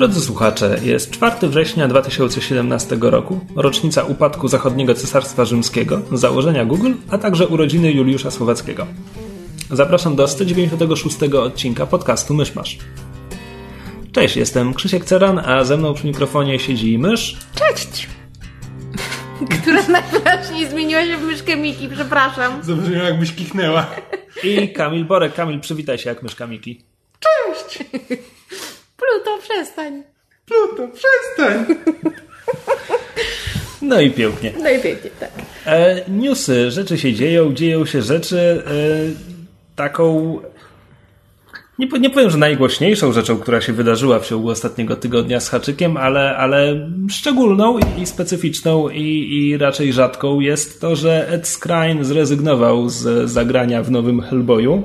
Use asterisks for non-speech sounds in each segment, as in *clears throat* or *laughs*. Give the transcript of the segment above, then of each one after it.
Drodzy słuchacze, jest 4 września 2017 roku, rocznica upadku zachodniego Cesarstwa Rzymskiego, założenia Google, a także urodziny Juliusza Słowackiego. Zapraszam do 196 odcinka podcastu Myszmasz. Cześć, jestem Krzysiek Ceran, a ze mną przy mikrofonie siedzi mysz. Cześć! Która *laughs* najwyraźniej zmieniła się w myszkę Miki, przepraszam. Zobaczymy, jakbyś kichnęła. I Kamil Borek. Kamil, przywitaj się jak myszka Miki. Cześć! Pluto, przestań. Pluto, przestań! *laughs* No i pięknie. No i pięknie, tak. E, newsy, rzeczy się dzieją, dzieją się rzeczy. E, taką. Nie, nie powiem, że najgłośniejszą rzeczą, która się wydarzyła w ciągu ostatniego tygodnia z haczykiem, ale, ale szczególną i, i specyficzną i, i raczej rzadką jest to, że Ed Skrein zrezygnował z zagrania w nowym Hellboyu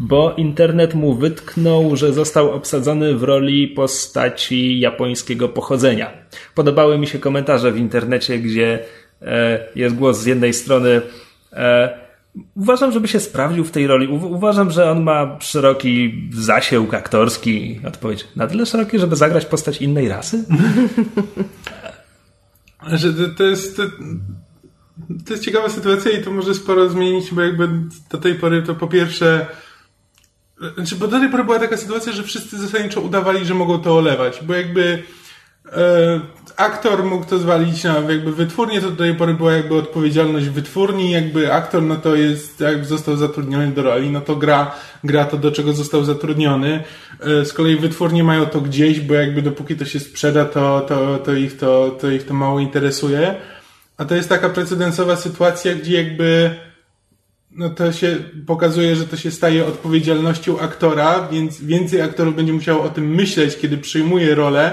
bo internet mu wytknął, że został obsadzony w roli postaci japońskiego pochodzenia. Podobały mi się komentarze w internecie, gdzie e, jest głos z jednej strony. E, uważam, żeby się sprawdził w tej roli. Uważam, że on ma szeroki zasięg aktorski. Odpowiedź na tyle szeroki, żeby zagrać postać innej rasy? że *laughs* to, to jest. To, to jest ciekawa sytuacja i to może sporo zmienić, bo jakby do tej pory to po pierwsze znaczy, bo do tej pory była taka sytuacja, że wszyscy zasadniczo udawali, że mogą to olewać, bo jakby e, aktor mógł to zwalić na jakby wytwórnię, to do tej pory była jakby odpowiedzialność wytwórni, jakby aktor no to jest, jakby został zatrudniony do roli, no to gra, gra to do czego został zatrudniony. E, z kolei wytwórnie mają to gdzieś, bo jakby dopóki to się sprzeda, to, to, to, ich, to, to ich to mało interesuje. A to jest taka precedensowa sytuacja, gdzie jakby no to się pokazuje, że to się staje odpowiedzialnością aktora, więc więcej aktorów będzie musiało o tym myśleć, kiedy przyjmuje rolę.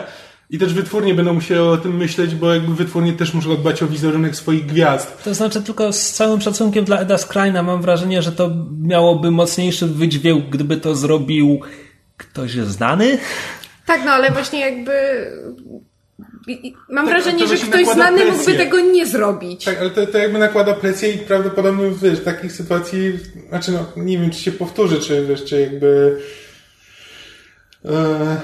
I też wytwórnie będą musiały o tym myśleć, bo jakby wytwórnie też muszą dbać o wizerunek swoich gwiazd. To znaczy tylko z całym szacunkiem dla Eda Skrajna mam wrażenie, że to miałoby mocniejszy wydźwięk, gdyby to zrobił ktoś znany. Tak, no ale właśnie jakby mam tak, wrażenie, że ktoś znany presję. mógłby tego nie zrobić. Tak, ale to, to jakby nakłada presję i prawdopodobnie wiesz, takich sytuacji, znaczy no, nie wiem, czy się powtórzy, czy wiesz, czy jakby e,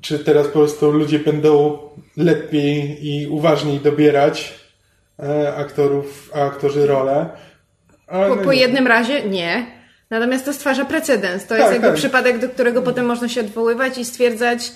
czy teraz po prostu ludzie będą lepiej i uważniej dobierać e, aktorów, a aktorzy role. po, no po jednym razie nie. Natomiast to stwarza precedens. To tak, jest jakby tak. przypadek, do którego potem można się odwoływać i stwierdzać,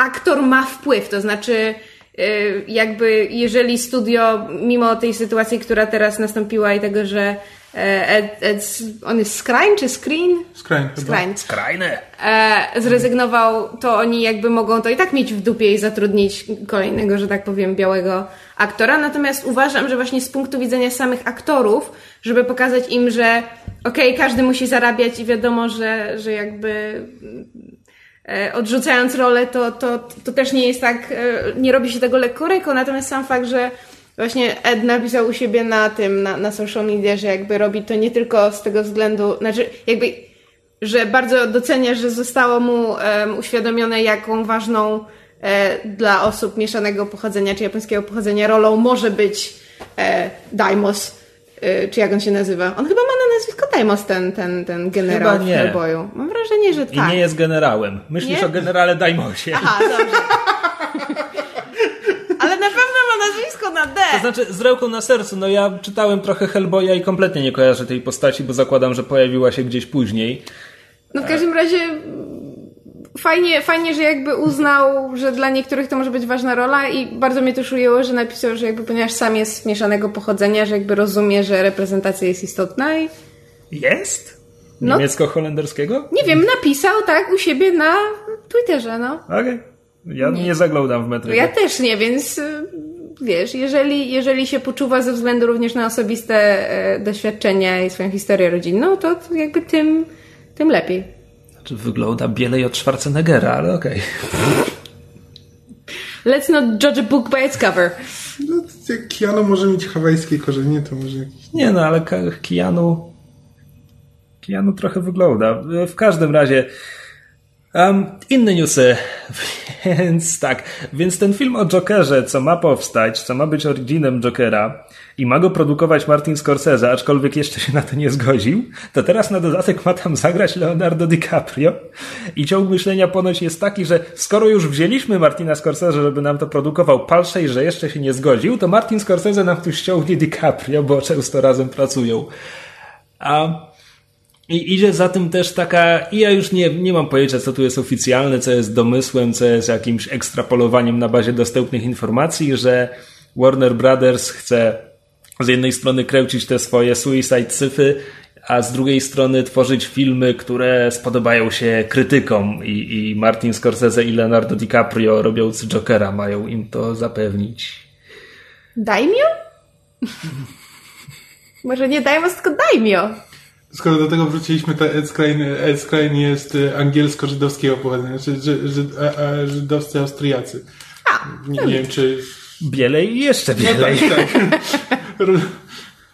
aktor ma wpływ, to znaczy y, jakby jeżeli studio, mimo tej sytuacji, która teraz nastąpiła i tego, że e, Ed, Ed, on jest Skrine czy Screen? Skrine. Skrine. Skrine. E, zrezygnował, to oni jakby mogą to i tak mieć w dupie i zatrudnić kolejnego, że tak powiem, białego aktora. Natomiast uważam, że właśnie z punktu widzenia samych aktorów, żeby pokazać im, że okej, okay, każdy musi zarabiać i wiadomo, że, że jakby odrzucając rolę, to, to, to też nie jest tak, e, nie robi się tego lekko ręką, natomiast sam fakt, że właśnie Ed napisał u siebie na tym, na, na social media, że jakby robi to nie tylko z tego względu, znaczy jakby, że bardzo docenia, że zostało mu um, uświadomione, jaką ważną e, dla osób mieszanego pochodzenia czy japońskiego pochodzenia rolą może być e, Daimos Y, czy jak on się nazywa? On chyba ma Daimos, ten, ten, ten generał chyba nie. w Hellboyu. Mam wrażenie, że tak. I nie jest generałem. Myślisz nie? o generale Daimosie. Aha, dobrze. *laughs* Ale na pewno ma nazwisko na D. To znaczy, z ręką na sercu, no ja czytałem trochę Hellboya i kompletnie nie kojarzę tej postaci, bo zakładam, że pojawiła się gdzieś później. No w każdym razie fajnie, fajnie, że jakby uznał, że dla niektórych to może być ważna rola i bardzo mnie też ujęło, że napisał, że jakby ponieważ sam jest mieszanego pochodzenia, że jakby rozumie, że reprezentacja jest istotna i... Jest? No. Niemiecko-holenderskiego? Nie wiem, napisał tak u siebie na Twitterze, no. Okej. Okay. Ja nie, nie zaglądam w metry. Ja też nie, więc y, wiesz, jeżeli, jeżeli się poczuwa ze względu również na osobiste e, doświadczenia i swoją historię rodzinną, to, to jakby tym, tym lepiej. Czy wygląda bielej od Schwarzeneggera, ale okej. Okay. Let's not judge a book by its cover. No, jak Keanu może mieć hawajskie korzenie, to może jakiś... Nie no, ale Keanu... Keanu trochę wygląda. W każdym razie... Um, inne newsy. *laughs* Więc tak, więc ten film o Jokerze, co ma powstać, co ma być originem Jokera i ma go produkować Martin Scorsese, aczkolwiek jeszcze się na to nie zgodził, to teraz na dodatek ma tam zagrać Leonardo DiCaprio. I ciąg myślenia ponoć jest taki, że skoro już wzięliśmy Martina Scorsese, żeby nam to produkował, palszej, że jeszcze się nie zgodził, to Martin Scorsese nam tu ściągnie DiCaprio, bo często razem pracują. A i idzie za tym też taka, i ja już nie, nie mam pojęcia, co tu jest oficjalne, co jest domysłem, co jest jakimś ekstrapolowaniem na bazie dostępnych informacji, że Warner Brothers chce z jednej strony kręcić te swoje suicide syfy, a z drugiej strony tworzyć filmy, które spodobają się krytykom i, i Martin Scorsese i Leonardo DiCaprio robiący Jokera mają im to zapewnić. Daimio? *laughs* Może nie Daimos, tylko Daimio. Skoro do tego wróciliśmy, to Ed Skrein, Ed Skrein jest y, angielsko-żydowskiego pochodzenia, znaczy Żyd, a, a, żydowscy Austriacy. A, nie, nie wiem, czy... Bielej i jeszcze No bielej. tak, tak. *laughs*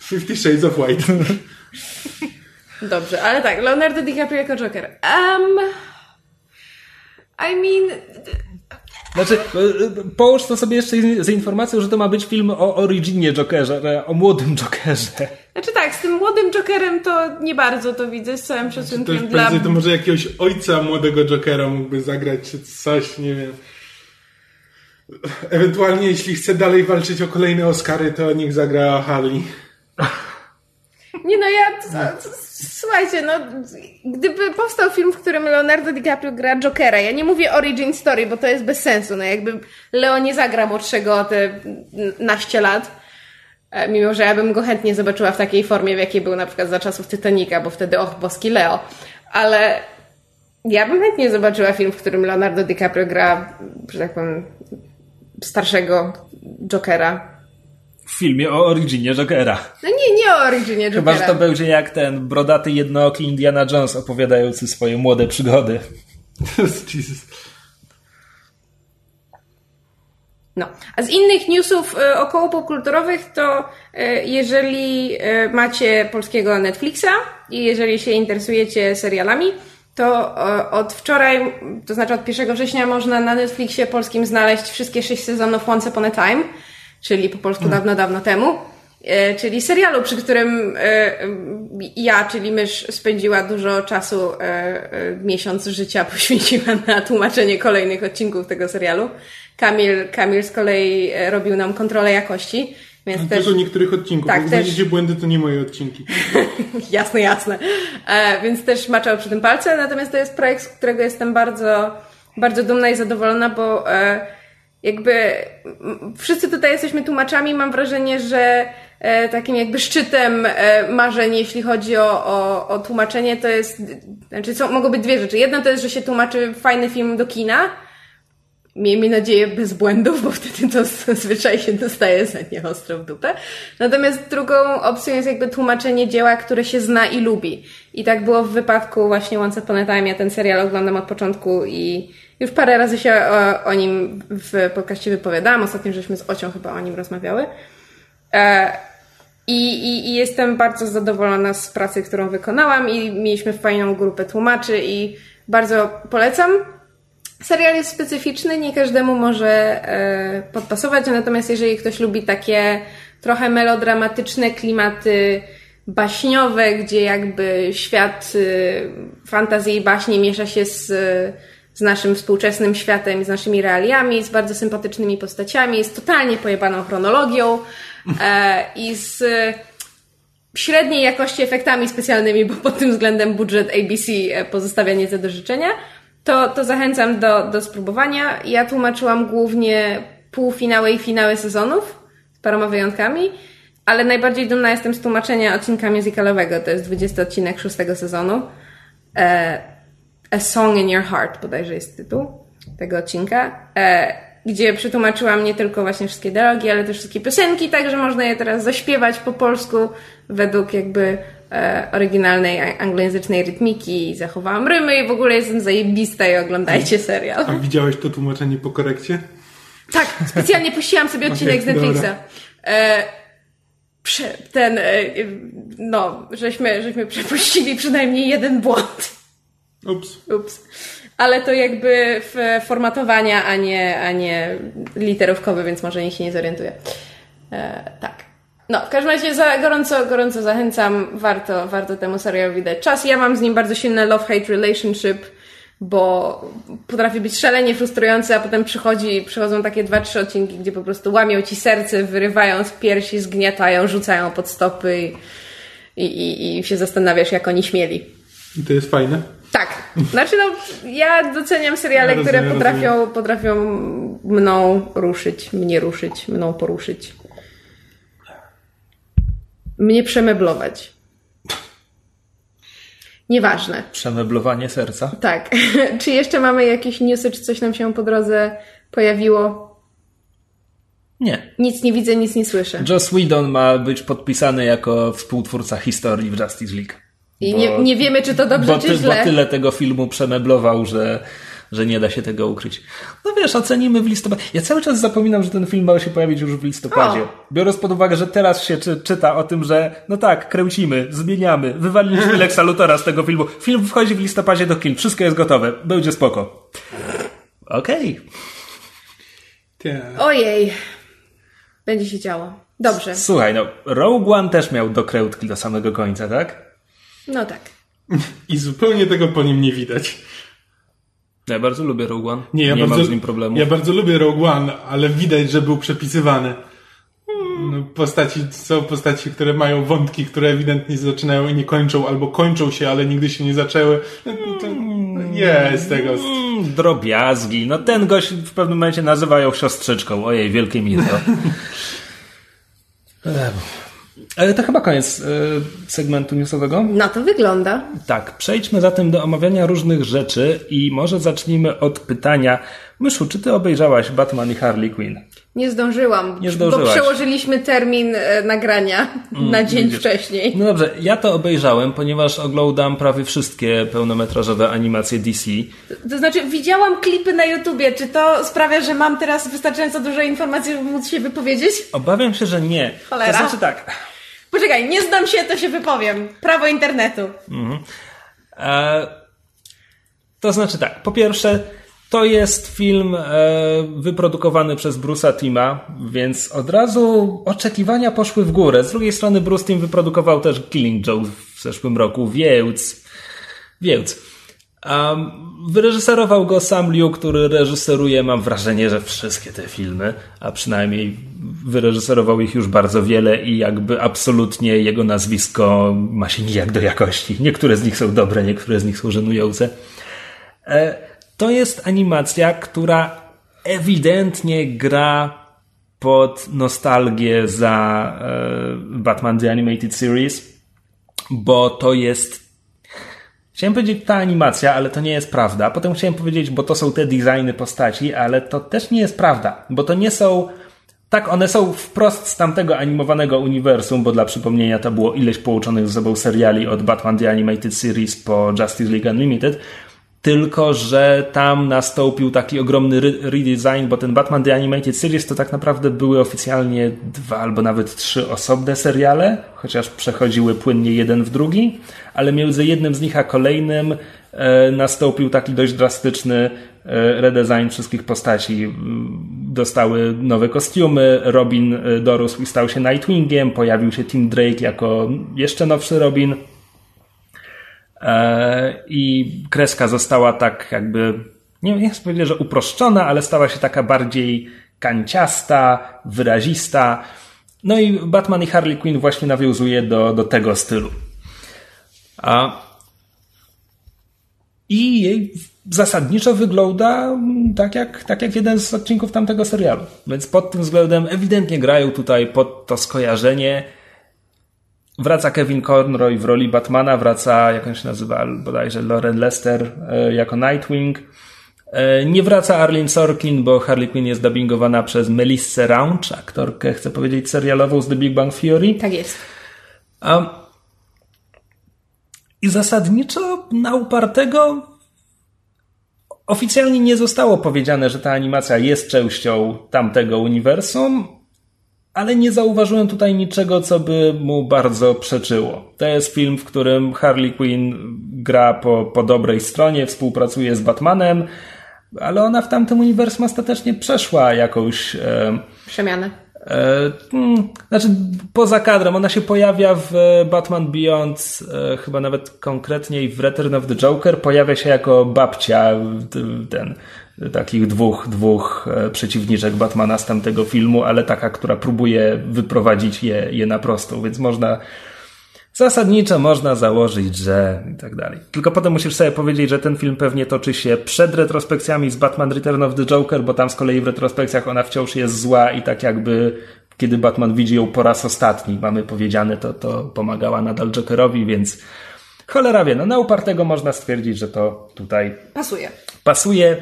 Fifty Shades of White. Dobrze, ale tak, Leonardo DiCaprio jako Joker. Um, I mean... Znaczy, połóż to sobie jeszcze z informacją, że to ma być film o originie Jokerze, o młodym Jokerze. Znaczy tak, z tym młodym Jokerem to nie bardzo to widzę, z całym To szacunkiem już dla... to może jakiegoś ojca młodego Jokera mógłby zagrać, czy coś, nie wiem. Ewentualnie, jeśli chce dalej walczyć o kolejne Oscary, to niech zagra Harley. *laughs* Nie no, ja... Słuchajcie, no... Gdyby powstał film, w którym Leonardo DiCaprio gra Jokera, ja nie mówię origin story, bo to jest bez sensu, no jakby Leo nie zagra młodszego o te naście lat, e, mimo że ja bym go chętnie zobaczyła w takiej formie, w jakiej był na przykład za czasów Titanica, bo wtedy och, boski Leo. Ale ja bym chętnie zobaczyła film, w którym Leonardo DiCaprio gra, że tak powiem, starszego Jokera. W filmie o originie Jokera. No nie, nie o originie Jokera. Chyba, że to będzie jak ten brodaty jednooki Indiana Jones opowiadający swoje młode przygody. *laughs* Jesus. No. A z innych newsów y, około popkulturowych to y, jeżeli y, macie polskiego Netflixa i jeżeli się interesujecie serialami, to od wczoraj, to znaczy od 1 września można na Netflixie polskim znaleźć wszystkie sześć sezonów Once Upon a Time, czyli po polsku dawno, dawno temu. Y, Czyli serialu, przy którym y, ja, czyli mysz, spędziła dużo czasu, y, miesiąc życia *laughs* poświęciła na tłumaczenie kolejnych odcinków tego serialu. Kamil, Kamil z kolei e, robił nam kontrolę jakości, więc też... Tylko niektórych odcinków. Tak, Jak też- znajdziecie błędy, to nie moje odcinki. *laughs* jasne, jasne. E, więc też maczał przy tym palce, natomiast to jest projekt, z którego jestem bardzo, bardzo dumna i zadowolona, bo e, jakby wszyscy tutaj jesteśmy tłumaczami, mam wrażenie, że e, takim jakby szczytem e, marzeń, jeśli chodzi o, o, o tłumaczenie, to jest, znaczy są, mogą być dwie rzeczy. Jedna to jest, że się tłumaczy fajny film do kina, Miejmy nadzieję bez błędów, bo wtedy to zazwyczaj się dostaje za nie ostro w dupę. Natomiast drugą opcją jest jakby tłumaczenie dzieła, które się zna i lubi. I tak było w wypadku właśnie Once Upon a Time. Ja ten serial oglądam od początku i już parę razy się o, o nim w podcaście wypowiadałam. Ostatnio żeśmy z Ocią chyba o nim rozmawiały. E, i, i, I jestem bardzo zadowolona z pracy, którą wykonałam i mieliśmy fajną grupę tłumaczy i bardzo polecam. Serial jest specyficzny, nie każdemu może e, podpasować, natomiast jeżeli ktoś lubi takie trochę melodramatyczne klimaty baśniowe, gdzie jakby świat y, fantazji i baśni miesza się z, z naszym współczesnym światem, z naszymi realiami, z bardzo sympatycznymi postaciami, z totalnie pojebaną chronologią e, i z średniej jakości efektami specjalnymi, bo pod tym względem budżet ABC e, pozostawia nieco do życzenia, to, to zachęcam do, do spróbowania. Ja tłumaczyłam głównie półfinały i finały sezonów, z paroma wyjątkami, ale najbardziej dumna jestem z tłumaczenia odcinka musicalowego. To jest 20 odcinek szóstego sezonu. E, A Song in Your Heart bodajże jest tytuł tego odcinka. E, gdzie przetłumaczyłam nie tylko właśnie wszystkie dialogi, ale też wszystkie piosenki, tak że można je teraz zaśpiewać po polsku według jakby e, oryginalnej anglojęzycznej rytmiki i zachowałam rymy i w ogóle jestem zajebista i oglądajcie serial. A widziałeś to tłumaczenie po korekcie? Tak, specjalnie puściłam sobie *laughs* odcinek z Netflixa. E, ten, e, no, żeśmy, żeśmy przepuścili przynajmniej jeden błąd. Ups. Ups. Ale to jakby w formatowania, a nie, a nie literówkowy, więc może nikt się nie zorientuje. E, tak. No, w każdym razie za, gorąco, gorąco zachęcam. Warto, warto temu serialowi dać czas. Ja mam z nim bardzo silne love-hate relationship, bo potrafi być szalenie frustrujący, a potem przychodzi, przychodzą takie dwa, trzy odcinki, gdzie po prostu łamią ci serce, wyrywają z piersi, zgniatają, rzucają pod stopy i, i, i, i się zastanawiasz, jak oni śmieli. I to jest fajne. Tak. Znaczy, no, ja doceniam seriale, Ja które rozumiem, potrafią, potrafią mną ruszyć, mnie ruszyć, mną poruszyć. Mnie przemeblować. Nieważne. Przemeblowanie serca. Tak. *laughs* czy jeszcze mamy jakieś newsy, czy coś nam się po drodze pojawiło? Nie. Nic nie widzę, nic nie słyszę. Joss Whedon ma być podpisany jako współtwórca historii w Justice League. I Bo- nie, nie wiemy, czy to dobrze, bo, czy ty, bo źle. tyle tego filmu przemeblował, że, że nie da się tego ukryć. No wiesz, ocenimy w listopadzie. Ja cały czas zapominam, że ten film ma się pojawić już w listopadzie. O. Biorąc pod uwagę, że teraz się czy, czyta o tym, że no tak, kręcimy, zmieniamy, wywaliliśmy Lexa Luthora z tego filmu. Film wchodzi w listopadzie do kin, wszystko jest gotowe, będzie spoko. Okej. Tie. Ojej. Będzie się działo. Dobrze. Słuchaj, no, Rogue One też miał dokrętki do samego końca, tak? No tak. I zupełnie tego po nim nie widać. Ja bardzo lubię Rogue One. Nie, ja nie bardzo, mam z nim problemu. Ja bardzo lubię Rogue One, ale widać, że był przepisywany. No, postaci, są postaci, które mają wątki, które ewidentnie zaczynają i nie kończą, albo kończą się, ale nigdy się nie zaczęły. No, to jest tego. Mm, drobiazgi. No ten gość w pewnym momencie nazywa ją siostrzyczką. Ojej, wielkie mi *laughs* to. Ale to chyba koniec e, segmentu newsowego. Na to wygląda. Tak, przejdźmy zatem do omawiania różnych rzeczy i może zacznijmy od pytania. Myszu, czy ty obejrzałaś Batman i Harley Quinn? Nie zdążyłam. Nie zdążyłaś. Bo przełożyliśmy termin e, nagrania na dzień widzisz. wcześniej. No dobrze, ja to obejrzałem, ponieważ oglądam prawie wszystkie pełnometrażowe animacje DC. To znaczy, widziałam klipy na YouTubie. Czy to sprawia, że mam teraz wystarczająco dużo informacji, żeby móc się wypowiedzieć? Obawiam się, że nie. Cholera. To znaczy tak. Poczekaj, nie znam się, to się wypowiem. Prawo internetu. E, to znaczy tak, po pierwsze, to jest film e, wyprodukowany przez Bruce'a Tima, więc od razu oczekiwania poszły w górę. Z drugiej strony Bruce Tim wyprodukował też Killing Joke w zeszłym roku, więc... więc. Um, wyreżyserował go Sam Liu, który reżyseruje, mam wrażenie, że wszystkie te filmy, a przynajmniej wyreżyserował ich już bardzo wiele i jakby absolutnie jego nazwisko ma się nijak do jakości. Niektóre z nich są dobre, niektóre z nich są żenujące. E, To jest animacja, która ewidentnie gra pod nostalgię za e, Batman The Animated Series, bo to jest Chciałem powiedzieć ta animacja, ale to nie jest prawda. Potem chciałem powiedzieć, bo to są te designy postaci, ale to też nie jest prawda, bo to nie są. Tak, one są wprost z tamtego animowanego uniwersum, bo dla przypomnienia to było ileś połączonych ze sobą seriali od Batman The Animated Series po Justice League Unlimited. Tylko, że tam nastąpił taki ogromny re- redesign, bo ten Batman The Animated Series to tak naprawdę były oficjalnie dwa albo nawet trzy osobne seriale, chociaż przechodziły płynnie jeden w drugi, ale między jednym z nich a kolejnym e, nastąpił taki dość drastyczny e, redesign wszystkich postaci. Dostały nowe kostiumy, Robin e, dorósł i stał się Nightwingiem, pojawił się Tim Drake jako jeszcze nowszy Robin. E, I kreska została tak jakby, nie, nie powiedzieć, że uproszczona, ale stała się taka bardziej kanciasta, wyrazista. No i Batman i Harley Quinn właśnie nawiązuje do, do tego stylu. A i jej zasadniczo wygląda mm, tak jak, tak jak jeden z odcinków tamtego serialu. Więc pod tym względem ewidentnie grają tutaj pod to skojarzenie. Wraca Kevin Conroy w roli Batmana, wraca, jak on się nazywa, bodajże Lauren Lester e, jako Nightwing. E, Nie wraca Arlene Sorkin, bo Harley Quinn jest dubbingowana przez Melissę Raunch, aktorkę, chcę powiedzieć, serialową z The Big Bang Theory. Tak jest. A, I zasadniczo na upartego oficjalnie nie zostało powiedziane, że ta animacja jest częścią tamtego uniwersum, ale nie zauważyłem tutaj niczego, co by mu bardzo przeczyło. To jest film, w którym Harley Quinn gra po, po dobrej stronie, współpracuje z Batmanem, ale ona w tamtym uniwersum ostatecznie przeszła jakąś. E, Przemianę. E, hmm, znaczy, poza kadrem, ona się pojawia w Batman Beyond, e, chyba nawet konkretniej w Return of the Joker, pojawia się jako babcia ten, takich dwóch, dwóch e, przeciwniczek Batmana z tamtego filmu, ale taka, która próbuje wyprowadzić je, je na prostą, więc można Zasadniczo można założyć, że i tak dalej. Tylko potem musisz sobie powiedzieć, że ten film pewnie toczy się przed retrospekcjami z Batman Return of the Joker, bo tam z kolei w retrospekcjach ona wciąż jest zła i tak jakby kiedy Batman widzi ją po raz ostatni, mamy powiedziane, to, to pomagała nadal Jokerowi, więc cholera wie, no na upartego można stwierdzić, że to tutaj pasuje. Pasuje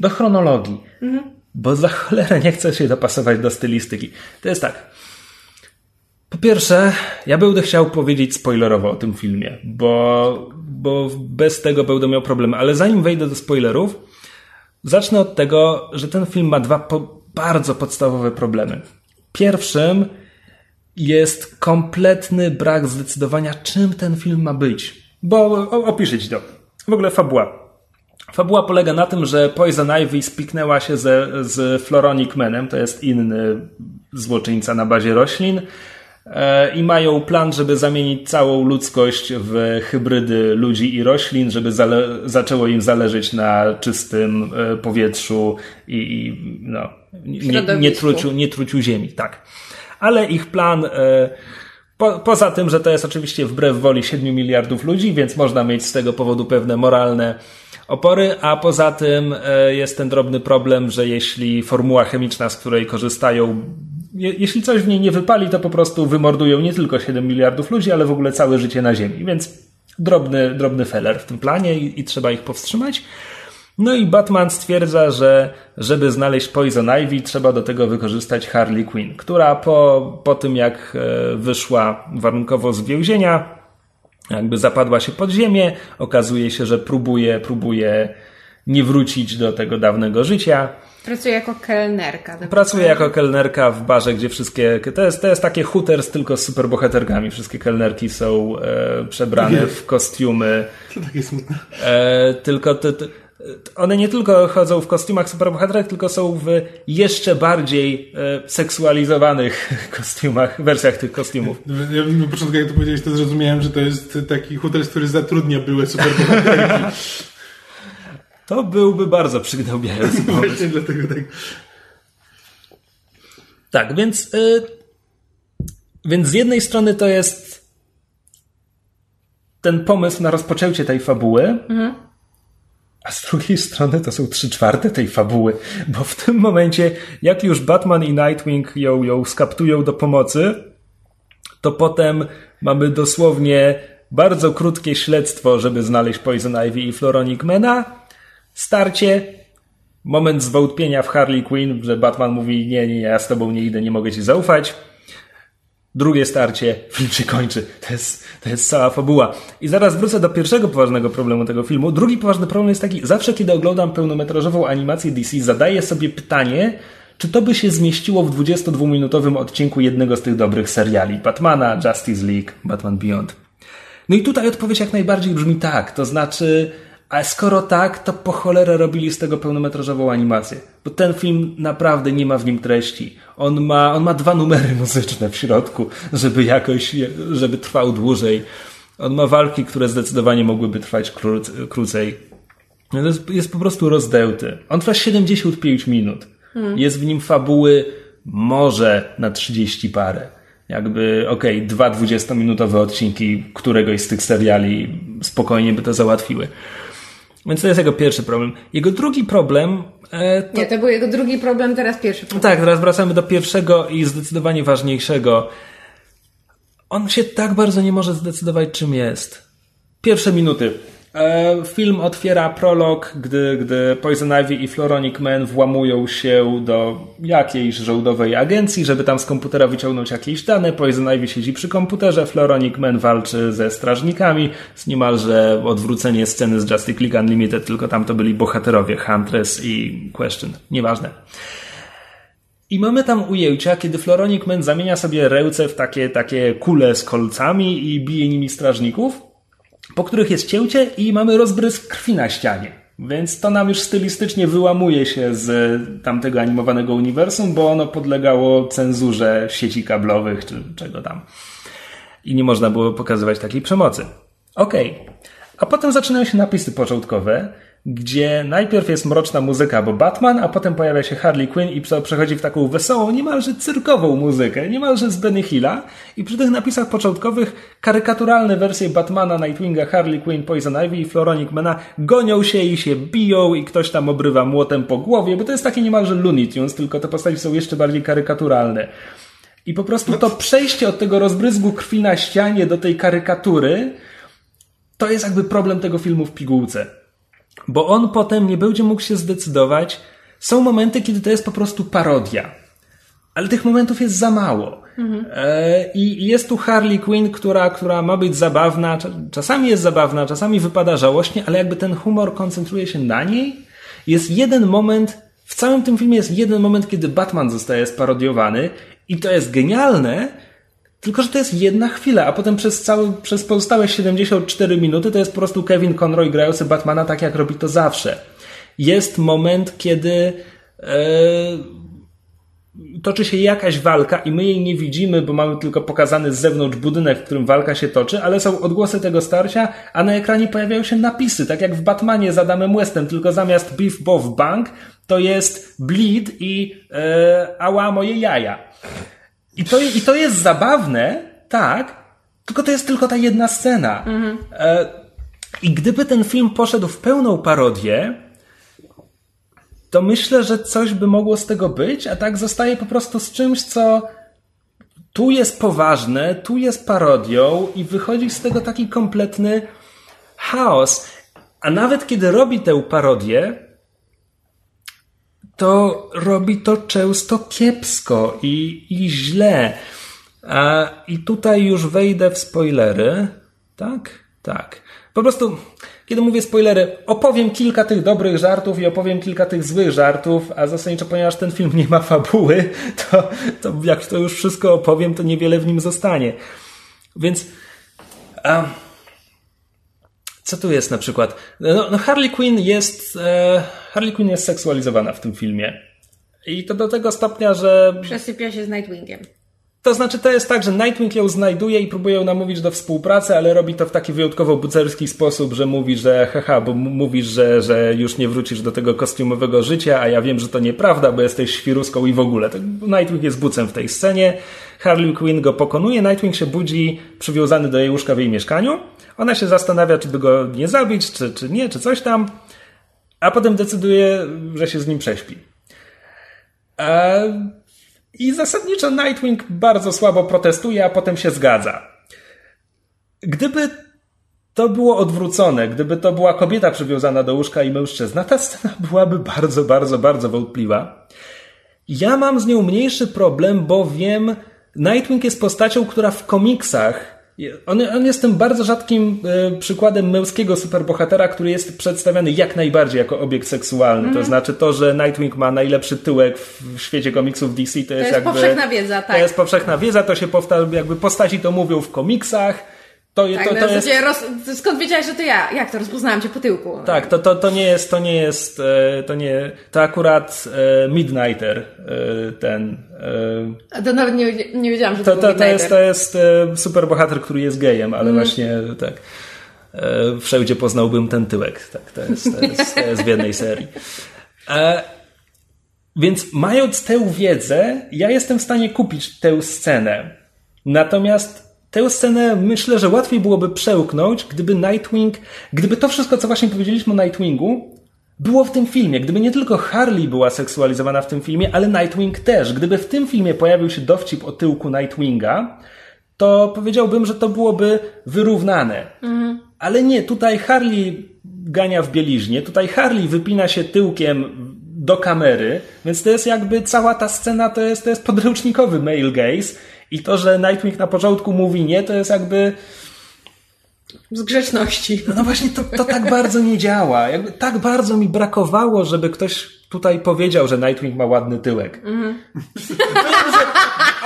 do chronologii, mhm. bo za cholerę nie chce się dopasować do stylistyki. To jest tak, po pierwsze, ja będę chciał powiedzieć spoilerowo o tym filmie, bo, bo bez tego będę miał problemy. Ale zanim wejdę do spoilerów, zacznę od tego, że ten film ma dwa po bardzo podstawowe problemy. Pierwszym jest kompletny brak zdecydowania, czym ten film ma być. Bo opiszę ci to. W ogóle fabuła. Fabuła polega na tym, że Poison Ivy spiknęła się ze, z Floronic Manem, to jest inny złoczyńca na bazie roślin, E, i mają plan, żeby zamienić całą ludzkość w hybrydy ludzi i roślin, żeby zaczęło im zależeć na czystym e, powietrzu i, i no, nie, nie, truciu, nie truciu ziemi. Tak. Ale ich plan, e, po, poza tym, że to jest oczywiście wbrew woli 7 miliardów ludzi, więc można mieć z tego powodu pewne moralne opory, a poza tym jest ten drobny problem, że jeśli formuła chemiczna, z której korzystają, jeśli coś w niej nie wypali, to po prostu wymordują nie tylko 7 miliardów ludzi, ale w ogóle całe życie na Ziemi. Więc drobny, drobny feller w tym planie i, i trzeba ich powstrzymać. No i Batman stwierdza, że żeby znaleźć Poison Ivy, trzeba do tego wykorzystać Harley Quinn, która po, po tym jak e, wyszła warunkowo z więzienia, jakby zapadła się pod ziemię, okazuje się, że próbuje, próbuje nie wrócić do tego dawnego życia. Pracuje jako kelnerka. Pracuje jako kelnerka w barze, gdzie wszystkie. To jest, to jest takie hooters tylko z superbohaterkami. Wszystkie kelnerki są e, przebrane w kostiumy. To takie smutne. E, tylko te, te, one nie tylko chodzą w kostiumach superbohaterek, tylko są w jeszcze bardziej e, seksualizowanych *laughs* kostiumach, wersjach tych kostiumów. Ja na początku, jak to powiedziałeś, to zrozumiałem, że to jest taki hotel, który zatrudnia były superbohaterki. *laughs* To byłby bardzo przygnębiający *laughs* pomysł. Właśnie dlatego tak. Tak, więc, yy, więc z jednej strony to jest ten pomysł na rozpoczęcie tej fabuły, mhm. A z drugiej strony to są trzy czwarte tej fabuły, bo w tym momencie, jak już Batman i Nightwing ją, ją skaptują do pomocy, to potem mamy dosłownie bardzo krótkie śledztwo, żeby znaleźć Poison Ivy i Floronicmana, Starcie, moment zwątpienia w Harley Quinn, że Batman mówi nie, nie, ja z tobą nie idę, nie mogę ci zaufać. Drugie starcie, film się kończy. To jest, to jest cała fabuła. I zaraz wrócę do pierwszego poważnego problemu tego filmu. Drugi poważny problem jest taki, zawsze kiedy oglądam pełnometrażową animację DC, zadaję sobie pytanie, czy to by się zmieściło w 22-minutowym odcinku jednego z tych dobrych seriali. Batmana, Justice League, Batman Beyond. No i tutaj odpowiedź jak najbardziej brzmi tak. To znaczy, a skoro tak, to po cholerę robili z tego pełnometrażową animację. Bo ten film naprawdę nie ma w nim treści. On ma, on ma dwa numery *laughs* muzyczne w środku, żeby jakoś, żeby trwał dłużej. On ma walki, które zdecydowanie mogłyby trwać krócej. Jest, jest po prostu rozdełty. On trwa 75 minut. Hmm. Jest w nim fabuły może na 30 parę. Jakby, okej, okay, dwa 20-minutowe odcinki któregoś z tych seriali spokojnie by to załatwiły. Więc to jest jego pierwszy problem. Jego drugi problem. E, to... Nie, to był jego drugi problem, teraz pierwszy problem. Tak, teraz wracamy do pierwszego i zdecydowanie ważniejszego. On się tak bardzo nie może zdecydować, czym jest. Pierwsze minuty. E, film otwiera prolog, gdy, gdy Poison Ivy i Floronic Man włamują się do jakiejś żołdowej agencji, żeby tam z komputera wyciągnąć jakieś dane. Poison Ivy siedzi przy komputerze, Floronic Man walczy ze strażnikami. Jest niemalże odwrócenie sceny z Justice League Unlimited, tylko tam to byli bohaterowie Huntress i Question. Nieważne. I mamy tam ujęcia, kiedy Floronic Man zamienia sobie ręce w takie, takie kule z kolcami i bije nimi strażników po których jest cięcie i mamy rozbrysk krwi na ścianie. Więc to nam już stylistycznie wyłamuje się z tamtego animowanego uniwersum, bo ono podlegało cenzurze sieci kablowych czy czego tam. I nie można było pokazywać takiej przemocy. Okej. Okay. A potem zaczynają się napisy początkowe, gdzie najpierw jest mroczna muzyka, bo Batman, a potem pojawia się Harley Quinn i przechodzi w taką wesołą, niemalże cyrkową muzykę, niemalże z Benny Hilla. I przy tych napisach początkowych karykaturalne wersje Batmana, Nightwinga, Harley Quinn, Poison Ivy i Floronic Mana gonią się i się biją i ktoś tam obrywa młotem po głowie, bo to jest takie niemalże Looney Tunes, tylko te postaci są jeszcze bardziej karykaturalne. I po prostu to przejście od tego rozbryzgu krwi na ścianie do tej karykatury, to jest jakby problem tego filmu w pigułce bo on potem nie będzie mógł się zdecydować. Są momenty, kiedy to jest po prostu parodia. Ale tych momentów jest za mało. Mhm. E, I jest tu Harley Quinn, która, która ma być zabawna. Czasami jest zabawna, czasami wypada żałośnie, ale jakby ten humor koncentruje się na niej. Jest jeden moment, w całym tym filmie jest jeden moment, kiedy Batman zostaje sparodiowany i to jest genialne, tylko, że to jest jedna chwila, a potem przez, cały, przez pozostałe 74 minuty to jest po prostu Kevin Conroy grający Batmana tak, jak robi to zawsze. Jest moment, kiedy e, toczy się jakaś walka i my jej nie widzimy, bo mamy tylko pokazany z zewnątrz budynek, w którym walka się toczy, ale są odgłosy tego starcia, a na ekranie pojawiają się napisy, tak jak w Batmanie z Adamem Westem, tylko zamiast Beef Bow Bank to jest Bleed i e, Ała moje jaja. I to, I to jest zabawne, tak, tylko to jest tylko ta jedna scena. Mhm. I gdyby ten film poszedł w pełną parodię, to myślę, że coś by mogło z tego być, a tak zostaje po prostu z czymś, co tu jest poważne, tu jest parodią i wychodzi z tego taki kompletny chaos. A nawet kiedy robi tę parodię, to robi to często kiepsko i, i źle. A, I tutaj już wejdę w spoilery. Tak? Tak. Po prostu, kiedy mówię spoilery, opowiem kilka tych dobrych żartów i opowiem kilka tych złych żartów, a zasadniczo, ponieważ ten film nie ma fabuły, *laughs* to, to jak to już wszystko opowiem, to niewiele w nim zostanie. Więc. A, co tu jest na przykład? No, no Harley Quinn jest. E, Harley Quinn jest seksualizowana w tym filmie. I to do tego stopnia, że. Przesypia się z Nightwingiem. To znaczy, to jest tak, że Nightwing ją znajduje i próbuje ją namówić do współpracy, ale robi to w taki wyjątkowo bucerski sposób, że mówi, że haha, bo mówisz, że, że już nie wrócisz do tego kostiumowego życia, a ja wiem, że to nieprawda, bo jesteś świruską i w ogóle. Nightwing jest bucem w tej scenie. Harley Quinn go pokonuje, Nightwing się budzi przywiązany do jej łóżka w jej mieszkaniu. Ona się zastanawia, czy by go nie zabić, czy, czy nie, czy coś tam, a potem decyduje, że się z nim prześpi. E, I zasadniczo Nightwing bardzo słabo protestuje, a potem się zgadza. Gdyby to było odwrócone, gdyby to była kobieta przywiązana do łóżka i mężczyzna, ta scena byłaby bardzo, bardzo, bardzo wątpliwa. Ja mam z nią mniejszy problem, bo wiem, Nightwing jest postacią, która w komiksach on, on jest tym bardzo rzadkim e, przykładem męskiego superbohatera, który jest przedstawiany jak najbardziej jako obiekt seksualny. Mm. To znaczy to, że Nightwing ma najlepszy tyłek w świecie komiksów DC, to, to jest, jest jakby... powszechna wiedza, tak. To jest powszechna wiedza, to się powtarza, jakby postaci to mówią w komiksach to, tak, to, to jest... roz... skąd wiedziałeś, że to ja? Jak to? Rozpoznałam cię po tyłku. Tak, to, to, to nie jest, to nie jest, e, to nie, to akurat e, Midnighter, e, ten... To nawet nie, nie wiedziałam, że to, to, to, to jest, to jest super bohater, który jest gejem, ale mm. właśnie tak. Wszędzie poznałbym ten tyłek. Tak, to jest, to jest, to jest w jednej serii. Więc mając tę wiedzę, ja jestem w stanie kupić tę scenę. Natomiast Tę scenę myślę, że łatwiej byłoby przełknąć, gdyby Nightwing, gdyby to wszystko, co właśnie powiedzieliśmy o Nightwingu, było w tym filmie. Gdyby nie tylko Harley była seksualizowana w tym filmie, ale Nightwing też. Gdyby w tym filmie pojawił się dowcip o tyłku Nightwinga, to powiedziałbym, że to byłoby wyrównane. Mhm. Ale nie, tutaj Harley gania w bieliźnie, tutaj Harley wypina się tyłkiem do kamery, więc to jest jakby cała ta scena to jest, to jest podręcznikowy male gaze i to, że Nightwing na początku mówi nie, to jest jakby z grzeczności. *laughs* No właśnie, to, to tak bardzo nie działa. Jakby tak bardzo mi brakowało, żeby ktoś tutaj powiedział, że Nightwing ma ładny tyłek. Mm. Wiem, że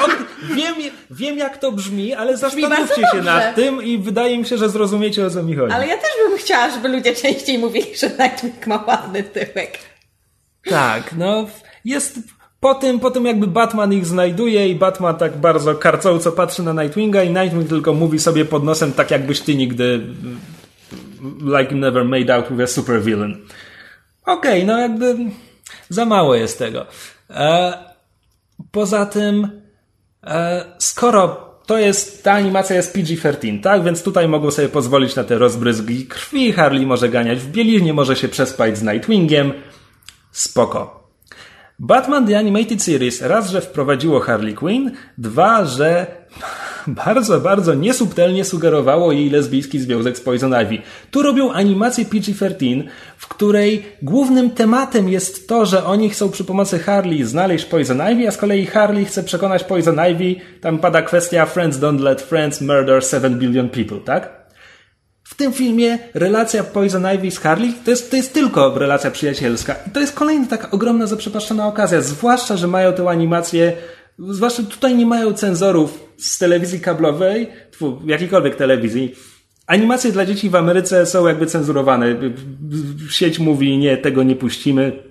on, wiem, wiem, jak to brzmi, ale zastanówcie się nad tym i wydaje mi się, że zrozumiecie, o co mi chodzi. Ale ja też bym chciała, żeby ludzie częściej mówili, że Nightwing ma ładny tyłek. Tak, no jest po tym, po tym jakby Batman ich znajduje i Batman tak bardzo karcołco patrzy na Nightwinga i Nightwing tylko mówi sobie pod nosem tak jakbyś ty nigdy like never made out with a supervillain. Okej, okay, no jakby za mało jest tego. E, poza tym e, skoro to jest, ta animacja jest PG-13, tak? Więc tutaj mogą sobie pozwolić na te rozbryzgi krwi, Harley może ganiać w bieliźnie, może się przespać z Nightwingiem. Spoko. Batman The Animated Series raz, że wprowadziło Harley Quinn, dwa, że *laughs* bardzo, bardzo niesubtelnie sugerowało jej lesbijski związek z Poison Ivy. Tu robią animację PG-13, w której głównym tematem jest to, że oni chcą przy pomocy Harley znaleźć Poison Ivy, a z kolei Harley chce przekonać Poison Ivy, tam pada kwestia Friends don't let friends murder 7 billion people, tak? W tym filmie relacja Poison Ivy z Harley to jest, to jest tylko relacja przyjacielska. I to jest kolejna taka ogromna, zaprzepaszczona okazja. Zwłaszcza, że mają tę animację, zwłaszcza tutaj nie mają cenzorów z telewizji kablowej, tfu, jakiejkolwiek telewizji. Animacje dla dzieci w Ameryce są jakby cenzurowane. Sieć mówi, nie, tego nie puścimy.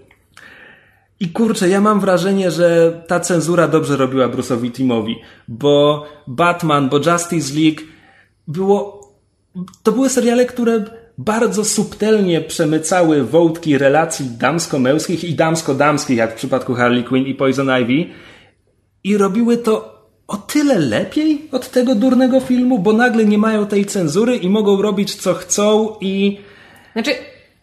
I kurczę, ja mam wrażenie, że ta cenzura dobrze robiła Bruce'owi Timowi, bo Batman, bo Justice League było to były seriale, które bardzo subtelnie przemycały wątki relacji damsko-męskich i damsko-damskich, jak w przypadku Harley Quinn i Poison Ivy, i robiły to o tyle lepiej od tego durnego filmu, bo nagle nie mają tej cenzury i mogą robić co chcą i. Znaczy,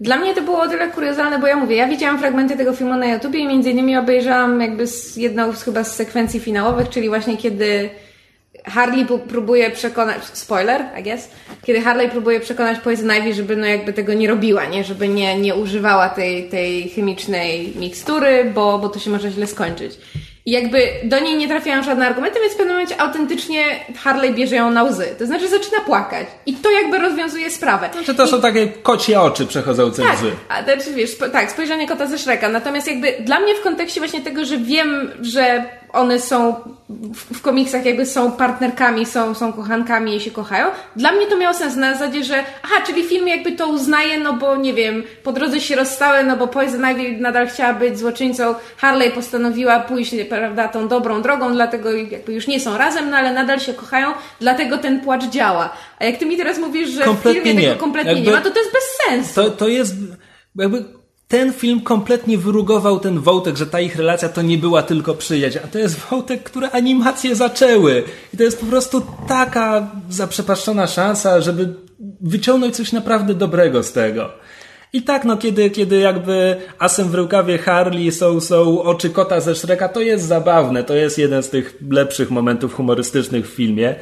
dla mnie to było o tyle kuriozalne, bo ja mówię, ja widziałam fragmenty tego filmu na YouTubie i między innymi obejrzałam jakby jedną z chyba z sekwencji finałowych, czyli właśnie kiedy Harley próbuje przekonać, spoiler, I guess, kiedy Harley próbuje przekonać Poison Ivy, żeby no jakby tego nie robiła, nie? Żeby nie, nie używała tej, tej chemicznej mikstury, bo, bo to się może źle skończyć. I jakby do niej nie trafiają żadne argumenty, więc w pewnym momencie autentycznie Harley bierze ją na łzy. To znaczy zaczyna płakać. I to jakby rozwiązuje sprawę. Znaczy to I... są takie kocie oczy przechodzące tak, łzy. A, znaczy, wiesz, tak, spojrzenie kota ze Shreka. Natomiast jakby dla mnie w kontekście właśnie tego, że wiem, że one są w, w, komiksach jakby są partnerkami, są, są kochankami i się kochają. Dla mnie to miało sens na zasadzie, że aha, czyli film jakby to uznaje, no bo nie wiem, po drodze się rozstały, no bo Poison Ivy nadal chciała być złoczyńcą, Harley postanowiła pójść, prawda, tą dobrą drogą, dlatego jakby już nie są razem, no ale nadal się kochają, dlatego ten płacz działa. A jak ty mi teraz mówisz, że kompletnie w filmie nie. tego kompletnie jakby nie ma, to to jest bez sensu. To, to jest jakby ten film kompletnie wyrugował ten wątek, że ta ich relacja to nie była tylko przyjaźń, a to jest wątek, które animacje zaczęły. I to jest po prostu taka zaprzepaszczona szansa, żeby wyciągnąć coś naprawdę dobrego z tego. I tak, no, kiedy, kiedy jakby asem w rękawie Harley są, są oczy kota ze Shreka, to jest zabawne. To jest jeden z tych lepszych momentów humorystycznych w filmie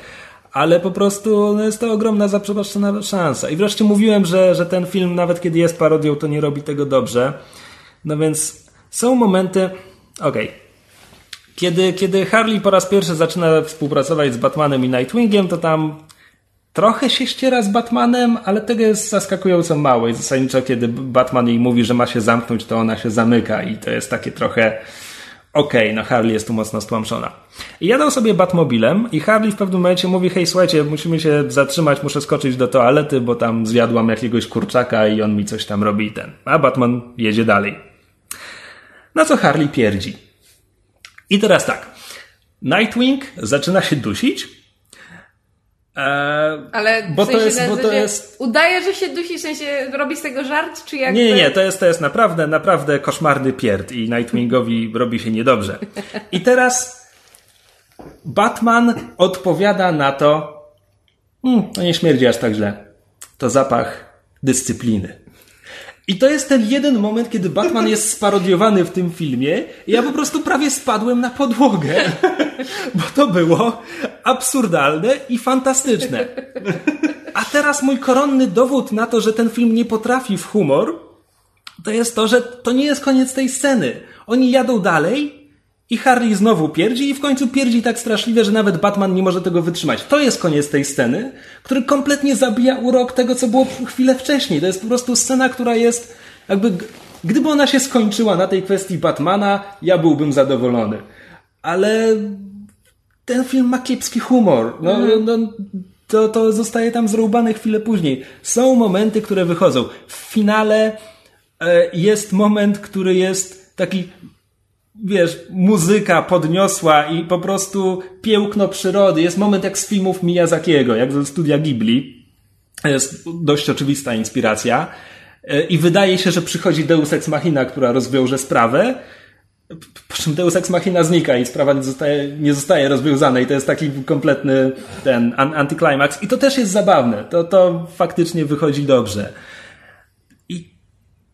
ale po prostu no, jest to ogromna zaprzepaszczona szansa. I wreszcie mówiłem, że, że ten film, nawet kiedy jest parodią, to nie robi tego dobrze. No więc są momenty. Okej. Okay. Kiedy, kiedy Harley po raz pierwszy zaczyna współpracować z Batmanem i Nightwingiem, to tam trochę się ściera z Batmanem, ale tego jest zaskakująco mało. I zasadniczo, kiedy Batman jej mówi, że ma się zamknąć, to ona się zamyka. I to jest takie trochę okej, okay, no Harley jest tu mocno stłamszona. I jadą sobie Batmobilem i Harley w pewnym momencie mówi, hej słuchajcie, musimy się zatrzymać, muszę skoczyć do toalety, bo tam zjadłam jakiegoś kurczaka i on mi coś tam robi i ten. A Batman jedzie dalej. Na co Harley pierdzi. I teraz tak. Nightwing zaczyna się dusić, Eee, Ale bo w sensie to jest, bo to jest... Udaje, że się dusi, w sensie robi z tego żart, czy jak? Nie, nie, to jest, to jest naprawdę, naprawdę koszmarny pierd i Nightwingowi robi się niedobrze. I teraz Batman odpowiada na to, hmm, to nie śmierdzi aż tak źle. To zapach dyscypliny. I to jest ten jeden moment, kiedy Batman jest sparodiowany w tym filmie i ja po prostu prawie spadłem na podłogę, *laughs* bo to było absurdalne i fantastyczne. A teraz mój koronny dowód na to, że ten film nie potrafi w humor, to jest to, że to nie jest koniec tej sceny. Oni jadą dalej i Harry znowu pierdzi i w końcu pierdzi tak straszliwie, że nawet Batman nie może tego wytrzymać. To jest koniec tej sceny, który kompletnie zabija urok tego, co było chwilę wcześniej. To jest po prostu scena, która jest jakby... Gdyby ona się skończyła na tej kwestii Batmana, ja byłbym zadowolony. Ale ten film ma kiepski humor. No, Mhm. no, to, to zostaje tam zrąbane chwilę później. Są momenty, które wychodzą. W finale e, jest moment, który jest taki, wiesz, muzyka podniosła i po prostu piękno przyrody. Jest moment jak z filmów Miyazakiego, jak ze studia Ghibli. Jest dość oczywista inspiracja. E, I wydaje się, że przychodzi Deus Ex Machina, która rozwiąże sprawę. Po czym Deus Ex Machina znika i sprawa nie zostaje, nie zostaje rozwiązana i to jest taki kompletny ten an- anticlimax. I to też jest zabawne. To, to faktycznie wychodzi dobrze. I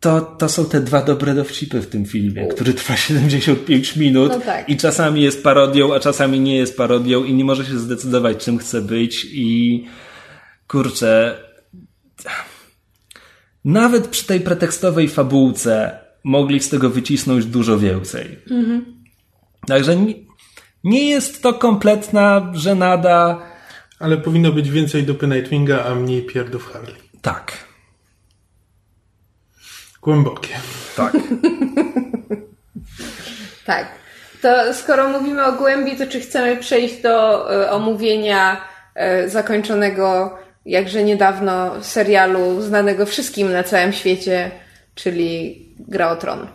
to, to są te dwa dobre dowcipy w tym filmie, który trwa 75 minut No tak. i czasami jest parodią, a czasami nie jest parodią i nie może się zdecydować, czym chce być i kurczę, nawet przy tej pretekstowej fabułce mogli z tego wycisnąć dużo więcej. Także nie, nie jest to kompletna żenada. Ale powinno być więcej dupy Nightwinga, a mniej pierdów Harley. Tak. Głębokie. Tak. *laughs* Tak. To skoro mówimy o głębi, to czy chcemy przejść do e, omówienia e, zakończonego jakże niedawno serialu znanego wszystkim na całym świecie, czyli Gra o Tron.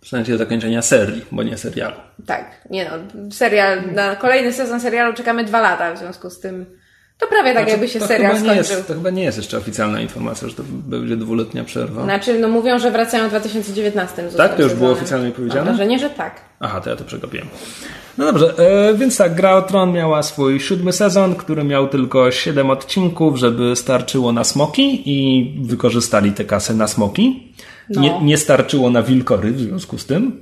W sensie zakończenia serii, bo nie serialu. Tak, nie no, serial, na kolejny sezon serialu czekamy dwa lata, w związku z tym to prawie tak jakby się serial nie skończył. jest, To chyba nie jest jeszcze oficjalna informacja, że to będzie dwuletnia przerwa. Znaczy, no mówią, że wracają w 2019. z ósmym Tak? To już było oficjalnie powiedziane? Mam wrażenie, że tak. Aha, to ja to przegapiłem. No dobrze, e, więc tak, Gra o Tron miała swój siódmy sezon, który miał tylko siedem odcinków, żeby starczyło na smoki i wykorzystali te kasy na smoki. No. Nie, nie starczyło na wilkory w związku z tym.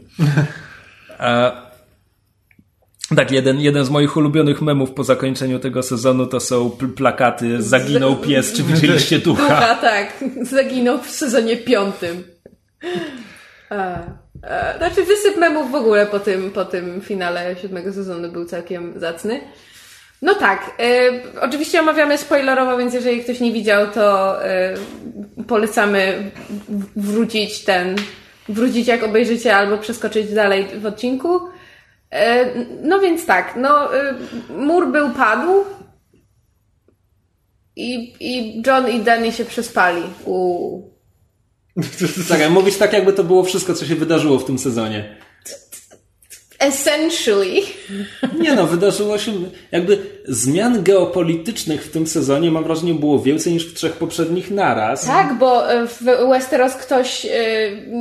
E, tak, jeden, jeden z moich ulubionych memów po zakończeniu tego sezonu to są pl- plakaty Zaginął pies, czy widzieliście ducha? Ducha, tak. Zaginął w sezonie piątym. A, znaczy wysyp memów w ogóle po tym, po tym finale siódmego sezonu był całkiem zacny. No tak, e, oczywiście omawiamy spoilerowo, więc jeżeli ktoś nie widział, to e, polecamy wrócić ten, wrócić jak obejrzycie albo przeskoczyć dalej w odcinku. E, no więc tak, no mur był padł, i, I John i Danny się przespali u... *laughs* Czekaj, mówić tak, jakby to było wszystko, co się wydarzyło w tym sezonie. Essentially. Nie no, wydarzyło się jakby zmian geopolitycznych w tym sezonie, mam wrażenie, było więcej niż w trzech poprzednich naraz. Tak, bo e, w Westeros ktoś e,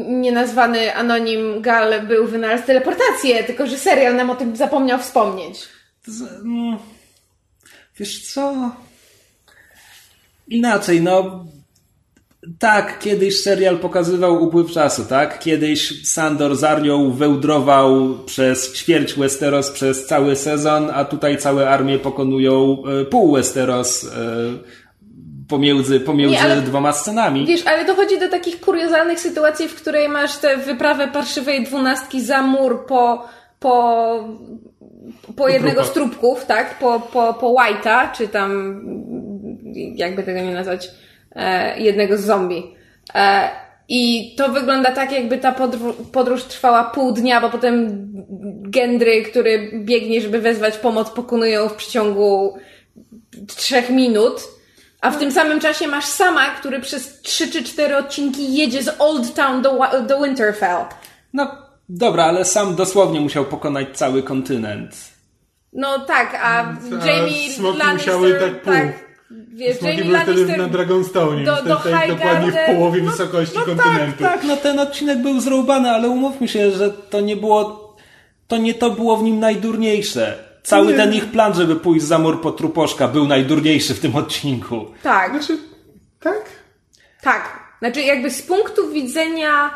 nienazwany Anonim Gal był wynalazł teleportację, tylko że serial nam o tym zapomniał wspomnieć. Mm, Wiesz co? Inaczej, no. Tak, kiedyś serial pokazywał upływ czasu, tak? Kiedyś Sandor z Arią wełdrował przez ćwierć Westeros przez cały sezon, a tutaj całe armie pokonują e, pół Westeros e, pomiędzy, pomiędzy Nie, ale- dwoma scenami. Wiesz, ale dochodzi do takich kuriozalnych sytuacji, w której masz tę wyprawę parszywej dwunastki za mur po, po, po jednego z trupków, tak? Po, po, po White'a, czy tam, jakby tego nie nazwać, jednego z zombie. E, I to wygląda tak, jakby ta podróż, trwała pół dnia, bo potem Gendry, który biegnie, żeby wezwać pomoc, pokonują w przeciągu trzech minut. A w tym samym czasie masz sama, który przez trzy czy cztery odcinki jedzie z Old Town do, do Winterfell. No dobra, ale sam dosłownie musiał pokonać cały kontynent. No tak, a A Jamie Lannister... musiały tak pół. wiesz, Smoki Jamie były na Dragonstone, do- do dokładnie w połowie wysokości No kontynentu. tak, tak, no ten odcinek był zrąbany, ale umówmy się, że to nie było, to nie to było w nim najdurniejsze. Cały Nie. ten ich plan, żeby pójść za mur po truposzka był najdurniejszy w tym odcinku. Tak, Znaczy, tak? tak. Znaczy jakby z punktu widzenia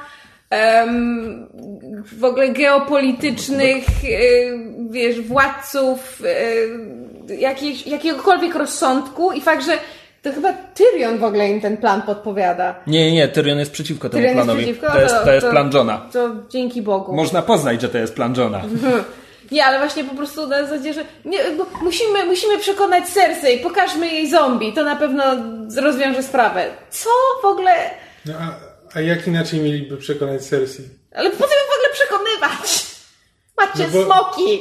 w ogóle geopolitycznych, e, wiesz, władców, e, jakiejś, jakiegokolwiek rozsądku i fakt, że To chyba Tyrion w ogóle im ten plan podpowiada. Nie, nie, Tyrion jest przeciwko temu Tyrion jest planowi. przeciwko? to, jest, To- to jest to- plan Johna. To dzięki Bogu. Można poznać, że to jest plan Johna. *laughs* Nie, ale właśnie po prostu na zasadzie, że nie, bo musimy, musimy przekonać Cersei, pokażmy jej zombie, to na pewno rozwiąże sprawę. Co w ogóle? No, a, a jak inaczej mieliby przekonać Cersei? Ale po co ją w ogóle przekonywać? Macie No bo- smoki!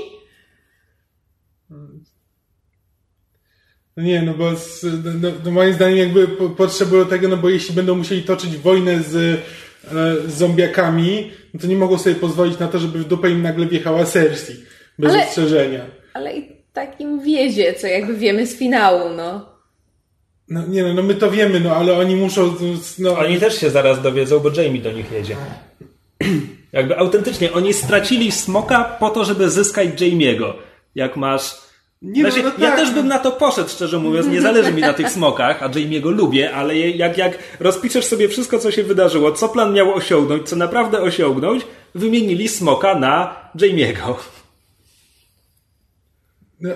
No nie, no bo z, no, no moim zdaniem jakby po- potrzebują tego, no bo jeśli będą musieli toczyć wojnę z, e, z zombiakami, no to nie mogą sobie pozwolić na to, żeby w dupę im nagle wjechała Cersei. Bez Ale- ostrzeżenia. Ale i tak im wiezie, co jakby wiemy z finału, no. No nie no, no my to wiemy, no ale oni muszą, no... Oni też się zaraz dowiedzą, bo Jamie do nich jedzie. *clears throat* Jakby autentycznie, oni stracili smoka po to, żeby zyskać Jamie'ego. Jak masz... Nie, no, Znaczy, no Ja tak, też no. bym na to poszedł, szczerze mówiąc. Nie zależy mi na tych smokach, a Jamie'ego lubię, ale jak, jak rozpiszesz sobie wszystko, co się wydarzyło, co plan miał osiągnąć, co naprawdę osiągnąć, wymienili smoka na Jamie'ego. No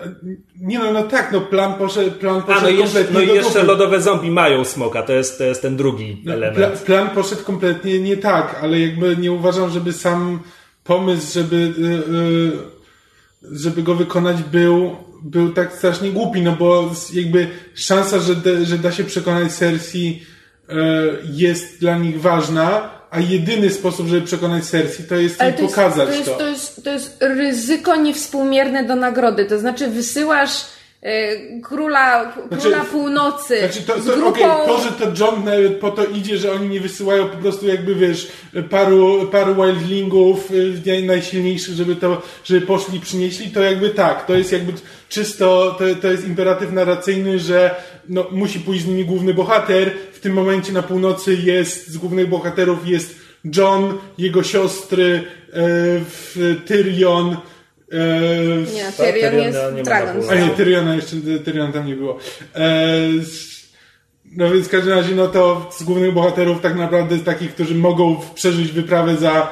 nie no, no tak, no plan poszedł, plan A, poszedł no i jeszcze, kompletnie no i jeszcze dupy. lodowe zombie mają smoka, to jest, to jest ten drugi No, element. Pla, plan poszedł kompletnie nie tak, ale jakby nie uważam, żeby sam pomysł, żeby, y, y, żeby go wykonać był, był tak strasznie głupi, no bo jakby szansa, że, da- że da się przekonać Cersei y, jest dla nich ważna, a jedyny sposób, żeby przekonać Cersei, to jest to jest, pokazać to, jest, to, jest, to jest ryzyko niewspółmierne do nagrody. To znaczy wysyłasz króla, króla północy Znaczy to, z to, grupą... okej, to, że to John nawet po to idzie, że oni nie wysyłają po prostu jakby, wiesz, paru, paru wildlingów y, nie- najsilniejszych, żeby to, żeby poszli, przynieśli, to jakby tak, to jest jakby czysto, to, to jest imperatyw narracyjny, że no, musi pójść z nimi główny bohater, w tym momencie na północy jest, z głównych bohaterów jest John, jego siostry, e, w Tyrion, e, w- Nie, Tak, Tyrion jest Dragon. a nie. Tyriona jeszcze, Tyrion tam nie było. Eee, no więc w każdym razie, no to z głównych bohaterów tak naprawdę z takich, którzy mogą przeżyć wyprawę za,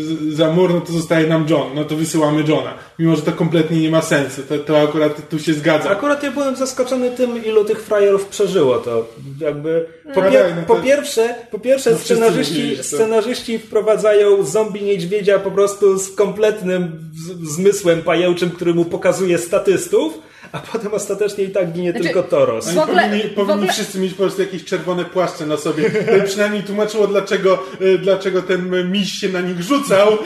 z- za mur, no to zostaje nam John. No to wysyłamy Johna. Mimo, że to kompletnie nie ma sensu. To, to akurat tu się zgadza. Akurat ja byłem zaskoczony tym, ilu tych frajerów przeżyło to. Jakby po, No pier- tak, no to- po pierwsze, po pierwsze No scenarzyści, scenarzyści wprowadzają zombie niedźwiedzia po prostu z kompletnym zmysłem pajęczym, który mu pokazuje statystów, a potem ostatecznie i tak ginie Znaczy, tylko Toros. w ogóle- powinni w powinni ogóle- wszyscy mieć po prostu jakieś czerwone płaszcze na sobie. To by przynajmniej tłumaczyło, dlaczego, e, dlaczego ten miś się na nich rzucał,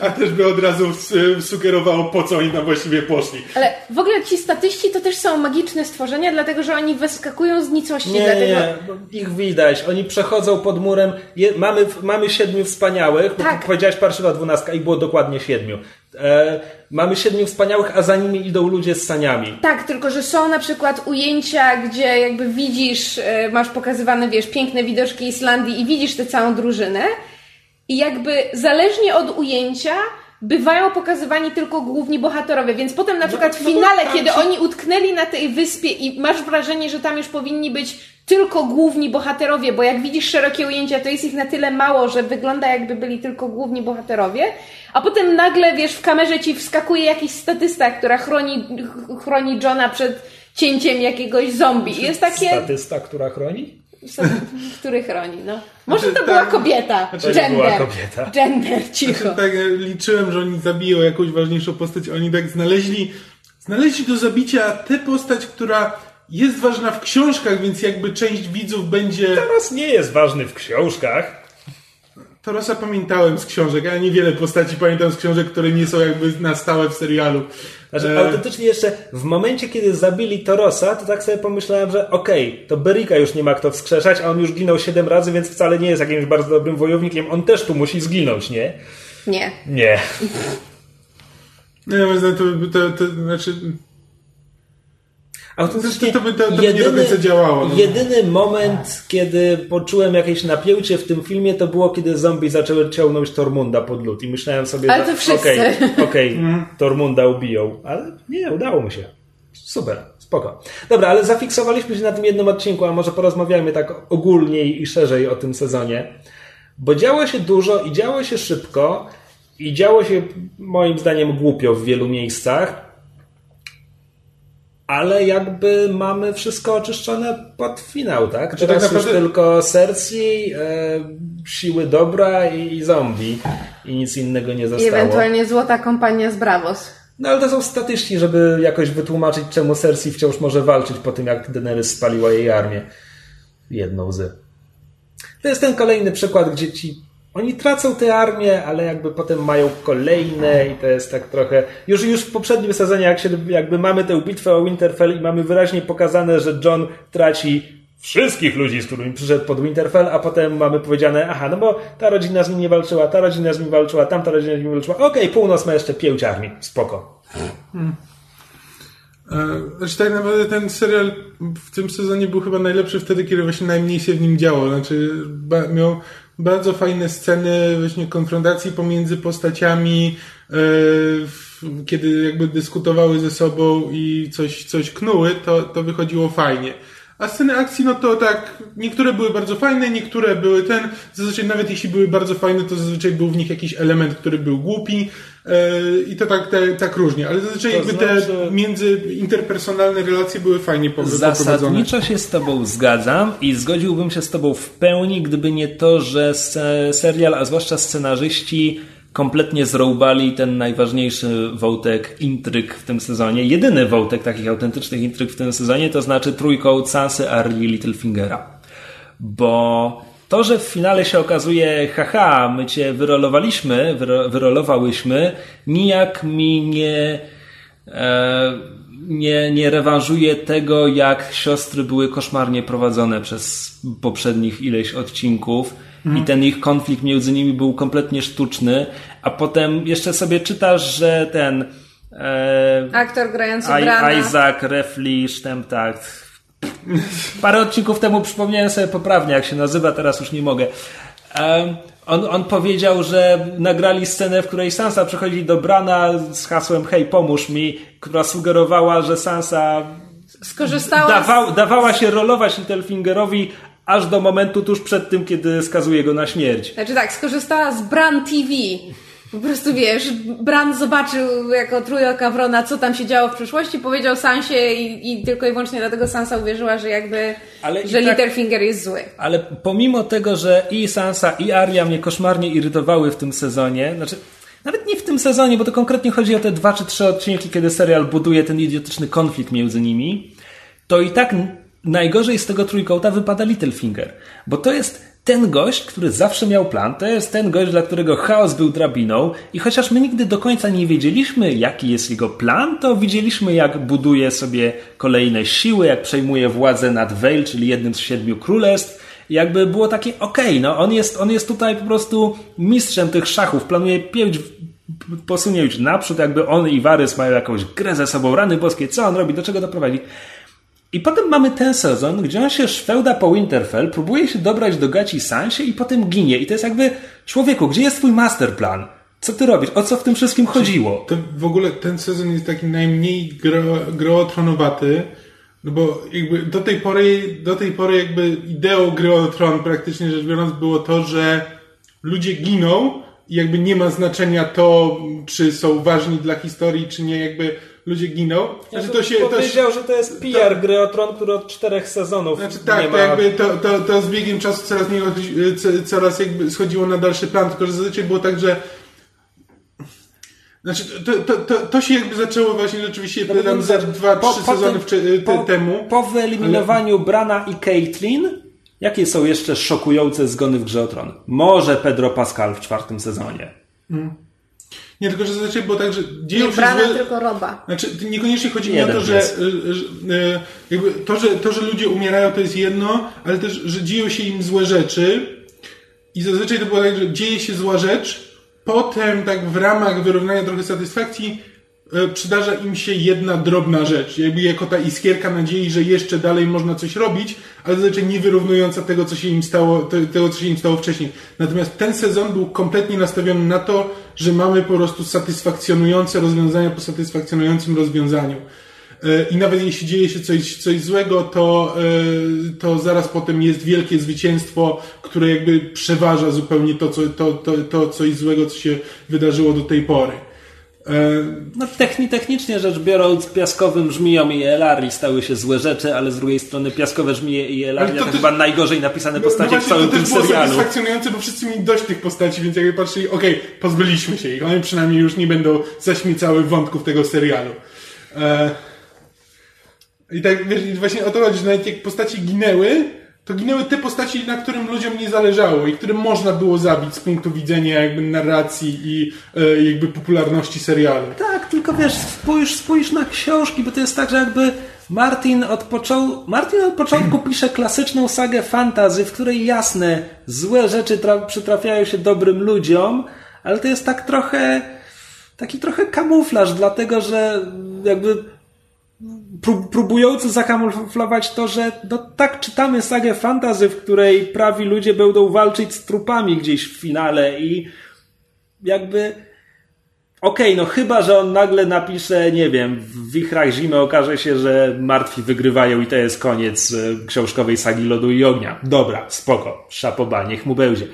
a też by od razu s- sugerowało, po co oni tam właściwie poszli. Ale w ogóle ci statyści to też są magiczne stworzenia, dlatego że oni wyskakują z nicości. Nie, dlatego... nie, bo ich widać. Oni przechodzą pod murem. Je, mamy, mamy siedmiu wspaniałych, Tak. powiedziałeś parszywa dwunastka i było dokładnie siedmiu. E, mamy siedmiu wspaniałych, a za nimi idą ludzie z saniami. Tak, tylko że są na przykład ujęcia, gdzie jakby widzisz, e, masz pokazywane, wiesz, piękne widoczki Islandii i widzisz tę całą drużynę i jakby zależnie od ujęcia bywają pokazywani tylko główni bohaterowie, więc potem na przykład w no bo finale, tam kiedy oni utknęli na tej wyspie i masz wrażenie, że tam już powinni być tylko główni bohaterowie, bo jak widzisz szerokie ujęcia, to jest ich na tyle mało, że wygląda jakby byli tylko główni bohaterowie, a potem nagle, wiesz, w kamerze ci wskakuje jakiś statysta, która chroni, ch- chroni Johna przed cięciem jakiegoś zombie. I Jest takie, Statysta, która chroni? *laughs* który chroni, no. Może Znaczy, to była tak, kobieta. to nie Gender. była kobieta. Gender, cicho. Tak e, liczyłem, że oni zabiją jakąś ważniejszą postać. Oni tak znaleźli, znaleźli do zabicia tę postać, która jest ważna w książkach, więc jakby część widzów będzie... Toros nie jest ważny w książkach. Torosa pamiętałem z książek, ale niewiele postaci pamiętam z książek, które nie są jakby na stałe w serialu. Znaczy, E, autentycznie jeszcze w momencie, kiedy zabili Torosa, to tak sobie pomyślałem, że okej, to Berika już nie ma kto wskrzeszać, a on już ginął 7 razy, więc wcale nie jest jakimś bardzo dobrym wojownikiem. On też tu musi zginąć, nie? Nie. Nie. Nie, wiem, to, to, to, to znaczy... Autentycznie To- by- to- to by nie do końca działało, no. Jedyny moment, kiedy poczułem jakieś napięcie w tym filmie, to było, kiedy zombie zaczęły ciągnąć Tormunda pod lód i myślałem sobie, Ale że to wszyscy. okej, *laughs* okej, Mhm. Tormunda ubiją, ale nie, udało mi się. Super, spoko. Dobra, ale zafiksowaliśmy się na tym jednym odcinku, a może porozmawiajmy tak ogólniej i szerzej o tym sezonie. Bo działo się dużo i działo się szybko i działo się moim zdaniem głupio w wielu miejscach. Ale jakby mamy wszystko oczyszczone pod finał, tak? Czy Teraz tak naprawdę... już tylko Cersei, e, siły dobra i, i zombie i nic innego nie I zostało. ewentualnie złota kompania z Bravos. No ale to są statyści, żeby jakoś wytłumaczyć, czemu Cersei wciąż może walczyć po tym, jak Daenerys spaliła jej armię. Jedną z. To jest ten kolejny przykład, gdzie ci oni tracą te armie, ale jakby potem mają kolejne i to jest tak trochę... Już, już w poprzednim sezonie, jak się, jakby mamy tę bitwę o Winterfell i mamy wyraźnie pokazane, że John traci wszystkich ludzi, z którymi przyszedł pod Winterfell, a potem mamy powiedziane, aha, no bo ta rodzina z nim nie walczyła, ta rodzina z nim walczyła, tamta rodzina z nim walczyła, okej, okay, północ ma jeszcze pięć armii, spoko. Hmm. Znaczy tak naprawdę ten serial w tym sezonie był chyba najlepszy wtedy, kiedy właśnie najmniej się w nim działo. Znaczy miał bardzo fajne sceny właśnie konfrontacji pomiędzy postaciami, kiedy jakby dyskutowały ze sobą i coś, coś knuły, to, to wychodziło fajnie. A sceny akcji, no to tak, niektóre były bardzo fajne, niektóre były ten, zazwyczaj nawet jeśli były bardzo fajne, to zazwyczaj był w nich jakiś element, który był głupi i to tak, te, tak różnie, ale zazwyczaj to jakby znaczy... te międzyinterpersonalne relacje były fajnie poprowadzone. Zasadniczo się z Tobą zgadzam i zgodziłbym się z Tobą w pełni, gdyby nie to, że serial, a zwłaszcza scenarzyści kompletnie zroubali ten najważniejszy wątek intryg w tym sezonie. Jedyny wątek takich autentycznych intryg w tym sezonie to znaczy trójkąt Sansy, Arlie i Littlefingera. Bo to, że w finale się okazuje, haha, my cię wyrolowaliśmy, wyro, wyrolowałyśmy, nijak mi nie, e, nie, nie rewanżuje tego, jak siostry były koszmarnie prowadzone przez poprzednich ileś odcinków i ten ich konflikt między nimi był kompletnie sztuczny, a potem jeszcze sobie czytasz, że ten e, aktor grający Brana. Isaac Refli tak parę odcinków temu przypomniałem sobie poprawnie jak się nazywa, teraz już nie mogę um, on, on powiedział, że nagrali scenę, w której Sansa przychodzi do Brana z hasłem hej pomóż mi, która sugerowała, że Sansa skorzystała dawał, dawała się rolować Littlefingerowi aż do momentu tuż przed tym, kiedy skazuje go na śmierć. Znaczy tak, skorzystała z Bran TV. Po prostu wiesz, Bran zobaczył jako trójka Wrona, co tam się działo w przyszłości, powiedział Sansie i, i tylko i wyłącznie dlatego Sansa uwierzyła, że jakby, ale że tak, Littlefinger jest zły. Ale pomimo tego, że i Sansa i Arya mnie koszmarnie irytowały w tym sezonie, znaczy nawet nie w tym sezonie, bo to konkretnie chodzi o te dwa czy trzy odcinki, kiedy serial buduje ten idiotyczny konflikt między nimi, to i tak najgorzej z tego trójkąta wypada Littlefinger, bo to jest ten gość, który zawsze miał plan, to jest ten gość, dla którego chaos był drabiną i chociaż my nigdy do końca nie wiedzieliśmy, jaki jest jego plan, to widzieliśmy, jak buduje sobie kolejne siły, jak przejmuje władzę nad Vale, czyli jednym z siedmiu królestw. I jakby było takie, okej, okay, no on jest, on jest tutaj po prostu mistrzem tych szachów, planuje pięć posunie już naprzód, jakby on i Varys mają jakąś grę ze sobą, rany boskie, co on robi, do czego doprowadzi. I potem mamy ten sezon, gdzie on się szwełda po Winterfell, próbuje się dobrać do gaci Sansie i potem ginie. I to jest jakby, człowieku, gdzie jest twój masterplan? Co ty robisz? O co w tym wszystkim chodziło? Ten, w ogóle ten sezon jest taki najmniej gro, grotronowaty, no bo jakby do tej pory, do tej pory jakby ideą gry o tron praktycznie rzecz biorąc było to, że ludzie giną i jakby nie ma znaczenia to, czy są ważni dla historii, czy nie, jakby ludzie giną. Znaczy, to się, powiedział, to, że to jest PR to, gry o Tron, który od czterech sezonów znaczy, tak, nie ma... to jakby to, to, to z biegiem czasu coraz mniej coraz jakby schodziło na dalszy plan, tylko że zazwyczaj było tak, że znaczy, to, to, to, to się jakby zaczęło właśnie rzeczywiście no, tam za dwa, po, trzy sezony w, te, po, temu. Po wyeliminowaniu ale... Brana i Caitlyn, jakie są jeszcze szokujące zgony w Grze o Tron? Może Pedro Pascal w czwartym sezonie. Hmm. Nie, tylko że zazwyczaj było tak, że dzieją nie się brana, złe... tylko roba. Znaczy, niekoniecznie chodzi mi o to, że, że, jakby to, że to, że ludzie umierają, to jest jedno, ale też, że dzieją się im złe rzeczy i zazwyczaj to było tak, że dzieje się zła rzecz, potem tak w ramach wyrównania trochę satysfakcji E, przydarza im się jedna drobna rzecz, jakby jako ta iskierka nadziei, że jeszcze dalej można coś robić, ale zazwyczaj nie wyrównująca tego, co się im stało, tego, co się im stało wcześniej. Natomiast ten sezon był kompletnie nastawiony na to, że mamy po prostu satysfakcjonujące rozwiązania po satysfakcjonującym rozwiązaniu. E, I nawet jeśli dzieje się coś, coś złego, to, e, to zaraz potem jest wielkie zwycięstwo, które jakby przeważa zupełnie to, co, to, to, to coś złego, co się wydarzyło do tej pory. E, No techni, technicznie rzecz biorąc, piaskowym żmijom i Elari stały się złe rzeczy, ale z drugiej strony piaskowe żmije i Ale Elaria to to, chyba najgorzej napisane postacie w właśnie całym to tym też było serialu. satysfakcjonujące, bo wszyscy mieli dość tych postaci, więc jakby patrzyli, okej, pozbyliśmy się ich. One przynajmniej już nie będą zaśmiecały wątków tego serialu. E, I tak, wiesz, właśnie o to chodzi, że nawet jak postaci ginęły, to ginęły te postaci, na którym ludziom nie zależało i którym można było zabić z punktu widzenia jakby narracji i e, jakby popularności serialu. Tak, tylko wiesz, spójrz, spójrz na książki, bo to jest tak, że jakby Martin od, począł, Martin od początku *clears throat* pisze klasyczną sagę fantazy, w której jasne, złe rzeczy tra- przytrafiają się dobrym ludziom, ale to jest tak trochę, taki trochę kamuflaż, dlatego że jakby prób- próbujący zakamuflować to, że no tak czytamy sagę fantazy, w której prawi ludzie będą walczyć z trupami gdzieś w finale i jakby Okej, no chyba, że on nagle napisze, nie wiem, w Wichrach Zimy okaże się, że martwi wygrywają i to jest koniec e, książkowej sagi Lodu i Ognia. Dobra, spoko, szapoba, niech mu będzie.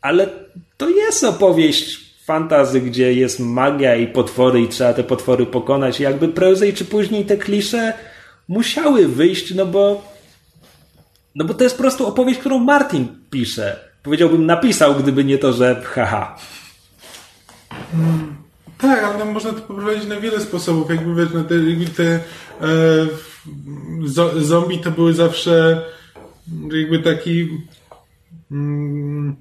Ale to jest opowieść fantazy, gdzie jest magia i potwory i trzeba te potwory pokonać. I jakby prędzej czy później te klisze musiały wyjść, no bo no bo to jest po prostu opowieść, którą Martin pisze. Powiedziałbym, napisał, gdyby nie to, że haha. Tak, ale można to poprowadzić na wiele sposobów. Jakby wiesz, no te, te e, zo, zombie to były zawsze jakby taki mm,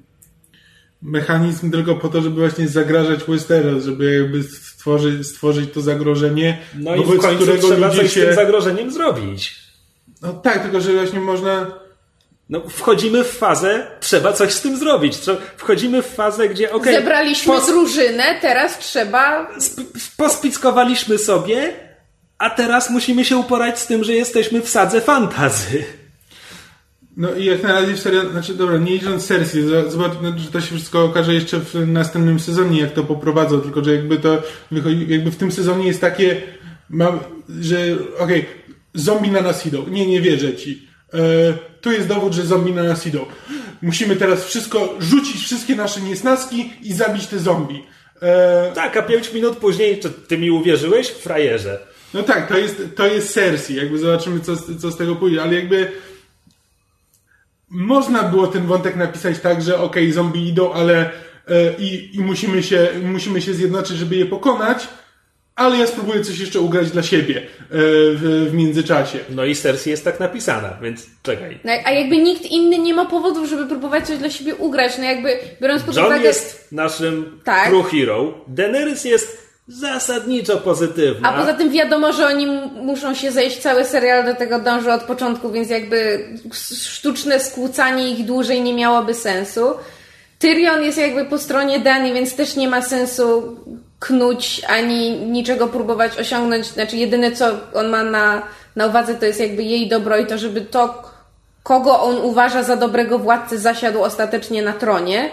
mechanizm tylko po to, żeby właśnie zagrażać Westeros, żeby jakby stworzyć, stworzyć to zagrożenie, No i w końcu którego trzeba ludzie coś z tym się... zagrożeniem zrobić. No tak, tylko że właśnie można... No, wchodzimy w fazę, trzeba coś z tym zrobić. Wchodzimy w fazę, gdzie okej, Zebraliśmy pos- drużynę, teraz trzeba sp- pospickowaliśmy sobie, a teraz musimy się uporać z tym, że jesteśmy w sadze fantazy. No i jak na razie w serial, znaczy dobra, nie licząc Cersei, zobacz, no, że to się wszystko okaże jeszcze w następnym sezonie, jak to poprowadzą, tylko że jakby to wychodzi, jakby w tym sezonie jest takie, mam, że okej, zombie na nas idą, nie, nie wierzę ci. E, tu jest dowód, że zombie na nas idą. Musimy teraz wszystko, rzucić wszystkie nasze niesnaski i zabić te zombie. E, Tak, a pięć minut później, czy ty mi uwierzyłeś? Frajerze. no tak, to jest, to jest Cersei, jakby zobaczymy, co, co z tego pójdzie, ale jakby można było ten wątek napisać tak, że okej, zombie idą, ale e, i, i musimy, się, musimy się zjednoczyć, żeby je pokonać, ale ja spróbuję coś jeszcze ugrać dla siebie e, w, w międzyczasie. No i Cersei jest tak napisana, więc czekaj. No, a jakby nikt inny nie ma powodów, żeby próbować coś dla siebie ugrać. No jakby biorąc pod John uwagę. jest naszym Tak. true hero, Daenerys jest zasadniczo pozytywna. A poza tym wiadomo, że oni muszą się zejść, cały serial do tego dąży od początku, więc jakby sztuczne skłócanie ich dłużej nie miałoby sensu. Tyrion jest jakby po stronie Dany, więc też nie ma sensu knuć ani niczego próbować osiągnąć. Znaczy jedyne co on ma na, na uwadze to jest jakby jej dobro i to, żeby to, kogo on uważa za dobrego władcę, zasiadł ostatecznie na tronie.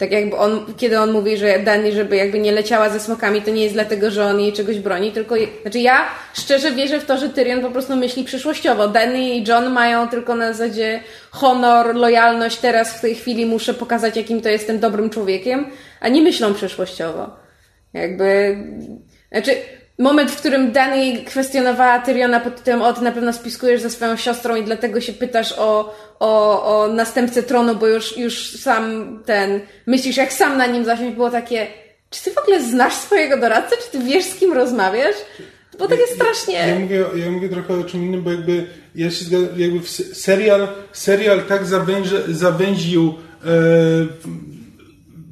Tak jakby on, kiedy on mówi, że Dani, żeby jakby nie leciała ze smokami, to nie jest dlatego, że on jej czegoś broni, tylko, znaczy ja szczerze wierzę w to, że Tyrion po prostu myśli przyszłościowo. Dany i John mają tylko na zasadzie honor, lojalność, teraz w tej chwili muszę pokazać, jakim to jestem dobrym człowiekiem, a nie myślą przyszłościowo. Jakby, znaczy, moment, w którym Dani kwestionowała Tyriona pod tytułem, o, ty na pewno spiskujesz ze swoją siostrą i dlatego się pytasz o, o, o następcę tronu, bo już, już sam ten, myślisz jak sam na nim zasiąść, było takie, czy ty w ogóle znasz swojego doradcę, czy ty wiesz z kim rozmawiasz? To było takie Ja strasznie... mówię, ja mówię trochę o czym innym, bo jakby ja się zgadzam, jakby serial, serial tak zawęży, zawęził e,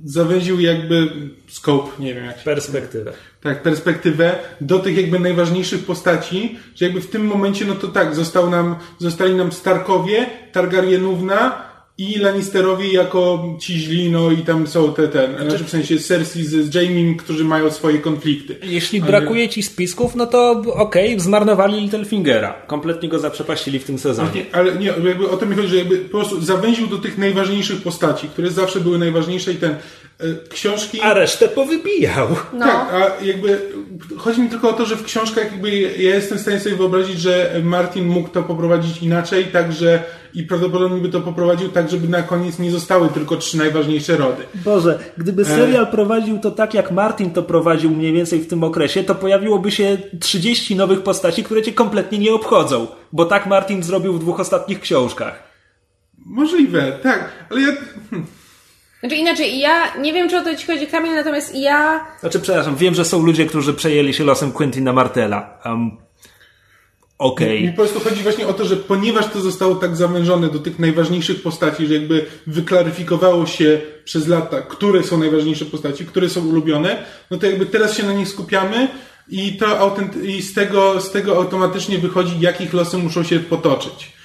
zawęził jakby scope, nie wiem jak się Perspektywę. Tak, perspektywę do tych jakby najważniejszych postaci, że jakby w tym momencie, no to tak, został nam, zostali nam Starkowie, Targaryenówna i Lannisterowie jako ci źli, no i tam są te, ten, znaczy w sensie Cersei z, z Jaimiem, którzy mają swoje konflikty. Jeśli brakuje ci spisków, no to okej, zmarnowali Littlefingera. Kompletnie go zaprzepaścili w tym sezonie. Nie, ale nie, jakby o to mi chodzi, że jakby po prostu zawęził do tych najważniejszych postaci, które zawsze były najważniejsze i ten. E, książki... A resztę powybijał. No. Tak, a jakby chodzi mi tylko o to, że w książkach jakby ja jestem w stanie sobie wyobrazić, że Martin mógł to poprowadzić inaczej, także i prawdopodobnie by to poprowadził tak, żeby na koniec nie zostały tylko trzy najważniejsze rody. Boże, gdyby serial prowadził to tak, jak Martin to prowadził mniej więcej w tym okresie, to pojawiłoby się 30 nowych postaci, które cię kompletnie nie obchodzą. Bo tak Martin zrobił w dwóch ostatnich książkach. Możliwe, tak, ale ja... hm, Znaczy inaczej, ja nie wiem, czy o to ci chodzi, Kamil, natomiast ja Znaczy, przepraszam, wiem, że są ludzie, którzy przejęli się losem Quentina Martela. Um, Okej. Mi po prostu chodzi właśnie o to, że ponieważ to zostało tak zawężone do tych najważniejszych postaci, że jakby wyklaryfikowało się przez lata, które są najważniejsze postaci, które są ulubione, no to jakby teraz się na nich skupiamy i to autent- i z tego, z tego automatycznie wychodzi, jakich losy muszą się potoczyć.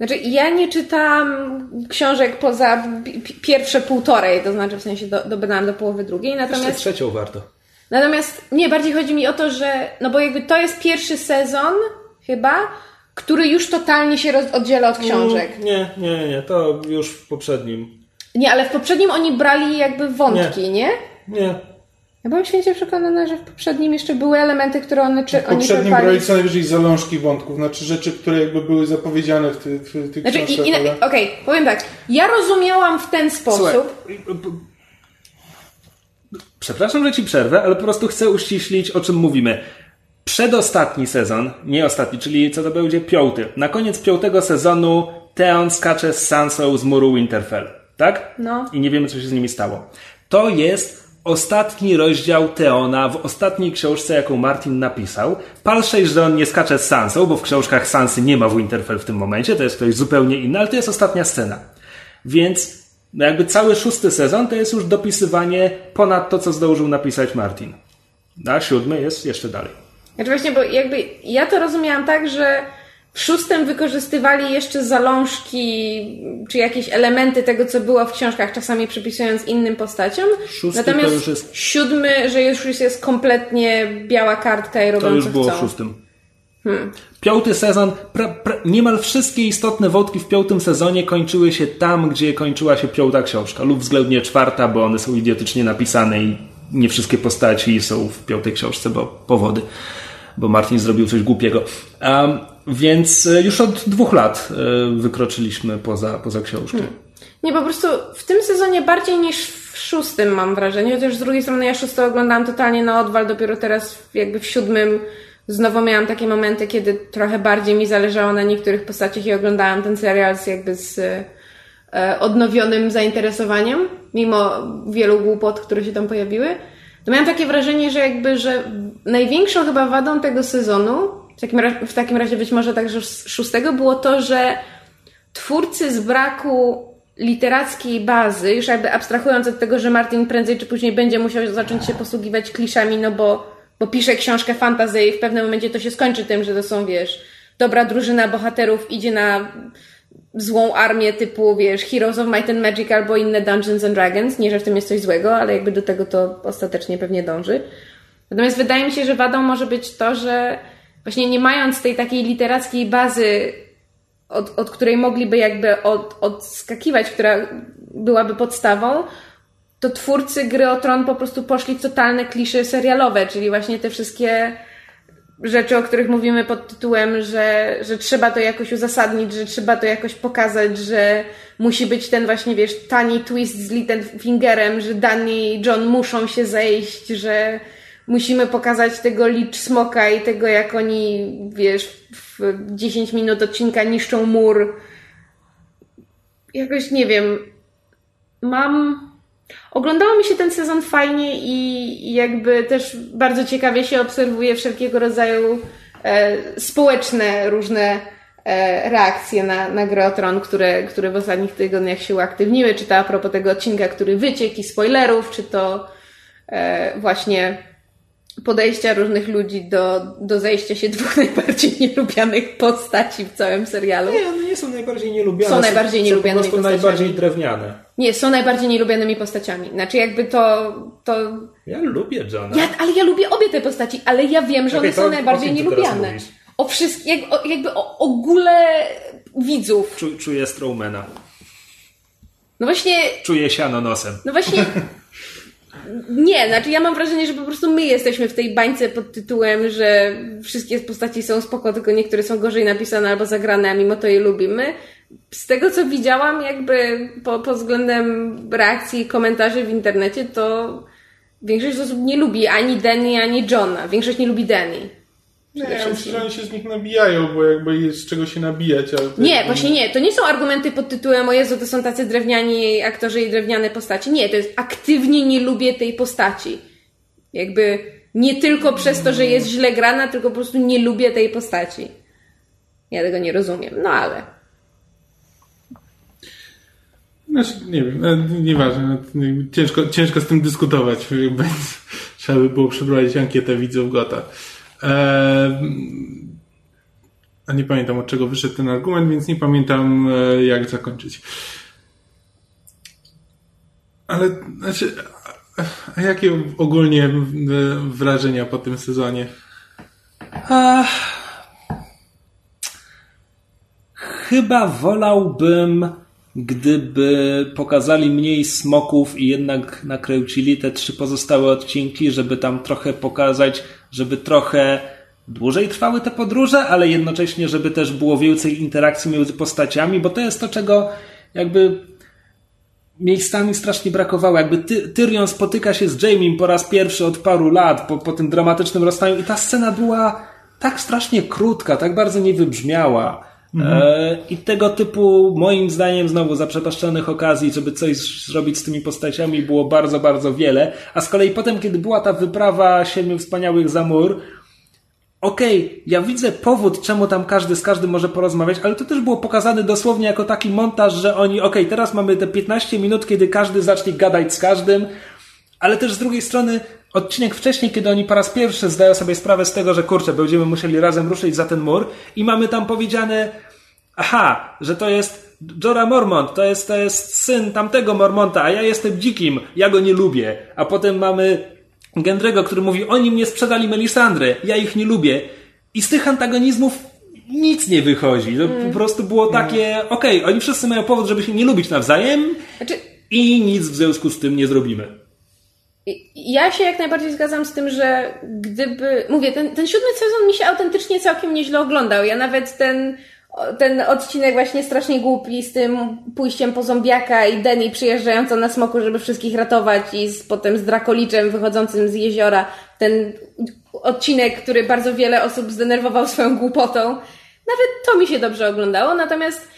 Znaczy, ja nie czytałam książek poza pi- pi- pierwsze półtorej, to znaczy w sensie do, do połowy drugiej, Jeszcze natomiast, trzecią warto. natomiast nie, bardziej chodzi mi o to, że, no bo jakby to jest pierwszy sezon, chyba, który już totalnie się roz, oddziela od książek. Nie, nie, nie, to już w poprzednim. Nie, ale w poprzednim oni brali jakby wątki, nie? Nie. Ja byłam święcie przekonana, że w poprzednim jeszcze były elementy, które one, czy, W oni poprzednim czerpali. brali co najwyżej zalążki wątków, znaczy rzeczy, które jakby były zapowiedziane w, ty, w tych Znaczy, książkach. i, i, ale... okej, powiem tak. Ja rozumiałam w ten sposób. Słuchaj, Przepraszam, że ci przerwę, ale po prostu chcę uściślić, o czym mówimy. Przedostatni sezon, nie ostatni, czyli co to będzie piąty. Na koniec piątego sezonu Theon skacze z Sansą z muru Winterfell, tak? No. I nie wiemy, co się z nimi stało. To jest ostatni rozdział Teona w ostatniej książce, jaką Martin napisał. Pal 6, że on nie skacze z Sansą, bo w książkach Sansy nie ma w Winterfell w tym momencie, to jest ktoś zupełnie inny, ale to jest ostatnia scena. Więc no jakby cały szósty sezon to jest już dopisywanie ponad to, co zdążył napisać Martin. A siódmy jest jeszcze dalej. Znaczy właśnie, bo jakby ja to rozumiałam tak, że w szóstym wykorzystywali jeszcze zalążki, czy jakieś elementy tego, co było w książkach, czasami przypisując innym postaciom. Szósty Natomiast to już jest- siódmy, że już jest kompletnie biała kartka i robią To już było chcą. w szóstym. Piąty sezon, pra, pra, niemal wszystkie istotne wątki w piątym sezonie kończyły się tam, gdzie kończyła się piąta książka, lub względnie czwarta, bo one są idiotycznie napisane i nie wszystkie postaci są w piątej książce, bo powody, bo Martin zrobił coś głupiego. Um, więc e, już od dwóch lat e, wykroczyliśmy poza, poza książkę. Nie, po prostu w tym sezonie bardziej niż w szóstym mam wrażenie, chociaż z drugiej strony ja szósty oglądałam totalnie na odwal, dopiero teraz jakby w siódmym znowu miałam takie momenty, kiedy trochę bardziej mi zależało na niektórych postaciach i oglądałam ten serial z jakby z e, odnowionym zainteresowaniem, mimo wielu głupot, które się tam pojawiły. To miałam takie wrażenie, że jakby, że największą chyba wadą tego sezonu, w takim, ra- w takim razie być może także szóstego, było to, że twórcy z braku literackiej bazy, już jakby abstrahując od tego, że Martin prędzej czy później będzie musiał zacząć się posługiwać kliszami, no bo, bo pisze książkę fantasy i w pewnym momencie to się skończy tym, że to są, wiesz, dobra drużyna bohaterów idzie na złą armię typu, wiesz, Heroes of Might and Magic albo inne Dungeons and Dragons. Nie, że w tym jest coś złego, ale jakby do tego to ostatecznie pewnie dąży. Natomiast wydaje mi się, że wadą może być to, że właśnie nie mając tej takiej literackiej bazy, od, od której mogliby jakby od, odskakiwać, która byłaby podstawą, to twórcy gry o tron po prostu poszli totalne klisze serialowe, czyli właśnie te wszystkie rzeczy, o których mówimy pod tytułem, że, że trzeba to jakoś uzasadnić, że trzeba to jakoś pokazać, że musi być ten właśnie, wiesz, tani twist z Littlefingerem, że Danny i John muszą się zejść, że musimy pokazać tego Lich Smoka i tego, jak oni, wiesz, w 10 minut odcinka niszczą mur. Jakoś, nie wiem, mam... Oglądało mi się ten sezon fajnie i jakby też bardzo ciekawie się obserwuje wszelkiego rodzaju e, społeczne różne e, reakcje na, na grę Tron, które, które w ostatnich tygodniach się uaktywniły, czy to a propos tego odcinka, który wyciekł i spoilerów, czy to e, właśnie podejścia różnych ludzi do, do zejścia się dwóch *laughs* najbardziej nielubianych postaci w całym serialu. Nie, one nie są najbardziej nielubiane. Są najbardziej są nielubianymi po prostu postaciami. najbardziej drewniane. Nie, są najbardziej nielubianymi postaciami. Znaczy jakby to... to... Ja lubię Johna. Ja, ale ja lubię obie te postaci, ale ja wiem, że Okej, one są najbardziej nielubiane. O wszystkich, jakby o ogóle widzów. Czu, czuję Strowmana. No właśnie, Czuję siano nosem. no właśnie, *laughs* Nie, znaczy ja mam wrażenie, że po prostu my jesteśmy w tej bańce pod tytułem, że wszystkie postaci są spoko, tylko niektóre są gorzej napisane albo zagrane, a mimo to je lubimy. Z tego, co widziałam jakby po, pod względem reakcji i komentarzy w internecie, to większość osób nie lubi ani Danny, ani Johna. Większość nie lubi Danny. Nie, ja myślę, że oni się z nich nabijają, bo jakby jest z czego się nabijać. Nie, jakby- właśnie nie. To nie są argumenty pod tytułem o Jezu, to są tacy drewniani aktorzy i drewniane postaci. Nie, to jest aktywnie nie lubię tej postaci. Jakby nie tylko przez to, że jest źle grana, tylko po prostu nie lubię tej postaci. Ja tego nie rozumiem, no ale... Znaczy, nie wiem, e, nieważne. no, Ciężko, ciężko z tym dyskutować, *laughs* trzeba by było przeprowadzić ankietę widzów Gota. A nie pamiętam od czego wyszedł ten argument, więc nie pamiętam e, jak zakończyć. Ale, znaczy, a, a jakie ogólnie e, wrażenia po tym sezonie? Chyba wolałbym, gdyby pokazali mniej smoków i jednak nakręcili te trzy pozostałe odcinki, żeby tam trochę pokazać, żeby trochę dłużej trwały te podróże, ale jednocześnie, żeby też było więcej interakcji między postaciami, bo to jest to, czego jakby miejscami strasznie brakowało. Jakby Ty Tyrion spotyka się z Jamiem po raz pierwszy od paru lat, po, po tym dramatycznym rozstaniu i ta scena była tak strasznie krótka, tak bardzo nie wybrzmiała. E, I tego typu, moim zdaniem, znowu zaprzepaszczonych okazji, żeby coś zrobić z tymi postaciami było bardzo, bardzo wiele. A z kolei potem, kiedy była ta wyprawa Siedmiu Wspaniałych za mur, Okej, ja widzę powód, czemu tam każdy z każdym może porozmawiać, ale to też było pokazane dosłownie jako taki montaż, że oni, okej, teraz mamy te 15 minut, kiedy każdy zacznie gadać z każdym, ale też z drugiej strony odcinek wcześniej, kiedy oni po raz pierwszy zdają sobie sprawę z tego, że kurczę, będziemy musieli razem ruszyć za ten mur i mamy tam powiedziane, aha, że to jest Jorah Mormont, to jest, to jest syn tamtego Mormonta, a ja jestem dzikim, ja go nie lubię. A potem mamy Gendrego, który mówi, oni mnie sprzedali Melisandrę, ja ich nie lubię. I z tych antagonizmów nic nie wychodzi. To po prostu było takie, okej, oni wszyscy mają powód, żeby się nie lubić nawzajem Znaczy, i nic w związku z tym nie zrobimy. Ja się jak najbardziej zgadzam z tym, że gdyby. Mówię, ten, ten siódmy sezon mi się autentycznie całkiem nieźle oglądał. Ja nawet ten, ten odcinek właśnie strasznie głupi z tym pójściem po zombiaka i Denny przyjeżdżającą na smoku, żeby wszystkich ratować i z, potem z Drakoliczem wychodzącym z jeziora. Ten odcinek, który bardzo wiele osób zdenerwował swoją głupotą. Nawet to mi się dobrze oglądało, natomiast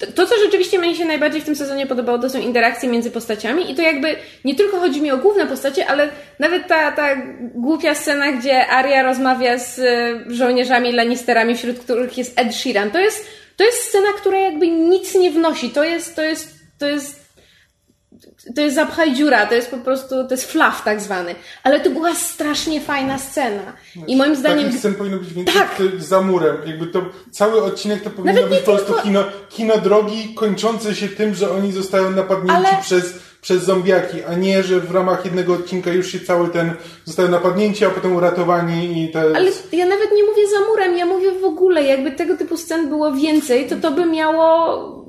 to, to, co rzeczywiście mnie się najbardziej w tym sezonie podobało, to są interakcje między postaciami i to jakby nie tylko chodzi mi o główne postacie, ale nawet ta, ta głupia scena, gdzie Arya rozmawia z e, żołnierzami Lannisterami, wśród których jest Ed Sheeran. To jest, to jest scena, która jakby nic nie wnosi. To jest, to jest, to jest to jest zapchaj dziura, to jest po prostu, to jest fluff tak zwany. Ale to była strasznie fajna scena. I moim zdaniem... Takich scen powinno być więcej Tak. za murem. Jakby to, cały odcinek to powinno Nawet być po prostu tylko- kino, kino drogi kończące się tym, że oni zostają napadnięci Ale- przez, przez zombiaki, a nie, że w ramach jednego odcinka już się cały ten zostają napadnięci, a potem uratowani i te... Ale ja nawet nie mówię za murem, ja mówię w ogóle, jakby tego typu scen było więcej, to to by miało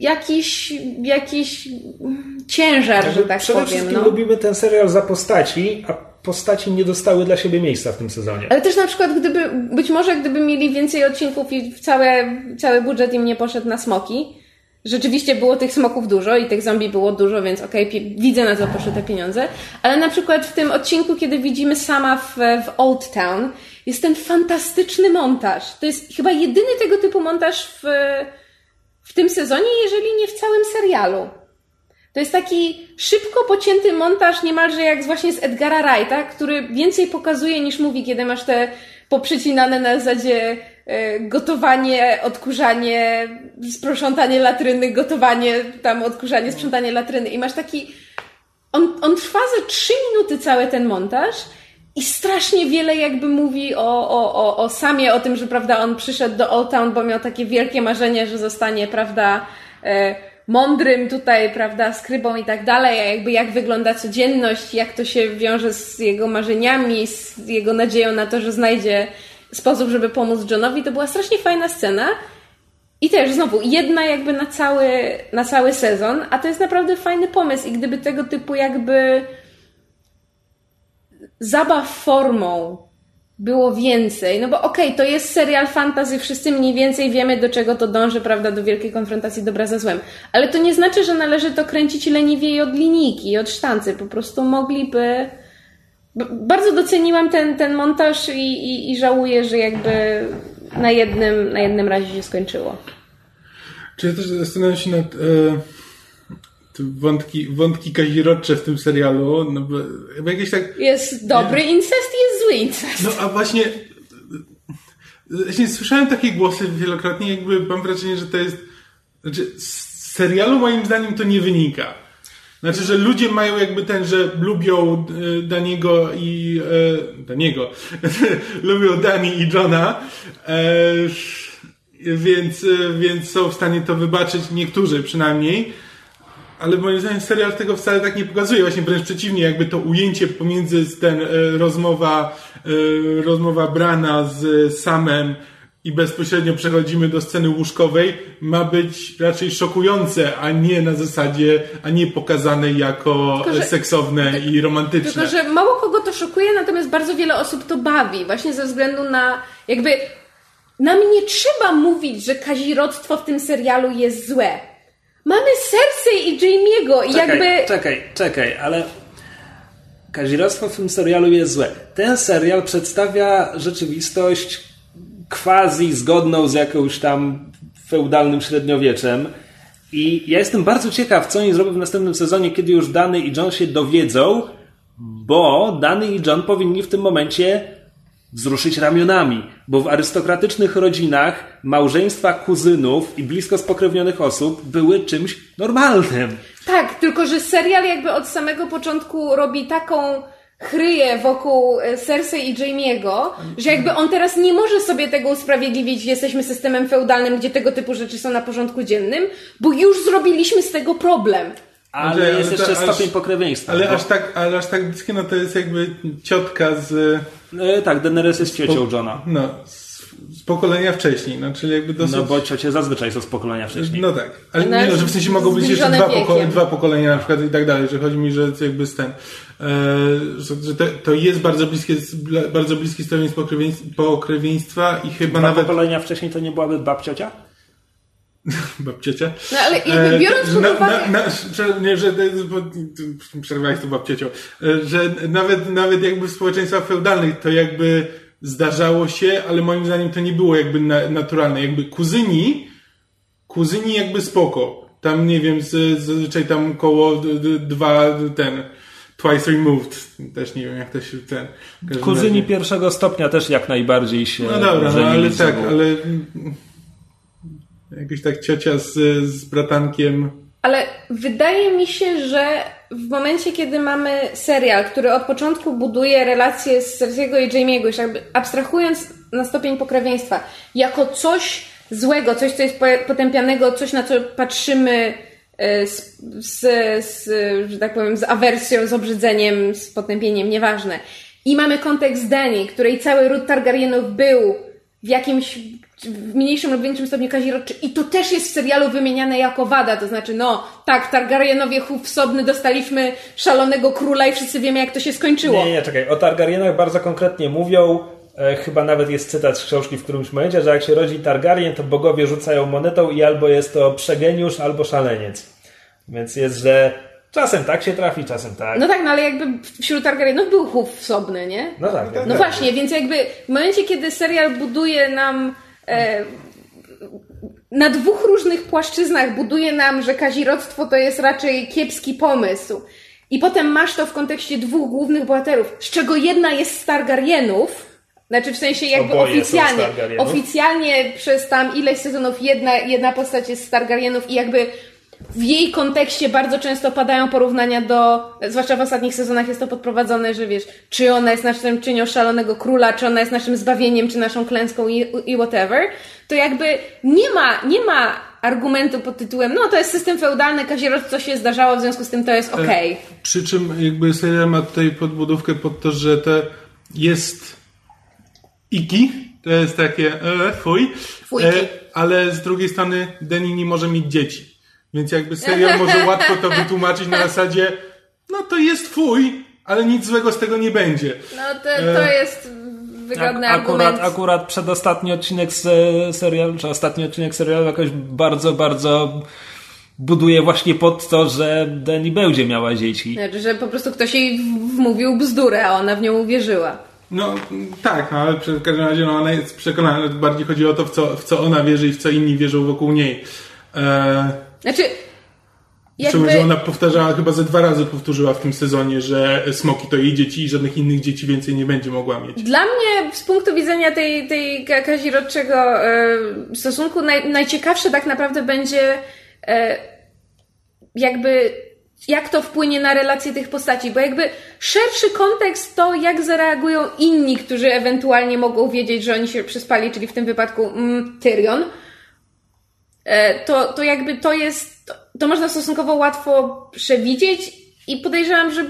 jakiś, jakiś ciężar, że tak Przede powiem. wszystkim No. lubimy ten serial za postaci, a postaci nie dostały dla siebie miejsca w tym sezonie. Ale też na przykład, gdyby, być może gdyby mieli więcej odcinków i całe, cały budżet im nie poszedł na smoki, rzeczywiście było tych smoków dużo i tych zombie było dużo, więc okej, pi- widzę na co poszły te pieniądze, ale na przykład w tym odcinku, kiedy widzimy sama w, w Old Town, jest ten fantastyczny montaż. To jest chyba jedyny tego typu montaż w, w tym sezonie, jeżeli nie w całym serialu. To jest taki szybko pocięty montaż, niemalże jak właśnie z Edgara Wrighta, który więcej pokazuje niż mówi, kiedy masz te poprzecinane na zasadzie e, gotowanie, odkurzanie, sprzątanie latryny, gotowanie, tam odkurzanie, sprzątanie latryny i masz taki... On, on trwa ze trzy minuty cały ten montaż i strasznie wiele jakby mówi o, o, o, o samie, o tym, że prawda, on przyszedł do Old Town, bo miał takie wielkie marzenie, że zostanie, prawda, e, mądrym tutaj, prawda, skrybą i tak dalej, a jakby jak wygląda codzienność, jak to się wiąże z jego marzeniami, z jego nadzieją na to, że znajdzie sposób, żeby pomóc Johnowi, to była strasznie fajna scena. I też znowu, jedna jakby na cały, na cały sezon, a to jest naprawdę fajny pomysł i gdyby tego typu jakby zabaw formą było więcej, no bo okej, okay, to jest serial fantasy, wszyscy mniej więcej wiemy, do czego to dąży, prawda, do wielkiej konfrontacji dobra ze złem, ale to nie znaczy, że należy to kręcić leniwiej od linijki, od sztancy, po prostu mogliby... Bardzo doceniłam ten, ten montaż i, i, i żałuję, że jakby na jednym, na jednym razie się skończyło. Czy ja też zastanawiam się nad... E wątki, wątki kazirodcze w tym serialu, no bo, jakieś tak... Jest dobry incest jest zły incest. No a właśnie właśnie słyszałem takie głosy wielokrotnie, jakby mam wrażenie, że to jest znaczy z serialu moim zdaniem to nie wynika. Znaczy, że ludzie mają jakby ten, że lubią e, Daniego i e, Daniego, *laughs* lubią Dani i Johna, e, więc, e, więc są w stanie to wybaczyć, niektórzy przynajmniej ale moim zdaniem serial tego wcale tak nie pokazuje. Właśnie wręcz przeciwnie, jakby to ujęcie pomiędzy ten e, rozmowa, e, rozmowa Brana z Samem i bezpośrednio przechodzimy do sceny łóżkowej, ma być raczej szokujące, a nie na zasadzie, a nie pokazane jako tylko, że, seksowne i romantyczne. Tylko, że mało kogo to szokuje, natomiast bardzo wiele osób to bawi, właśnie ze względu na jakby nam nie trzeba mówić, że kazirodztwo w tym serialu jest złe Mamy Cersei i Jamie'ego i czekaj, jakby... Czekaj, czekaj, ale kazirostwo w tym serialu jest złe. Ten serial przedstawia rzeczywistość quasi zgodną z jakąś tam feudalnym średniowieczem i ja jestem bardzo ciekaw, co oni zrobią w następnym sezonie, kiedy już Dany i John się dowiedzą, bo Dany i John powinni w tym momencie wzruszyć ramionami, bo w arystokratycznych rodzinach małżeństwa kuzynów i blisko spokrewnionych osób były czymś normalnym. Tak, tylko że serial jakby od samego początku robi taką chryję wokół e, Cersei i Jamie'ego, że jakby on teraz nie może sobie tego usprawiedliwić, jesteśmy systemem feudalnym, gdzie tego typu rzeczy są na porządku dziennym, bo już zrobiliśmy z tego problem. Ale, jest jeszcze stopień aż, pokrewieństwa. Ale, bo... aż tak, ale aż tak bliskie, no to jest jakby ciotka z... E, tak, Daenerys jest ciocią Johna. No, z, z, pokolenia wcześniej, no czyli jakby dosyć... No bo ciocie zazwyczaj są z pokolenia wcześniej. No tak, ale no, nie no, że w sensie mogą być jeszcze dwa, poko dwa, pokolenia na przykład i tak dalej, że chodzi mi, że jakby z ten... E, że, że to, to, jest bardzo bliskie, bardzo bliski stopień pokrewieństwa i chyba dwa nawet... pokolenia wcześniej to nie byłaby babciocia? *laughs* babciocia. No ale jakby biorąc pod uwagę... Na, na, nie, że przerwałeś to babciocią, e, że nawet, nawet jakby w społeczeństwach feudalnych to jakby zdarzało się, ale moim zdaniem to nie było jakby naturalne. Jakby kuzyni, kuzyni jakby spoko. Tam nie wiem, zazwyczaj tam koło dwa ten twice removed. Też nie wiem, jak to się ten. Kuzyni razie. pierwszego stopnia też jak najbardziej się. No dobra, no, ale tak, ale Jakoś tak ciocia z, z bratankiem. Ale wydaje mi się, że w momencie, kiedy mamy serial, który od początku buduje relacje z Sergiego i Jamie'ego, już abstrahując na stopień pokrewieństwa, jako coś złego, coś, co jest potępianego, coś, na co patrzymy e, z, z, z, że tak powiem, z awersją, z obrzydzeniem, z potępieniem, nieważne. I mamy kontekst Dani, której cały ród Targaryenów był w jakimś w mniejszym lub większym stopniu kazirodczy i to też jest w serialu wymieniane jako wada, to znaczy no, tak, Targaryenowie wsobny dostaliśmy szalonego króla i wszyscy wiemy jak to się skończyło. Nie, nie, czekaj, o Targaryenach bardzo konkretnie mówią, e, chyba nawet jest cytat z książki w którymś momencie, że jak się rodzi Targaryen, to bogowie rzucają monetą i albo jest to przegeniusz, albo szaleniec. Więc jest, że Czasem tak się trafi, czasem tak. No tak, no ale jakby wśród Targaryenów był chów wsobny, nie? No tak. No, no właśnie, więc jakby w momencie, kiedy serial buduje nam E, na dwóch różnych płaszczyznach buduje nam, że kazirodztwo to jest raczej kiepski pomysł. I potem masz to w kontekście dwóch głównych bohaterów, z czego jedna jest z Targaryenów, znaczy w sensie jakby Oboje oficjalnie, oficjalnie przez tam ileś sezonów jedna, jedna postać jest z Targaryenów i jakby w jej kontekście bardzo często padają porównania do, zwłaszcza w ostatnich sezonach jest to podprowadzone, że wiesz, czy ona jest naszym czynią szalonego króla, czy ona jest naszym zbawieniem, czy naszą klęską i, i whatever, to jakby nie ma, nie ma argumentu pod tytułem, no to jest system feudalny, kazirodztwo się zdarzało, w związku z tym to jest okej. Okay. Przy czym jakby serial ma tutaj podbudówkę pod to, że to jest iki, to jest takie e, fuj, e, ale z drugiej strony Denny nie może mieć dzieci. Więc jakby serial może łatwo to wytłumaczyć na zasadzie, no to jest twój, ale nic złego z tego nie będzie. No to, to E, jest wygodny Ak- argument. akurat, akurat przedostatni odcinek z serialu, czy ostatni odcinek serialu jakoś bardzo, bardzo buduje właśnie pod to, że Danny będzie miała dzieci. Znaczy, że po prostu ktoś jej wmówił bzdurę, a ona w nią uwierzyła. No tak, no, ale w każdym razie no, ona jest przekonana, bardziej chodzi o to, w co, w co ona wierzy i w co inni wierzą wokół niej. Eee, Znaczy, Jakby... jakby... że ona powtarzała, chyba ze dwa razy powtórzyła w tym sezonie, że smoki to jej dzieci i żadnych innych dzieci więcej nie będzie mogła mieć. Dla mnie z punktu widzenia tej, tej ka- kazirodczego e, stosunku naj, najciekawsze tak naprawdę będzie e, jakby jak to wpłynie na relacje tych postaci, bo jakby szerszy kontekst to, jak zareagują inni, którzy ewentualnie mogą wiedzieć, że oni się przespali, czyli w tym wypadku mm, Tyrion, to, to jakby to jest, to, można stosunkowo łatwo przewidzieć i podejrzewam, że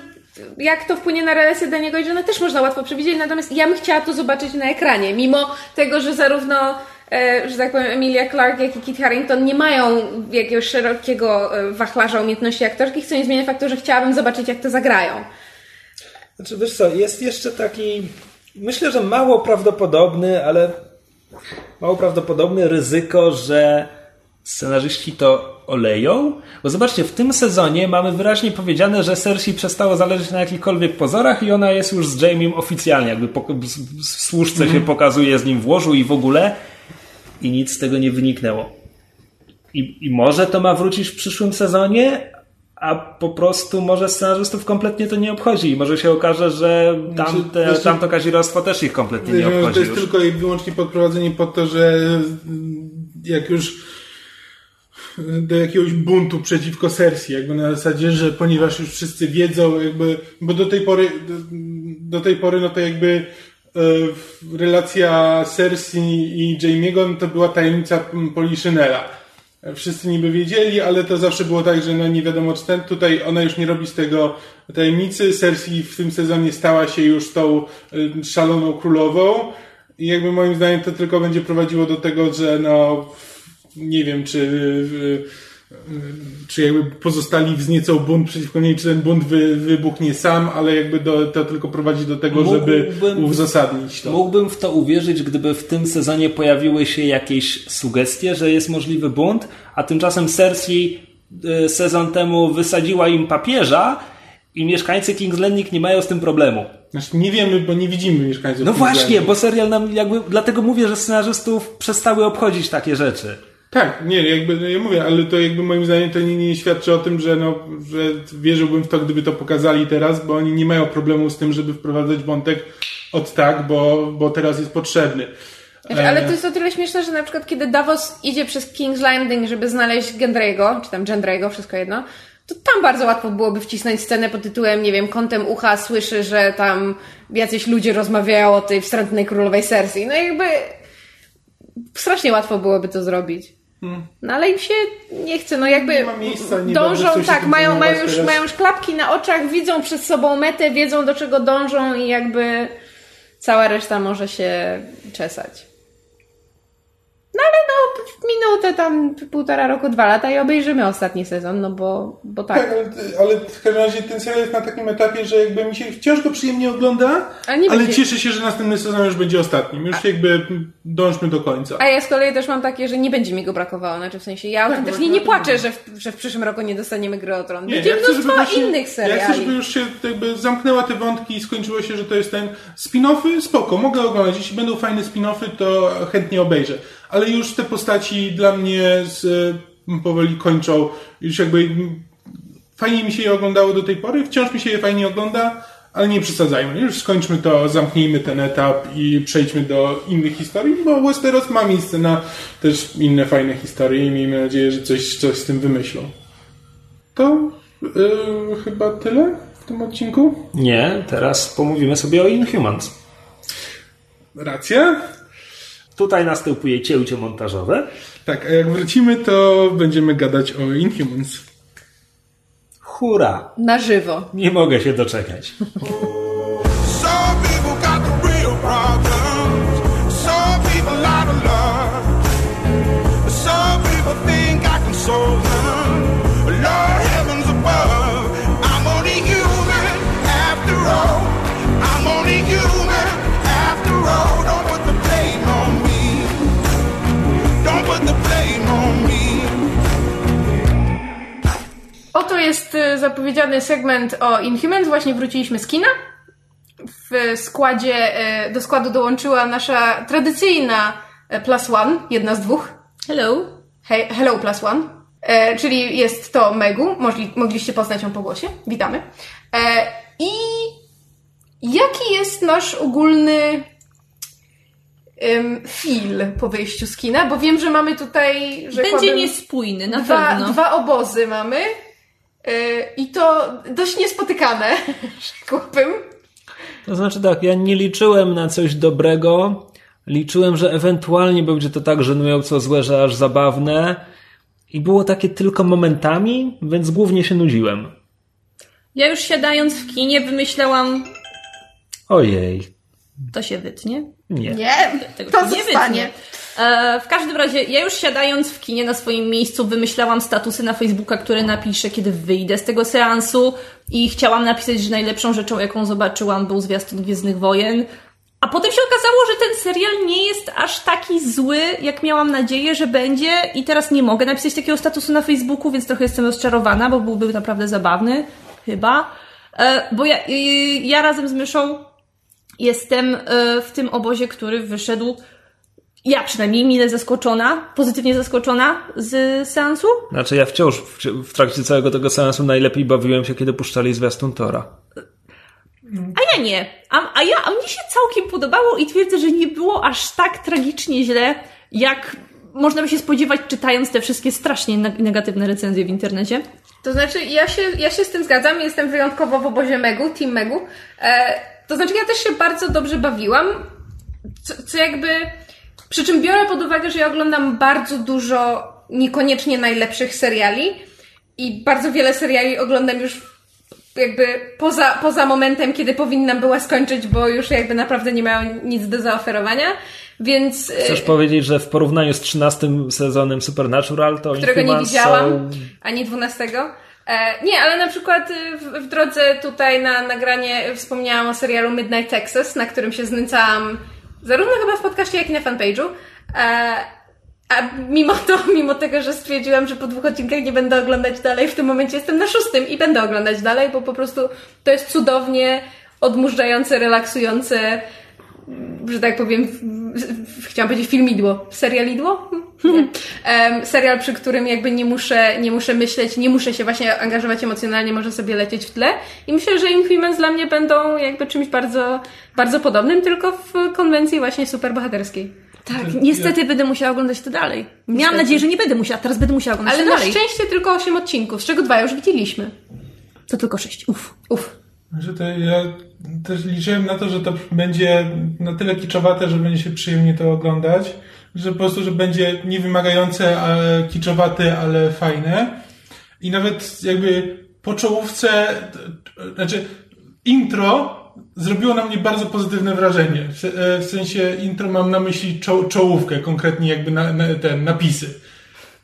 jak to wpłynie na relację Daniego i Johna też można łatwo przewidzieć, natomiast ja bym chciała to zobaczyć na ekranie, mimo tego, że zarówno e, że tak powiem Emilia Clarke, jak i Kit Harington nie mają jakiegoś szerokiego e, wachlarza umiejętności aktorskich, co nie zmienia faktu, że chciałabym zobaczyć, jak to zagrają. Znaczy, wiesz co, jest jeszcze taki, myślę, że mało prawdopodobny, ale mało prawdopodobne ryzyko, że scenarzyści to oleją. Bo zobaczcie, w tym sezonie mamy wyraźnie powiedziane, że Cersei przestało zależeć na jakichkolwiek pozorach i ona jest już z Jamiem oficjalnie, jakby po, w służce się pokazuje z nim w łożu i w ogóle i nic z tego nie wyniknęło. I, I może to ma wrócić w przyszłym sezonie, a po prostu może scenarzystów kompletnie to nie obchodzi. I może się okaże, że tamte, Znaczy, tamto kazirostwo też ich kompletnie nie że to obchodzi jest już. tylko i wyłącznie podprowadzenie pod to, że mm, jak już do jakiegoś buntu przeciwko Cersei, jakby na zasadzie, że ponieważ już wszyscy wiedzą, jakby, bo do tej pory, do, do tej pory, no to jakby e, relacja Cersei i Jaime'ego no to była tajemnica Poliszynela. Wszyscy niby wiedzieli, ale to zawsze było tak, że no nie wiadomo czy ten, tutaj ona już nie robi z tego tajemnicy. Cersei w tym sezonie stała się już tą y, szaloną królową i jakby moim zdaniem to tylko będzie prowadziło do tego, że no nie wiem, czy czy jakby pozostali wzniecą bunt przeciwko niej, czy ten bunt wy, wybuchnie sam, ale jakby do, to tylko prowadzi do tego, żeby Mógłbym- uzasadnić to. Mógłbym w to uwierzyć, gdyby w tym sezonie pojawiły się jakieś sugestie, że jest możliwy bunt, a tymczasem Cersei y, sezon temu wysadziła im papieża i mieszkańcy King's Landing nie mają z tym problemu. Znaczy nie wiemy, bo nie widzimy mieszkańców. No King's właśnie, Landing. bo serial nam jakby, dlatego mówię, że scenarzystów przestały obchodzić takie rzeczy. Tak, nie, jakby, no ja mówię, ale to jakby moim zdaniem to nie, nie świadczy o tym, że no, że wierzyłbym w to, gdyby to pokazali teraz, bo oni nie mają problemu z tym, żeby wprowadzać wątek od tak, bo, bo teraz jest potrzebny. Znaczy, ale to jest o tyle śmieszne, że na przykład kiedy Davos idzie przez King's Landing, żeby znaleźć Gendry'ego, czy tam Gendry'ego, wszystko jedno, to tam bardzo łatwo byłoby wcisnąć scenę pod tytułem, nie wiem, kątem ucha słyszy, że tam jacyś ludzie rozmawiają o tej wstrętnej królowej Cersei. No i jakby strasznie łatwo byłoby to zrobić. No ale im się nie chce, no jakby Nie ma miejsca, nie dążą, tak, tym mają, mają, już, teraz. mają już klapki na oczach, widzą przed sobą metę, wiedzą do czego dążą i jakby cała reszta może się czesać. No ale no, minutę tam, półtora roku, dwa lata i obejrzymy ostatni sezon, no bo, bo tak. Tak, ale, ale w każdym razie ten serial jest na takim etapie, że jakby mi się wciąż go przyjemnie ogląda, Ale nie będzie- cieszę się, że następny sezon już będzie ostatnim. Już jakby dążmy do końca. A ja z kolei też mam takie, że nie będzie mi go brakowało, znaczy w sensie ja autentycznie no, nie no, płaczę, że w, że w przyszłym roku nie dostaniemy gry o tron. Nie, Będzie ja mnóstwo właśnie- innych Ja chcę, seriali. żeby już się jakby zamknęła te wątki i skończyło się, że to jest ten spin-offy, spoko, mogę oglądać. Jeśli będą fajne spin-offy, to chętnie obejrzę. Ale już te postaci dla mnie z, m, powoli kończą. Już jakby fajnie mi się je oglądało do tej pory, wciąż mi się je fajnie ogląda, ale nie przesadzajmy. Już skończmy to, zamknijmy ten etap i przejdźmy do innych historii, bo Westeros ma miejsce na też inne fajne historie i miejmy nadzieję, że coś, coś z tym wymyślą. To yy, chyba tyle w tym odcinku. Nie, teraz pomówimy sobie o Inhumans. Racja. Tutaj następuje cięcie montażowe. Tak, a jak wrócimy, to będziemy gadać o Inhumans. Hurra! Na żywo. Nie mogę się doczekać. Some people think I can solve them. Jest e, zapowiedziany segment o Inhumans. Właśnie wróciliśmy z kina. W składzie, e, do składu dołączyła nasza tradycyjna e, Plus One, jedna z dwóch. Hello. He, hello Plus One. E, czyli jest to Megu. Mogli, mogliście poznać ją po głosie. Witamy. E, I jaki jest nasz ogólny em, feel po wyjściu z kina? Bo wiem, że mamy tutaj, że Będzie niespójny, na dwa, pewno. dwa obozy mamy. E, I to dość niespotykane, *laughs* rzekłabym. To znaczy tak, ja nie liczyłem na coś dobrego. Liczyłem, że ewentualnie będzie to tak żenująco złe, że aż zabawne. I było takie tylko momentami, więc głównie się nudziłem. Ja już siadając w kinie wymyślałam, Ojej, to się wytnie. nie. Nie, Tego to się nie zostanie. wytnie. E, w każdym razie, ja już siadając w kinie na swoim miejscu wymyślałam statusy na Facebooka, które napiszę, kiedy wyjdę z tego seansu i chciałam napisać, że najlepszą rzeczą, jaką zobaczyłam, był zwiastun Gwiezdnych Wojen. A potem się okazało, że ten serial nie jest aż taki zły, jak miałam nadzieję, że będzie i teraz nie mogę napisać takiego statusu na Facebooku, więc trochę jestem rozczarowana, bo byłby naprawdę zabawny, chyba. E, bo ja, y, ja razem z Myszą jestem e, w tym obozie, który wyszedł, ja przynajmniej mile zaskoczona, pozytywnie zaskoczona z seansu. Znaczy ja wciąż w, w trakcie całego tego seansu najlepiej bawiłem się, kiedy puszczali zwiastun Tora. A ja nie. A, a ja, a mnie się całkiem podobało i twierdzę, że nie było aż tak tragicznie źle, jak można by się spodziewać, czytając te wszystkie strasznie neg- negatywne recenzje w internecie. To znaczy, ja się, ja się z tym zgadzam, jestem wyjątkowo w obozie Megu, Team Megu. E, to znaczy, ja też się bardzo dobrze bawiłam, co, co jakby... Przy czym biorę pod uwagę, że ja oglądam bardzo dużo niekoniecznie najlepszych seriali i bardzo wiele seriali oglądam już jakby poza, poza momentem, kiedy powinnam była skończyć, bo już jakby naprawdę nie miałam nic do zaoferowania, więc... e, Chcesz powiedzieć, że w porównaniu z 13 sezonem Supernatural to którego nie widziałam, są... ani dwunastego. E, nie, ale na przykład y, w, w drodze tutaj na nagranie wspomniałam o serialu Midnight Texas, na którym się znęcałam zarówno chyba w podcaście, jak i na fanpage'u. E, a mimo to, *laughs* mimo tego, że stwierdziłam, że po dwóch odcinkach nie będę oglądać dalej, w tym momencie jestem na szóstym i będę oglądać dalej, bo po prostu to jest cudownie odmurzające, relaksujące, że tak powiem, chciałam powiedzieć filmidło. Serialidło? Nie. Em, serial, przy którym jakby nie muszę, nie muszę myśleć, nie muszę się właśnie angażować emocjonalnie, może sobie lecieć w tle. I myślę, że Inhumans dla mnie będą jakby czymś bardzo, bardzo podobnym, tylko w konwencji właśnie superbohaterskiej. Tak, niestety będę musiała oglądać to dalej. Miałam nadzieję, że nie będę musiała, teraz będę musiała oglądać Ale to na dalej. szczęście tylko 8 odcinków, z czego dwa już widzieliśmy. To tylko sześć. Uff. Uff. Że to ja też liczyłem na to, że to będzie na tyle kiczowate, że będzie się przyjemnie to oglądać, że po prostu, że będzie niewymagające, ale kiczowate, ale fajne. I nawet jakby po czołówce, znaczy intro zrobiło na mnie bardzo pozytywne wrażenie. W, e, sensie intro mam na myśli czo, czołówkę, konkretnie jakby na, na, te napisy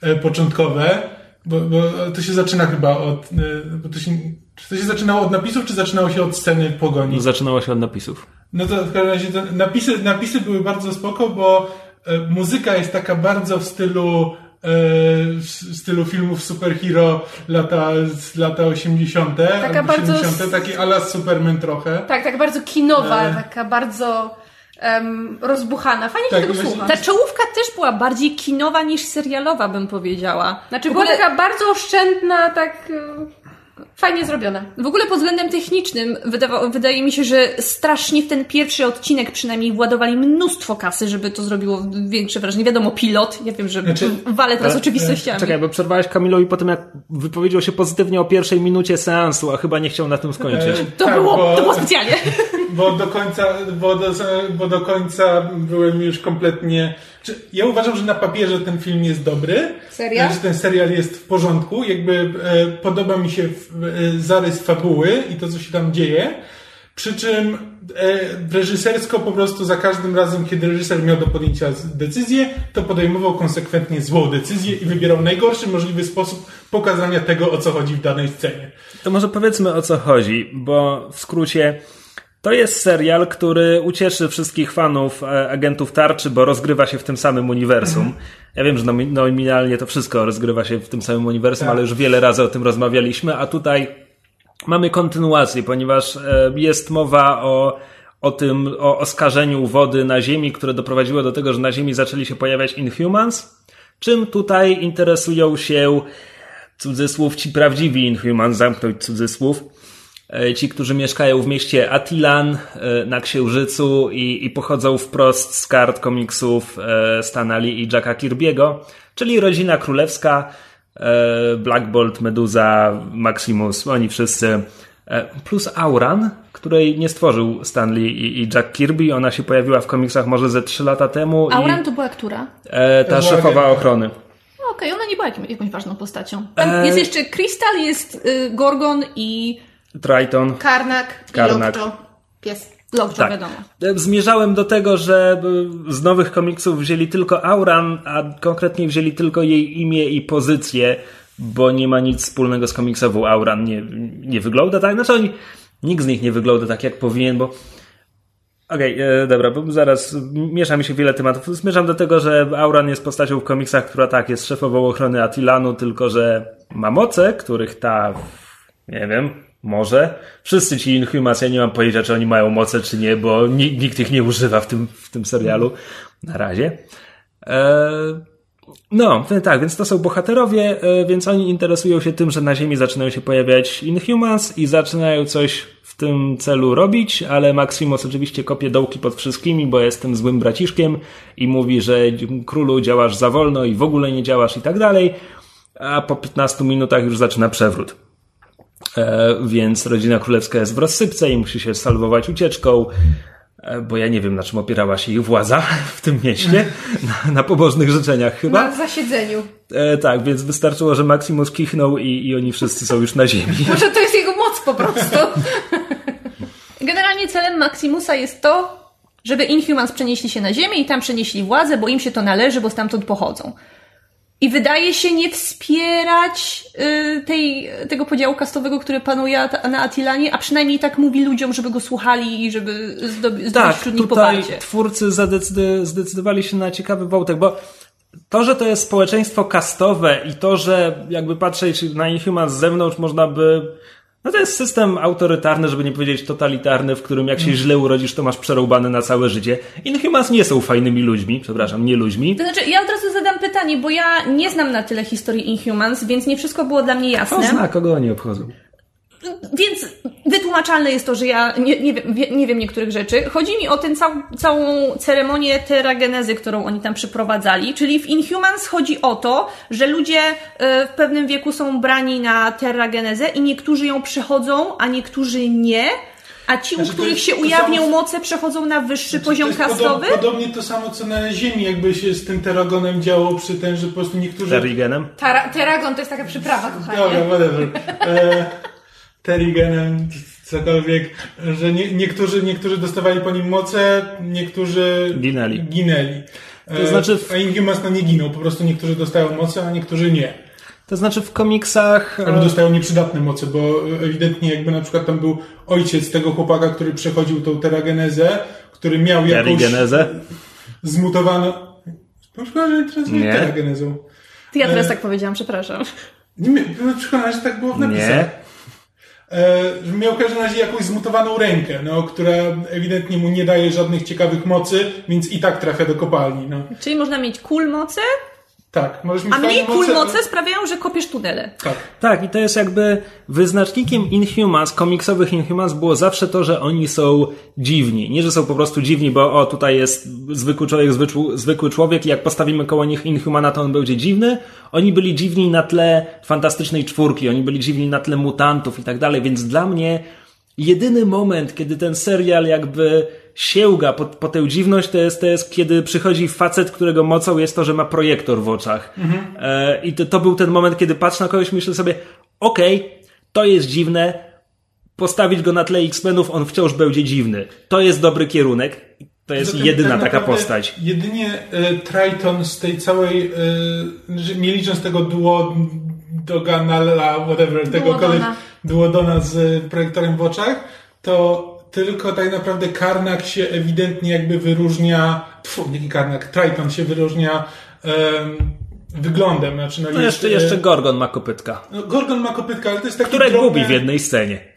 e, początkowe, bo, bo to się zaczyna chyba od, e, bo to się, czy to się zaczynało od napisów, czy zaczynało się od sceny pogoni? Zaczynało się od napisów. No to w każdym razie napisy, napisy były bardzo spoko, bo e, muzyka jest taka bardzo w stylu e, w stylu filmów superhero lata, z lata 80. Taka albo bardzo 70. Taki ala Superman trochę. Tak, tak bardzo kinowa, E. taka bardzo em, rozbuchana. Fajnie Tak, się tego słucha. Ta czołówka też była bardziej kinowa niż serialowa, bym powiedziała. Znaczy w była ogóle, taka bardzo oszczędna, tak fajnie zrobiona. w ogóle pod względem technicznym wydawa, wydaje mi się, że strasznie w ten pierwszy odcinek przynajmniej władowali mnóstwo kasy, żeby to zrobiło większe wrażenie. Wiadomo, pilot, ja wiem, że Znaczy- walę teraz Ale- oczywistościami. Czekaj, bo przerwałeś Kamilowi po tym, jak wypowiedział się pozytywnie o pierwszej minucie seansu, a chyba nie chciał na tym skończyć. E, To, tak, było, bo- to było specjalnie. *laughs* Bo do końca, bo do, bo do końca byłem już kompletnie. Czy- Ja uważam, że na papierze ten film jest dobry. Serial? Że ten serial jest w porządku. Jakby e, podoba mi się w, e, zarys fabuły i to, co się tam dzieje. Przy czym e, reżysersko po prostu za każdym razem, kiedy reżyser miał do podjęcia decyzję, to podejmował konsekwentnie złą decyzję i wybierał najgorszy możliwy sposób pokazania tego, o co chodzi w danej scenie. To może powiedzmy o co chodzi, bo w skrócie To jest serial, który ucieszy wszystkich fanów e, agentów tarczy, bo rozgrywa się w tym samym uniwersum. Ja wiem, że nomi- nominalnie to wszystko rozgrywa się w tym samym uniwersum, Tak. ale już wiele razy o tym rozmawialiśmy, a tutaj mamy kontynuację, ponieważ e, jest mowa o, o tym, o oskarżeniu wody na Ziemi, które doprowadziło do tego, że na Ziemi zaczęli się pojawiać Inhumans, czym tutaj interesują się cudzysłów ci prawdziwi Inhumans, zamknąć cudzysłów, ci, którzy mieszkają w mieście Atilan e, na Księżycu i, i pochodzą wprost z kart komiksów e, Stana Lee i Jacka Kirby'ego, czyli rodzina królewska, e, Black Bolt, Meduza, Maximus, oni wszyscy, e, plus Auran, której nie stworzył Stan Lee i, i Jack Kirby, ona się pojawiła w komiksach może ze 3 lata temu Auran i to była która? e, ta była szefowa agentka. ochrony. Okej, ona nie była jakąś ważną postacią. Tam E- jest jeszcze Krystal, jest y, Gorgon i Triton. Karnak, Karnak. i. Pies. Lockjaw, Tak. wiadomo. Zmierzałem do tego, że z nowych komiksów wzięli tylko Auran, a konkretnie wzięli tylko jej imię i pozycję, bo nie ma nic wspólnego z komiksową Auran. Nie, nie wygląda tak. Znaczy oni, nikt z nich nie wygląda tak, jak powinien, bo Okej, e, dobra, bo zaraz miesza mi się wiele tematów. Zmierzam do tego, że Auran jest postacią w komiksach, która tak, jest szefową ochrony Atilanu, tylko że ma moce, których ta, nie wiem, może. Wszyscy ci Inhumans, ja nie mam pojęcia, czy oni mają moce, czy nie, bo ni- nikt ich nie używa w tym, w tym serialu. Na razie. E, no, tak, więc to są bohaterowie, e, więc oni interesują się tym, że na Ziemi zaczynają się pojawiać Inhumans i zaczynają coś w tym celu robić, ale Maximus oczywiście kopie dołki pod wszystkimi, bo jest tym złym braciszkiem i mówi, że królu działasz za wolno i w ogóle nie działasz i tak dalej, a po 15 minutach już zaczyna przewrót. E, więc rodzina królewska jest w rozsypce i musi się salwować ucieczką, e, bo ja nie wiem, na czym opierała się ich władza w tym mieście. Na, na pobożnych życzeniach chyba. Na zasiedzeniu. E, tak, więc wystarczyło, że Maximus kichnął i, i oni wszyscy są już na ziemi. *laughs* Może to jest jego moc po prostu. Generalnie celem Maximusa jest to, żeby Inhumans przenieśli się na Ziemię i tam przenieśli władzę, bo im się to należy, bo stamtąd pochodzą. I wydaje się nie wspierać y, tej, tego podziału kastowego, który panuje na Atilanie, a przynajmniej tak mówi ludziom, żeby go słuchali i żeby zdobyć, zdobyć Tak, wśród nich tutaj poparcie. twórcy zadecyd- zdecydowali się na ciekawy wątek, bo to, że to jest społeczeństwo kastowe i to, że jakby patrzeć na Inhumans z zewnątrz można by... No to jest system autorytarny, żeby nie powiedzieć totalitarny, w którym jak się źle urodzisz, to masz przerąbane na całe życie. Inhumans nie są fajnymi ludźmi, przepraszam, nie ludźmi. To znaczy, ja od razu zadam pytanie, bo ja nie znam na tyle historii Inhumans, więc nie wszystko było dla mnie jasne. Kto zna, kogo oni obchodzą? Więc wytłumaczalne jest to, że ja nie, nie, wiem, wie- nie wiem niektórych rzeczy. Chodzi mi o tę cał, całą ceremonię teragenezy, którą oni tam przyprowadzali. Czyli w Inhumans chodzi o to, że ludzie e, w pewnym wieku są brani na teragenezę i niektórzy ją przechodzą, a niektórzy nie. A ci, u Znaczy, to których się ujawnią samo- moce, przechodzą na wyższy Znaczy, poziom to jest kastowy. Podob, podobnie to samo, co na Ziemi, jakby się z tym teragonem działo przy tym, że po prostu niektórzy... Terrigenem? Tara, Teragon to jest taka przyprawa, kochanie. Dobra, whatever. E, Terrigenem, cokolwiek, że nie, niektórzy, niektórzy dostawali po nim moce, niektórzy Ginęli. ginęli. E, To znaczy w- A Inhumans no nie giną, po prostu niektórzy dostają moce, a niektórzy nie. To znaczy w komiksach... Albo e, dostają nieprzydatne moce, bo ewidentnie jakby na przykład tam był ojciec tego chłopaka, który przechodził tą teragenezę, który miał jakąś Terrigenezę? zmutowaną... Przepraszam, że teraz Nie. nie teragenezą. Ty ja teraz E, tak powiedziałam, przepraszam. Nie, przekonany, że tak było w napisach. Nie. E, miał w każdym razie jakąś zmutowaną rękę, no, która ewidentnie mu nie daje żadnych ciekawych mocy, więc i tak trafia do kopalni. No. Czyli można mieć cool moce, Tak, możesz mieć a mniej fajne cool ale- moce sprawiają, że kopiesz tunele. Tak. Tak, i to jest jakby wyznacznikiem Inhumans, komiksowych Inhumans było zawsze to, że oni są dziwni. Nie, że są po prostu dziwni, bo o, tutaj jest zwykły człowiek, zwykły, zwykły człowiek i jak postawimy koło nich Inhumana, to on będzie dziwny. Oni byli dziwni na tle fantastycznej czwórki, oni byli dziwni na tle mutantów i tak dalej, więc dla mnie jedyny moment, kiedy ten serial jakby sięga po, po tę dziwność, to jest, to jest kiedy przychodzi facet, którego mocą jest to, że ma projektor w oczach. E, I to, to był ten moment, kiedy patrzę na kogoś i myślę sobie, okej, to jest dziwne, postawić go na tle X-Menów, on wciąż będzie dziwny. To jest dobry kierunek. To jest Zatem jedyna tak taka postać. Jedynie e, Triton z tej całej, e, że nie licząc tego duo Doganala, whatever, tego Duodona. kolej, Duodona z projektorem w oczach, to tylko tak naprawdę Karnak się ewidentnie jakby wyróżnia, tfu, nie Karnak, Triton się wyróżnia em, wyglądem. Znaczy, no No jest, jeszcze, jeszcze e, Gorgon ma kopytka, no, Gorgon ma kopytka, ale to jest taki które drobne... gubi w jednej scenie.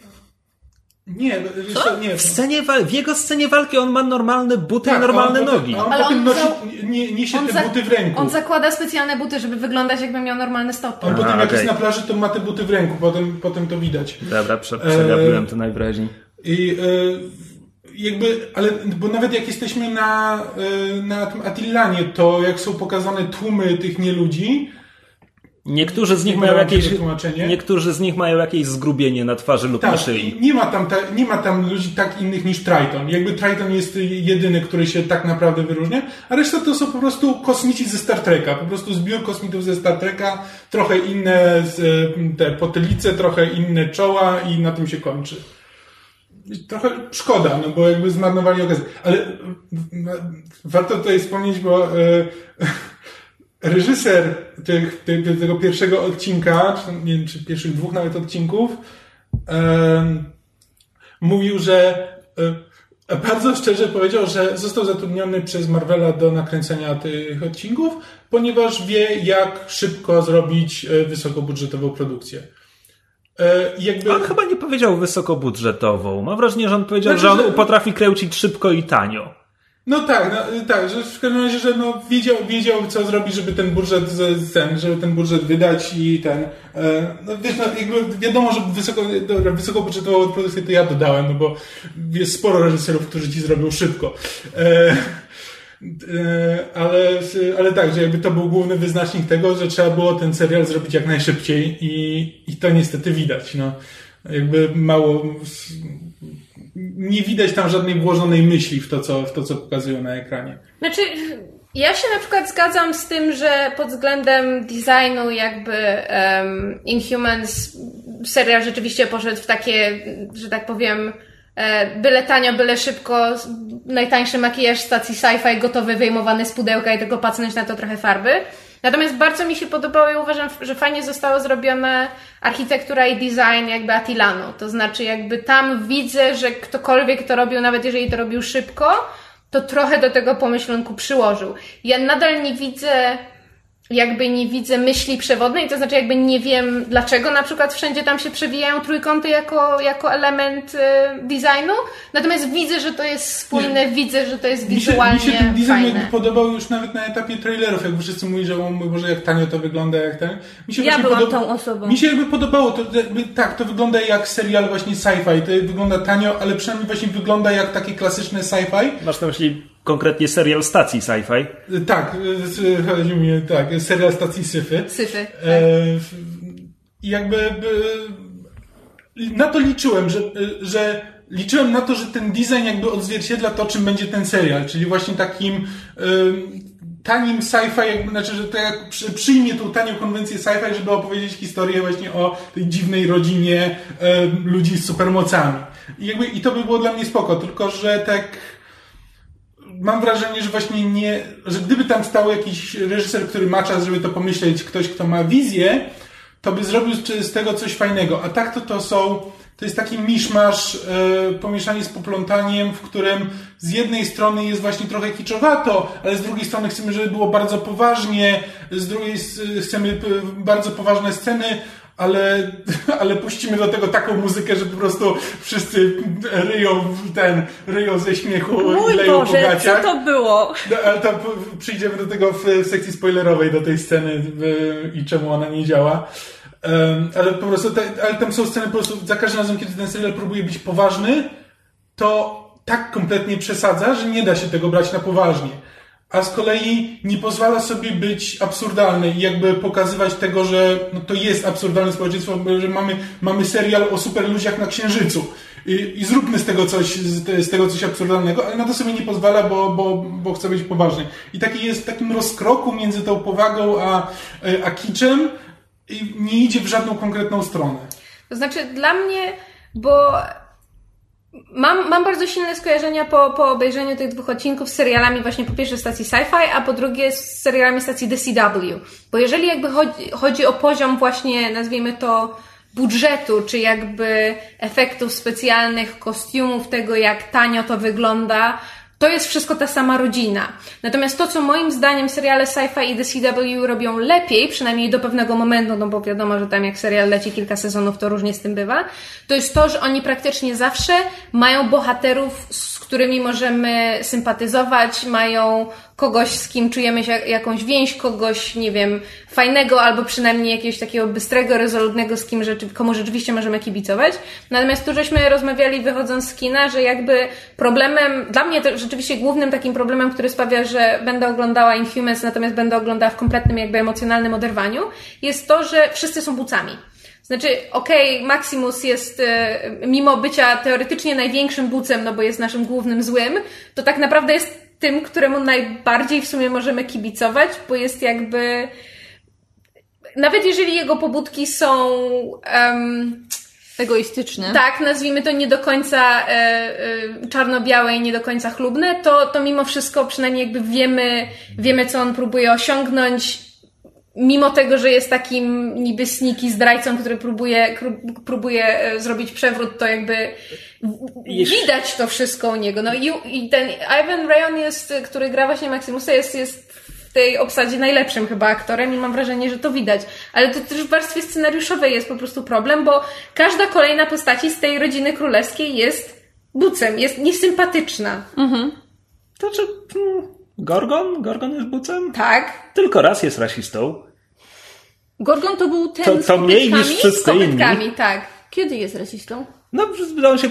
Nie, wiesz co, nie. W, scenie wal- w jego scenie walki on ma normalne buty Tak, i normalne on potem- nogi. A on Ale potem on nosi, za- nie, niesie te za- buty w ręku. on zakłada specjalne buty, żeby wyglądać jakby miał normalne stopy. On Aha, potem jak jest na plaży, to ma te buty w ręku, potem, potem to widać. Dobra, prze, przegapiłem to najwyraźniej. I e, jakby, ale, bo nawet jak jesteśmy na, e, na tym Atillanie, to jak są pokazane tłumy tych nieludzi, Niektórzy z nich Nie mają jakieś, niektórzy z nich mają jakieś zgrubienie na twarzy lub na tak, szyi. nie ma, tam ta, nie ma tam ludzi tak innych niż Triton. Jakby Triton jest jedyny, który się tak naprawdę wyróżnia, a reszta to są po prostu kosmici ze Star Treka. Po prostu zbiór kosmitów ze Star Treka, trochę inne e, te potylice, trochę inne czoła i na tym się kończy. Trochę szkoda, no bo jakby zmarnowali okazję. Ale e, warto tutaj wspomnieć, bo e, *laughs* reżyser tych, tego pierwszego odcinka, czy nie wiem, czy pierwszych dwóch nawet odcinków, mówił, że e, bardzo szczerze powiedział, że został zatrudniony przez Marvela do nakręcenia tych odcinków, ponieważ wie, jak szybko zrobić e, wysokobudżetową produkcję. E, jakby... On chyba nie powiedział wysokobudżetową. Mam wrażenie, że on powiedział, Znaczy, że on że- potrafi kręcić szybko i tanio. No tak, no, tak, że w każdym razie, że no, wiedział, wiedział, co zrobić, żeby ten budżet, ten, żeby ten budżet wydać i ten, e, no wiesz, no, jakby wiadomo, że wysoko, dobra, wysokobudżetową produkcję to ja dodałem, no bo jest sporo reżyserów, którzy ci zrobią szybko. E, ale, ale tak, że jakby to był główny wyznacznik tego, że trzeba było ten serial zrobić jak najszybciej i, i to niestety widać, no. Jakby mało, nie widać tam żadnej włożonej myśli w to, co, w to, co pokazują na ekranie. Znaczy, ja się na przykład zgadzam z tym, że pod względem designu jakby um, Inhumans serial rzeczywiście poszedł w takie, że tak powiem, e, byle tanio, byle szybko, najtańszy makijaż stacji sci-fi gotowy, wyjmowany z pudełka i tylko pacnąć na to trochę farby. Natomiast bardzo mi się podobało i uważam, że fajnie zostało zrobione architektura i design jakby Atilanu. To znaczy jakby tam widzę, że ktokolwiek to robił, nawet jeżeli to robił szybko, to trochę do tego pomyślunku przyłożył. Ja nadal nie widzę, jakby nie widzę myśli przewodnej, to znaczy jakby nie wiem dlaczego na przykład wszędzie tam się przewijają trójkąty jako, jako element e, designu, natomiast widzę, że to jest spójne, widzę, że to jest Mi się, wizualnie mi się ten design fajne. jakby podobał już nawet na etapie trailerów, jakby wszyscy mówili, że o mój Boże, jak tanio to wygląda, jak ten. Mi się Ja byłam podoba- tą osobą. Mi się jakby podobało, to jakby, tak, to wygląda jak serial właśnie sci-fi, to wygląda tanio, ale przynajmniej właśnie wygląda jak takie klasyczne sci-fi. Masz na myśli konkretnie serial stacji sci-fi? Tak, chodzi mi, tak, serial stacji syfy. Syfy. tak. E, w- I jakby y, na to liczyłem, że, y, że liczyłem na to, że ten design jakby odzwierciedla to, czym będzie ten serial, czyli właśnie takim tanim sci-fi, jakby, znaczy, że tak jak przy, przyjmie tą tanią konwencję sci-fi, żeby opowiedzieć historię właśnie o tej dziwnej rodzinie ludzi z supermocami. I jakby, i to by było dla mnie spoko, tylko że tak mam wrażenie, że właśnie nie, że gdyby tam stał jakiś reżyser, który ma czas, żeby to pomyśleć, ktoś, kto ma wizję, to by zrobił z- tego coś fajnego. A tak to to są, to jest taki miszmasz, e, pomieszanie z poplątaniem, w którym z jednej strony jest właśnie trochę kiczowato, ale z drugiej strony chcemy, żeby było bardzo poważnie, z drugiej chcemy bardzo poważne sceny, ale, *laughs* ale puścimy do tego taką muzykę, że po prostu wszyscy ryją ten, ryją ze śmiechu i Mój leją po Boże, co gaciach. to było? No, ale to przyjdziemy do tego w sekcji spoilerowej, do tej sceny w, i czemu ona nie działa. Ale po prostu, te, ale tam są sceny po prostu, za każdym razem, kiedy ten serial próbuje być poważny, to tak kompletnie przesadza, że nie da się tego brać na poważnie. A z kolei nie pozwala sobie być absurdalny i jakby pokazywać tego, że no to jest absurdalne społeczeństwo, że mamy, mamy serial o super ludziach na Księżycu. I, I zróbmy z tego coś, z, te- z tego coś absurdalnego, ale na to sobie nie pozwala, bo, bo, bo chce być poważny. I taki jest takim rozkroku między tą powagą a, a kiczem i nie idzie w żadną konkretną stronę. To znaczy dla mnie, bo mam, mam bardzo silne skojarzenia po, po obejrzeniu tych dwóch odcinków z serialami właśnie po pierwsze stacji sci-fi, a po drugie z serialami stacji The CW. Bo jeżeli jakby chodzi, chodzi o poziom właśnie, nazwijmy to, budżetu, czy jakby efektów specjalnych, kostiumów, tego jak tanio to wygląda, to jest wszystko ta sama rodzina. Natomiast to, co moim zdaniem seriale sci-fi i The CW robią lepiej, przynajmniej do pewnego momentu, no bo wiadomo, że tam jak serial leci kilka sezonów, to różnie z tym bywa, to jest to, że oni praktycznie zawsze mają bohaterów, z którymi możemy sympatyzować, mają kogoś, z kim czujemy się jakąś więź, kogoś, nie wiem, fajnego albo przynajmniej jakiegoś takiego bystrego, rezolutnego, z kim rzeczy, komu rzeczywiście możemy kibicować. Natomiast tu żeśmy rozmawiali wychodząc z kina, że jakby problemem, dla mnie to rzeczywiście głównym takim problemem, który sprawia, że będę oglądała Inhumans, natomiast będę oglądała w kompletnym jakby emocjonalnym oderwaniu, jest to, że wszyscy są bucami. Znaczy, okej, okay, Maximus jest, e, mimo bycia teoretycznie największym bucem, no bo jest naszym głównym złym, to tak naprawdę jest tym, któremu najbardziej w sumie możemy kibicować, bo jest jakby. Nawet jeżeli jego pobudki są. Um, egoistyczne. Tak, nazwijmy to nie do końca e, e, czarno-białe i nie do końca chlubne, to, to mimo wszystko przynajmniej jakby wiemy, wiemy, co on próbuje osiągnąć, mimo tego, że jest takim niby sniki zdrajcą, który próbuje, próbuje e, zrobić przewrót, to jakby widać to wszystko u niego. No i, i ten Ivan Rayon jest, który gra właśnie Maximusa, jest, jest w tej obsadzie najlepszym chyba aktorem i mam wrażenie, że to widać. Ale to też w warstwie scenariuszowej jest po prostu problem, bo każda kolejna postaci z tej rodziny królewskiej jest bucem, jest niesympatyczna. Mhm. To czy... Hmm, Gorgon? Gorgon jest bucem? Tak. Tylko raz jest rasistą. Gorgon to był ten to, to z mniej niż wszyscy inni. tak. Kiedy jest rasistą? No, on się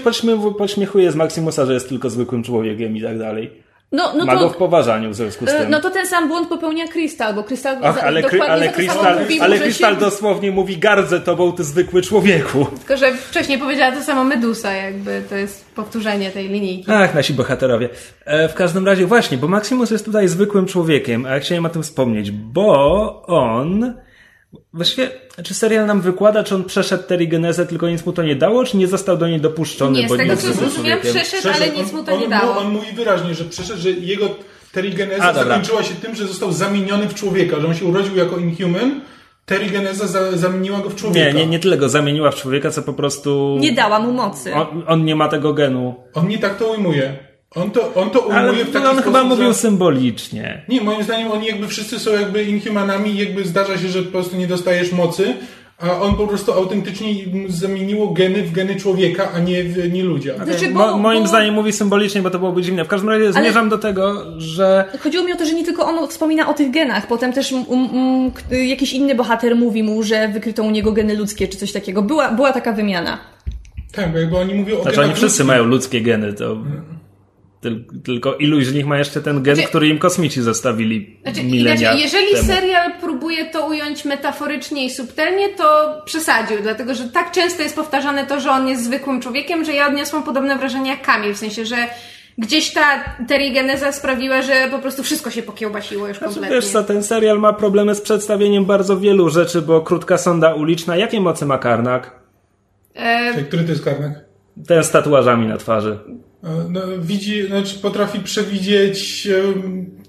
podśmiechuje z Maximusa, że jest tylko zwykłym człowiekiem i tak dalej. No, no Ma to, go w poważaniu w związku z e, tym. No to ten sam błąd popełnia Krystal, bo Krystal Ach, ale, ale Krystal, ale Krystal się... dosłownie mówi gardzę tobą, ty zwykły człowieku. Tylko, że wcześniej powiedziała to samo Medusa, jakby to jest powtórzenie tej linijki. Ach, nasi bohaterowie. E, w każdym razie właśnie, bo Maximus jest tutaj zwykłym człowiekiem, a ja chciałem o tym wspomnieć, bo on Właściwie, czy serial nam wykłada, czy on przeszedł terigenezę, tylko nic mu to nie dało, czy nie został do niej dopuszczony? Nie, z tego co zrozumiałam, przeszedł, przeszedł, ale nic mu to on, nie dało. On mówi wyraźnie, że przeszedł, że jego terigeneza zakończyła się tym, że został zamieniony w człowieka, że on się urodził jako inhuman, terigeneza za, zamieniła go w człowieka. Nie, nie, nie tyle go zamieniła w człowieka, co po prostu... Nie dała mu mocy. On, on nie ma tego genu. On nie tak to ujmuje. On to, on to ujmuje Ale w taki on sposób, chyba mówił że... symbolicznie. Nie, moim zdaniem oni jakby wszyscy są jakby inhumanami i jakby zdarza się, że po prostu nie dostajesz mocy, a on po prostu autentycznie zamieniło geny w geny człowieka, a nie w nie ludzia. Znaczy, bo, Mo, moim bo... zdaniem mówi symbolicznie, bo to byłoby dziwne. W każdym razie zmierzam Ale... do tego, że... Chodziło mi o to, że nie tylko on wspomina o tych genach, potem też um, um, jakiś inny bohater mówi mu, że wykryto u niego geny ludzkie, czy coś takiego. Była, była taka wymiana. Tak, bo jakby oni mówią o znaczy, genach oni wszyscy ludzkich. mają ludzkie geny, to... Tylko iluś z nich ma jeszcze ten gen, znaczy, który im kosmici zostawili znaczy, milenia inaczej, Jeżeli temu. serial próbuje to ująć metaforycznie i subtelnie, to przesadził, dlatego że tak często jest powtarzane to, że on jest zwykłym człowiekiem, że ja odniosłam podobne wrażenie jak Kamil, w sensie, że gdzieś ta terigeneza sprawiła, że po prostu wszystko się pokiełbasiło już znaczy, kompletnie. Wiesz co, ten serial ma problemy z przedstawieniem bardzo wielu rzeczy, bo krótka sonda uliczna, jakie mocy ma Karnak? E... Czyli który to jest Karnak? Ten z tatuażami na twarzy. No, widzi, znaczy potrafi przewidzieć. Um,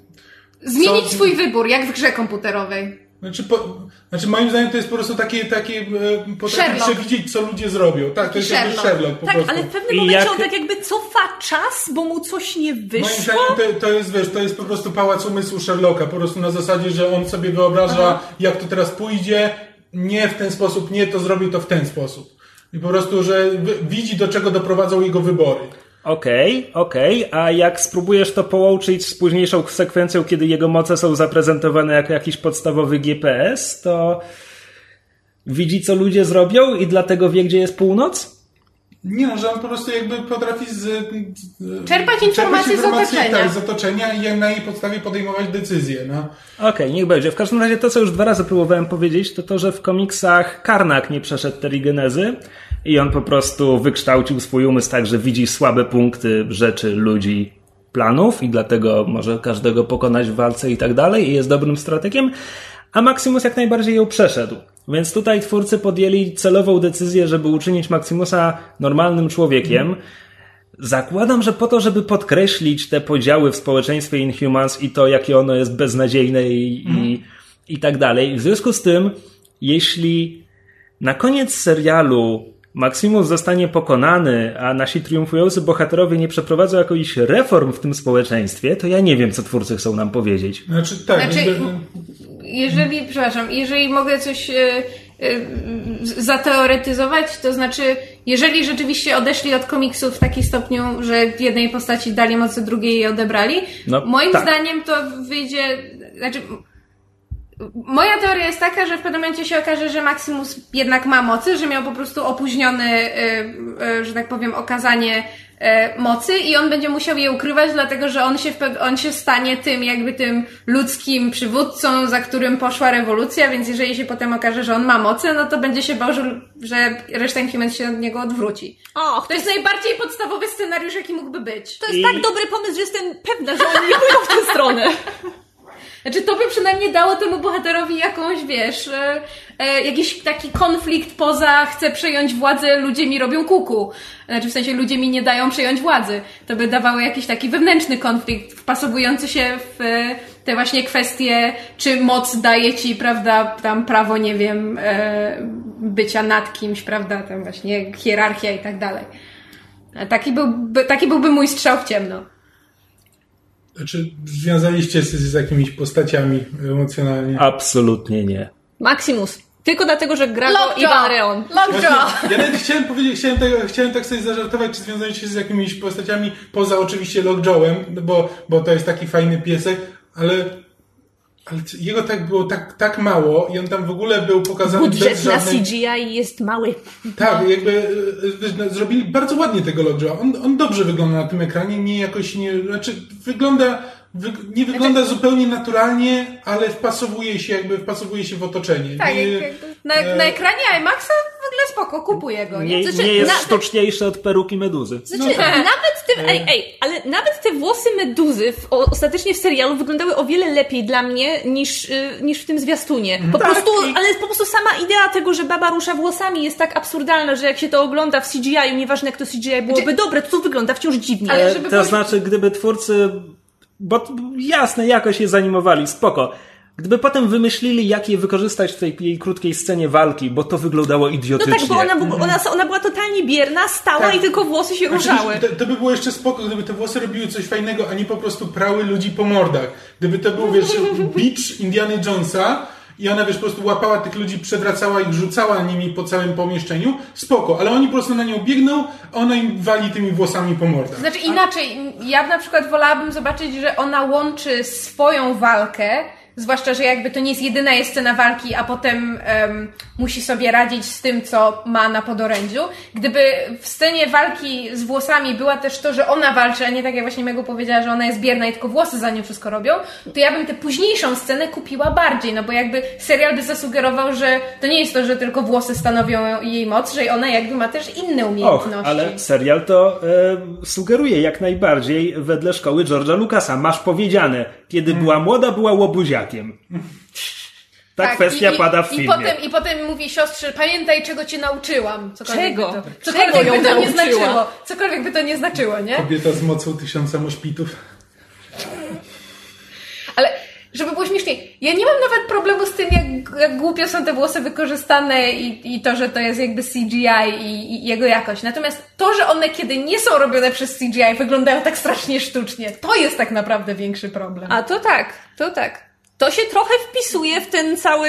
Zmienić co... swój wybór, jak w grze komputerowej. Znaczy, po, znaczy moim zdaniem to jest po prostu takie, takie e, potrafi przewidzieć, co ludzie zrobią. Tak, to jest Sherlock. jakby Sherlock po tak, prostu. ale w pewnym momencie jak- on tak jakby cofa czas, bo mu coś nie Moim wyszło. zdaniem to, to jest, wiesz, to jest po prostu pałac umysłu Sherlocka, po prostu na zasadzie, że on sobie wyobraża, jak to teraz pójdzie, nie w ten sposób, nie, to zrobił to w ten sposób. I po prostu, że widzi, do czego doprowadzą jego wybory. Okej, okej, a jak spróbujesz to połączyć z późniejszą sekwencją, kiedy jego moce są zaprezentowane jako jakiś podstawowy GPS, to widzi, co ludzie zrobią i dlatego wie, gdzie jest północ? Nie no, że on po prostu jakby potrafi z, z, Czerpać informacje z otoczenia. Tak, z otoczenia i na jej podstawie podejmować decyzje. No. Okej, niech będzie. W każdym razie to, co już dwa razy próbowałem powiedzieć, to to, że w komiksach Karnak nie przeszedł terigenezy i on po prostu wykształcił swój umysł tak, że widzi słabe punkty rzeczy, ludzi, planów i dlatego może każdego pokonać w walce i tak dalej i jest dobrym strategiem, a Maximus jak najbardziej ją przeszedł. Więc tutaj twórcy podjęli celową decyzję, żeby uczynić Maximusa normalnym człowiekiem. Zakładam, że po to, żeby podkreślić te podziały w społeczeństwie Inhumans i to, jakie ono jest beznadziejne i, i, i tak dalej. W związku z tym, jeśli na koniec serialu Maximus zostanie pokonany, a nasi triumfujący bohaterowie nie przeprowadzą jakichś reform w tym społeczeństwie, to ja nie wiem, co twórcy chcą nam powiedzieć. Znaczy, tak. Znaczy, jeżeli, przepraszam, jeżeli mogę coś e, e, zateoretyzować, to znaczy, jeżeli rzeczywiście odeszli od komiksów w taki stopniu, że jednej postaci dali mocy, drugiej je odebrali, No, moim tak. zdaniem to wyjdzie, znaczy, moja teoria jest taka, że w pewnym momencie się okaże, że Maximus jednak ma mocy, że miał po prostu opóźniony, e, e, że tak powiem, okazanie mocy i on będzie musiał je ukrywać, dlatego że on się, on się stanie tym jakby tym ludzkim przywódcą, za którym poszła rewolucja, więc jeżeli się potem okaże, że on ma mocy, no to będzie się bał, że, że reszta Inhumans się od niego odwróci. Och, To jest najbardziej podstawowy scenariusz, jaki mógłby być. to jest I- tak dobry pomysł, że jestem pewna, że oni nie pójdą w tę stronę. *laughs* Znaczy, to by przynajmniej dało temu bohaterowi jakąś, wiesz, e, e, jakiś taki konflikt poza chcę przejąć władzę, ludzie mi robią kuku. Znaczy, w sensie ludzie mi nie dają przejąć władzy. To by dawało jakiś taki wewnętrzny konflikt, wpasowujący się w e, te właśnie kwestie, czy moc daje ci, prawda, tam prawo, nie wiem, e, bycia nad kimś, prawda, tam właśnie hierarchia i tak dalej. Taki byłby, taki byłby mój strzał w ciemno. Czy związaliście się z jakimiś postaciami emocjonalnie? Absolutnie nie. Maximus. Tylko dlatego, że gra go! Iwan Reon. Lockjaw! Ja nawet chciałem powiedzieć, chciałem tak, chciałem tak sobie zażartować, czy związaliście się z jakimiś postaciami, poza oczywiście Lockjawem, bo, bo to jest taki fajny piesek, ale, ale jego tak było tak, tak mało i on tam w ogóle był pokazany bez Budżet na żadnej... CGI jest mały. Tak, jakby e, e, zrobili bardzo ładnie tego Lockjaw. On, on dobrze wygląda na tym ekranie, nie jakoś nie, znaczy wygląda, wy, nie wygląda zupełnie naturalnie, ale wpasowuje się jakby, wpasowuje się w otoczenie. Tak, nie, jak, jakby na, na ekranie IMAXa w ogóle spoko, kupuję go. Nie? Nie, Znaczy, nie jest na- sztuczniejszy od peruki meduzy. Znaczy, nawet te, ej, ej, ale nawet te włosy meduzy w, o, ostatecznie w serialu wyglądały o wiele lepiej dla mnie niż, y, niż w tym zwiastunie. Po Tak, prostu, i- ale po prostu sama idea tego, że baba rusza włosami jest tak absurdalna, że jak się to ogląda w CGI, nieważne jak to CGI byłoby dobre, to to wygląda wciąż dziwnie. Ale E, żeby to było- znaczy, gdyby twórcy, bo jasne, jakoś je zanimowali, spoko. Gdyby potem wymyślili, jak je wykorzystać w tej jej krótkiej scenie walki, bo to wyglądało No idiotycznie. tak, bo ona, ona, ona była totalnie bierna, stała Tak. i tylko włosy się Znaczy, ruszały. To, to by było jeszcze spoko, gdyby te włosy robiły coś fajnego, a nie po prostu prały ludzi po mordach. Gdyby to był, wiesz, beach Indiana Jonesa i ona, wiesz, po prostu łapała tych ludzi, przewracała ich, rzucała nimi po całym pomieszczeniu, spoko, ale oni po prostu na nią biegną, a ona im wali tymi włosami po mordach. Znaczy inaczej, ja na przykład wolałabym zobaczyć, że ona łączy swoją walkę, zwłaszcza, że jakby to nie jest jedyna scena walki, a potem em, musi sobie radzić z tym, co ma na podorędziu. Gdyby w scenie walki z włosami była też to, że ona walczy, a nie tak jak właśnie Megu powiedziała, że ona jest bierna i tylko włosy za nią wszystko robią, to ja bym tę późniejszą scenę kupiła bardziej, no bo jakby serial by zasugerował, że to nie jest to, że tylko włosy stanowią jej moc, że ona jakby ma też inne Och, umiejętności. ale serial to e, sugeruje jak najbardziej wedle szkoły George'a Lucasa. Masz powiedziane, kiedy była młoda, była łobuziakiem. *laughs* Ta kwestia i, i, pada w i filmie. Potem, I potem mówi siostrze, pamiętaj czego cię nauczyłam. Cokolwiek Czego? By to, Czego cokolwiek ją by to nie nauczyła? znaczyło. Cokolwiek by to nie znaczyło, nie? Kobieta z mocą tysiąca mośpitów. Ale żeby było śmieszniej, ja nie mam nawet problemu z tym, jak, jak głupio są te włosy wykorzystane i, i to, że to jest jakby CGI i, i jego jakość. Natomiast to, że one kiedy nie są robione przez CGI wyglądają tak strasznie sztucznie, to jest tak naprawdę większy problem. A to tak, to tak. To się trochę wpisuje w ten cały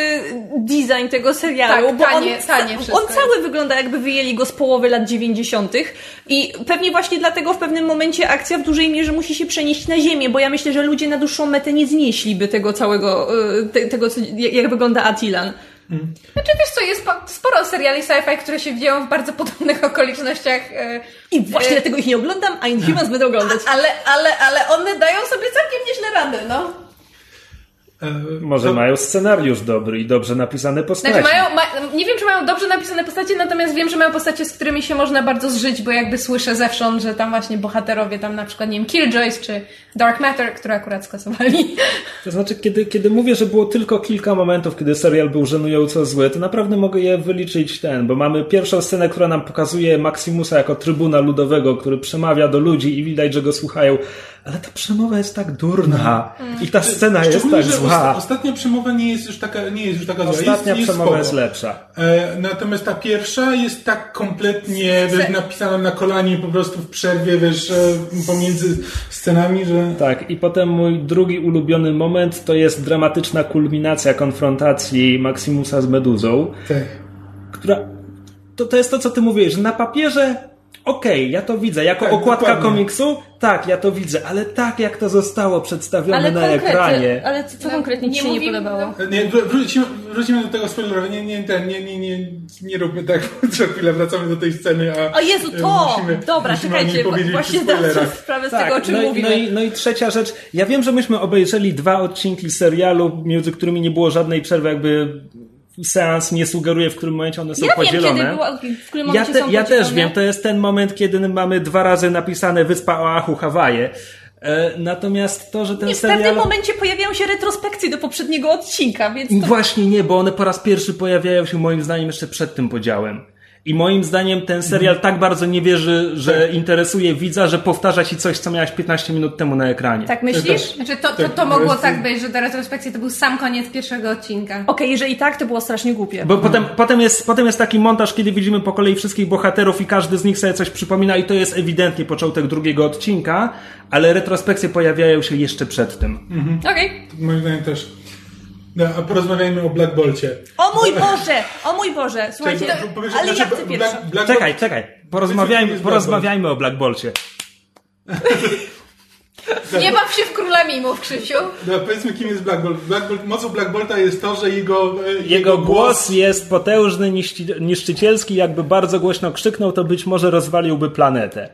design tego serialu, Tak, bo tanie- on, tanie on cały wygląda jakby wyjęli go z połowy lat 90. i pewnie właśnie dlatego w pewnym momencie akcja w dużej mierze musi się przenieść na ziemię, bo ja myślę, że ludzie na dłuższą metę nie znieśliby tego całego, y, te, tego co, jak wygląda Atilan. Znaczy wiesz co, jest sporo seriali sci-fi, które się dzieją w bardzo podobnych *laughs* okolicznościach. e, I właśnie e, dlatego ich nie oglądam, a Inhumans będę oglądać. Ale, ale, ale one dają sobie całkiem nieźle rady, no. E, Może to- mają scenariusz dobry i dobrze napisane postaci. Znaczy mają, ma, nie wiem, czy mają dobrze napisane postacie, natomiast wiem, że mają postacie, z którymi się można bardzo zżyć, bo jakby słyszę zewsząd, że tam właśnie bohaterowie, tam na przykład, nie wiem, Killjoys czy Dark Matter, które akurat skasowali. To znaczy, kiedy, kiedy mówię, że było tylko kilka momentów, kiedy serial był żenująco zły, to naprawdę mogę je wyliczyć ten, bo mamy pierwszą scenę, która nam pokazuje Maximusa jako trybuna ludowego, który przemawia do ludzi i widać, że go słuchają. Ale ta przemowa jest tak durna i ta scena jest tak zła. osta- ostatnia przemowa nie jest już taka, nie jest już taka zła. Ostatnia jest, jest przemowa spoko. jest lepsza. E, natomiast ta pierwsza jest tak kompletnie wiesz, napisana na kolanie po prostu w przerwie, wiesz, e, pomiędzy scenami, że... Tak, i potem mój drugi ulubiony moment to jest dramatyczna kulminacja konfrontacji Maximusa z Meduzą, Tak. która. To, to jest to, co ty mówiłeś, że na papierze. Okej, ja to widzę. Jako Tak, okładka dokładnie. komiksu, tak, ja to widzę, ale tak jak to zostało przedstawione Ale na ekranie. ale co konkretnie ci nie się nie mówimy- podobało? Nie, wró- wrócimy, wrócimy do tego spoilerowa. Nie, nie, nie, nie, nie, nie róbmy tak, co chwilę wracamy do tej sceny, a... O Jezu, e, to! musimy- Dobra, musimy czekajcie, właśnie sobie sprawę z tego, o czym no, i, mówimy. no, i, no i trzecia rzecz. Ja wiem, że myśmy obejrzeli dwa odcinki serialu, między którymi nie było żadnej przerwy, jakby seans nie sugeruje, w którym momencie one są ja wiem, podzielone. kiedy była, w którym Ja, te, są ja podzielone. też wiem, to jest ten moment, kiedy mamy dwa razy napisane Wyspa Oahu, Hawaje. E, natomiast to, że ten Nie, w serial... pewnym momencie pojawiają się retrospekcje do poprzedniego odcinka, więc to... Właśnie nie, bo one po raz pierwszy pojawiają się moim zdaniem jeszcze przed tym podziałem. I moim zdaniem ten serial tak bardzo nie wierzy, że interesuje widza, że powtarza ci coś, co miałeś 15 minut temu na ekranie. Tak myślisz? Znaczy to, to, Tak, to mogło tak być, że ta retrospekcja to był sam koniec pierwszego odcinka. Okej, jeżeli tak, to było strasznie głupie. Bo potem, potem, jest, potem jest taki montaż, kiedy widzimy po kolei wszystkich bohaterów i każdy z nich sobie coś przypomina i to jest ewidentnie początek drugiego odcinka, ale retrospekcje pojawiają się jeszcze przed tym. Okej. Moim zdaniem też. No, a porozmawiajmy o Black Bolcie. O mój Boże! O mój Boże! Słuchajcie, Czekaj, bo- ale ja znaczy, chcę Black- pierwsza. Black Czekaj, czekaj, porozmawiajmy, porozmawiajmy o Black Bolcie. *laughs* Nie baw się w króla mimów, Krzysiu. No, powiedzmy, kim jest Black Bolt. Black Bolt. Mocą Black Bolta jest to, że jego, e, Jego głos jest potężny, niszczycielski, jakby bardzo głośno krzyknął, to być może rozwaliłby planetę.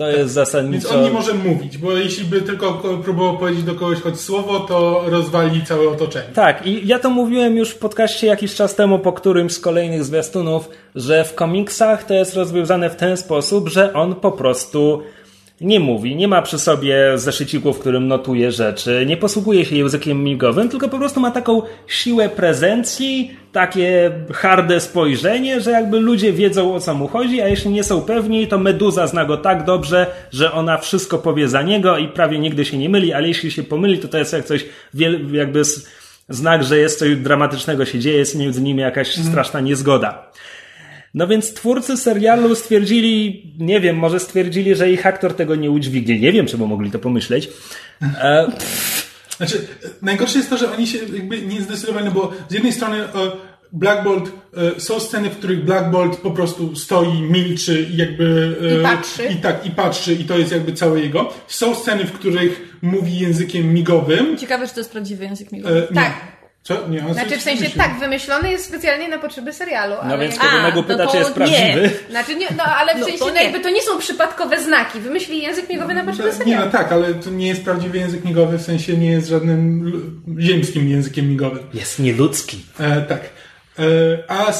To jest Więc zasadniczo... on nie może mówić, bo jeśli by tylko ko- próbował powiedzieć do kogoś choć słowo, to rozwali całe otoczenie. Tak, i ja to mówiłem już w podcaście jakiś czas temu po którymś z kolejnych zwiastunów, że w komiksach to jest rozwiązane w ten sposób, że on po prostu nie mówi, nie ma przy sobie zeszyciku, w którym notuje rzeczy, nie posługuje się językiem migowym, tylko po prostu ma taką siłę prezencji, takie harde spojrzenie, że jakby ludzie wiedzą o co mu chodzi, a jeśli nie są pewni, to Meduza zna go tak dobrze, że ona wszystko powie za niego i prawie nigdy się nie myli, ale jeśli się pomyli, to to jest jak coś jakby znak, że jest coś dramatycznego się dzieje, jest między nimi jakaś straszna niezgoda. No więc twórcy serialu stwierdzili, nie wiem, może stwierdzili, że ich aktor tego nie udźwignie. Nie wiem, czemu mogli to pomyśleć. E, *laughs* Znaczy, najgorsze jest to, że oni się jakby nie zdecydowali, no bo z jednej strony e, Black Bolt, e, są sceny, w których Black Bolt po prostu stoi, milczy i jakby... e, I patrzy. I tak, i patrzy i to jest jakby całe jego. Są sceny, w których mówi językiem migowym. Ciekawe, czy to jest prawdziwy język migowy. E, nie. Tak. Co? Nie, on Znaczy w sensie wymyślił. tak, wymyślony jest specjalnie na potrzeby serialu. no ale więc kiedy A, Megu no pyta, to czy jest nie. prawdziwy, Znaczy nie, no ale w No sensie to no, nie. jakby to nie są przypadkowe znaki. Wymyślili język migowy na potrzeby Nie, serialu. no tak, ale to nie jest prawdziwy język migowy, w sensie nie jest żadnym ziemskim językiem migowym. jest nieludzki. E, tak. E, a e,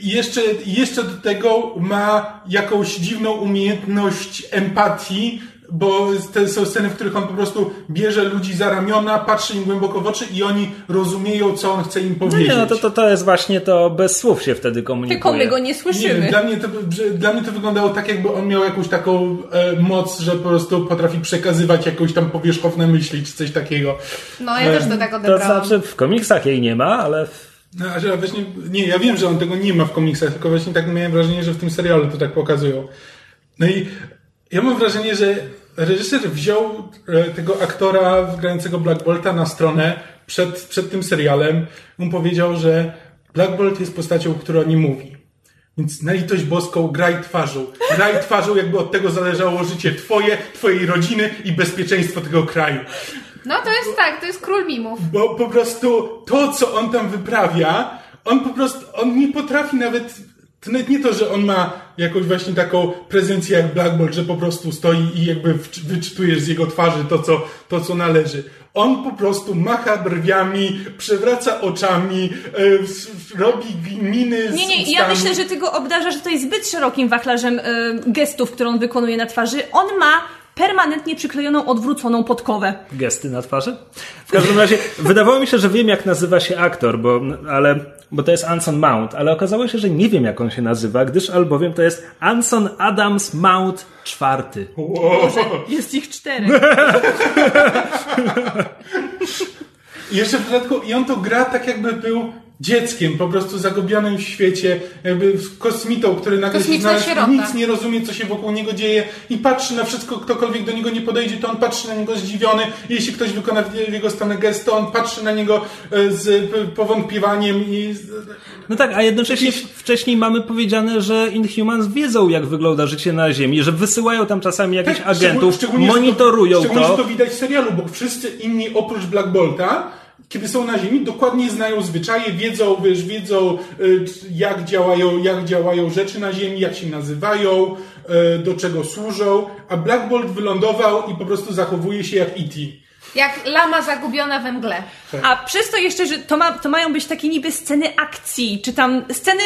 jeszcze, jeszcze do tego ma jakąś dziwną umiejętność empatii, bo te są sceny, w których on po prostu bierze ludzi za ramiona, patrzy im głęboko w oczy i oni rozumieją, co on chce im No powiedzieć. nie, no to, to, to jest właśnie to bez słów się wtedy komunikuje. Tylko my go nie Nie słyszymy. wiem, dla mnie, to, dla mnie to wyglądało tak, jakby on miał jakąś taką e, moc, że po prostu potrafi przekazywać jakąś tam powierzchowne myśli, czy coś takiego. No ja też to tak To odebrałam. znaczy w komiksach jej nie ma, ale w- No, a że właśnie, nie, ja wiem, że on tego nie ma w komiksach, tylko właśnie tak miałem wrażenie, że w tym serialu to tak pokazują. No i ja mam wrażenie, że reżyser wziął e, tego aktora grającego Black Bolta na stronę przed, przed tym serialem. On powiedział, że Black Bolt jest postacią, która nie mówi. Więc na litość boską graj twarzą. Graj twarzą, jakby od tego zależało życie twoje, twojej rodziny i bezpieczeństwo tego kraju. No to jest tak, to jest król mimów. Bo po prostu to, co on tam wyprawia, on po prostu, on nie potrafi nawet, to nawet nie to, że on ma jakąś właśnie taką prezencję jak Black Bolt, że po prostu stoi i jakby wyczytujesz z jego twarzy to, co, to, co należy. On po prostu macha brwiami, przewraca oczami, e, robi miny z Nie, nie, ja myślę, że ty go obdarzasz tutaj zbyt szerokim wachlarzem y, gestów, które on wykonuje na twarzy. On ma permanentnie przyklejoną, odwróconą podkowę. gesty na twarzy. W każdym razie wydawało mi się, że wiem jak nazywa się aktor, bo, ale bo to jest Anson Mount, ale okazało się, że nie wiem jak on się nazywa, gdyż albowiem to jest Anson Adams Mount czwarty. Jest ich czterech. I jeszcze w dodatku, i on to gra tak jakby był dzieckiem, po prostu zagubionym w świecie, jakby kosmitą, który nagle się znalazł, sierota. nic nie rozumie, co się wokół niego dzieje i patrzy na wszystko, ktokolwiek do niego nie podejdzie, to on patrzy na niego zdziwiony. Jeśli ktoś wykona w jego stronę gest, to on patrzy na niego e, z p- powątpiwaniem i... z- No tak, a jednocześnie wcześniej mamy powiedziane, że Inhumans wiedzą jak wygląda życie na Ziemi, że wysyłają tam czasami jakichś Tak, agentów, szczególnie, monitorują to. Szczególnie, to. że to widać w serialu, bo wszyscy inni oprócz Black Bolta, kiedy są na Ziemi, dokładnie znają zwyczaje, wiedzą, wiesz, wiedzą y, jak działają, jak działają rzeczy na Ziemi, jak się nazywają, y, do czego służą, a Black Bolt wylądował i po prostu zachowuje się jak E E.T. Jak lama zagubiona we mgle. A przez to jeszcze, że to, ma, to mają być takie niby sceny akcji, czy tam sceny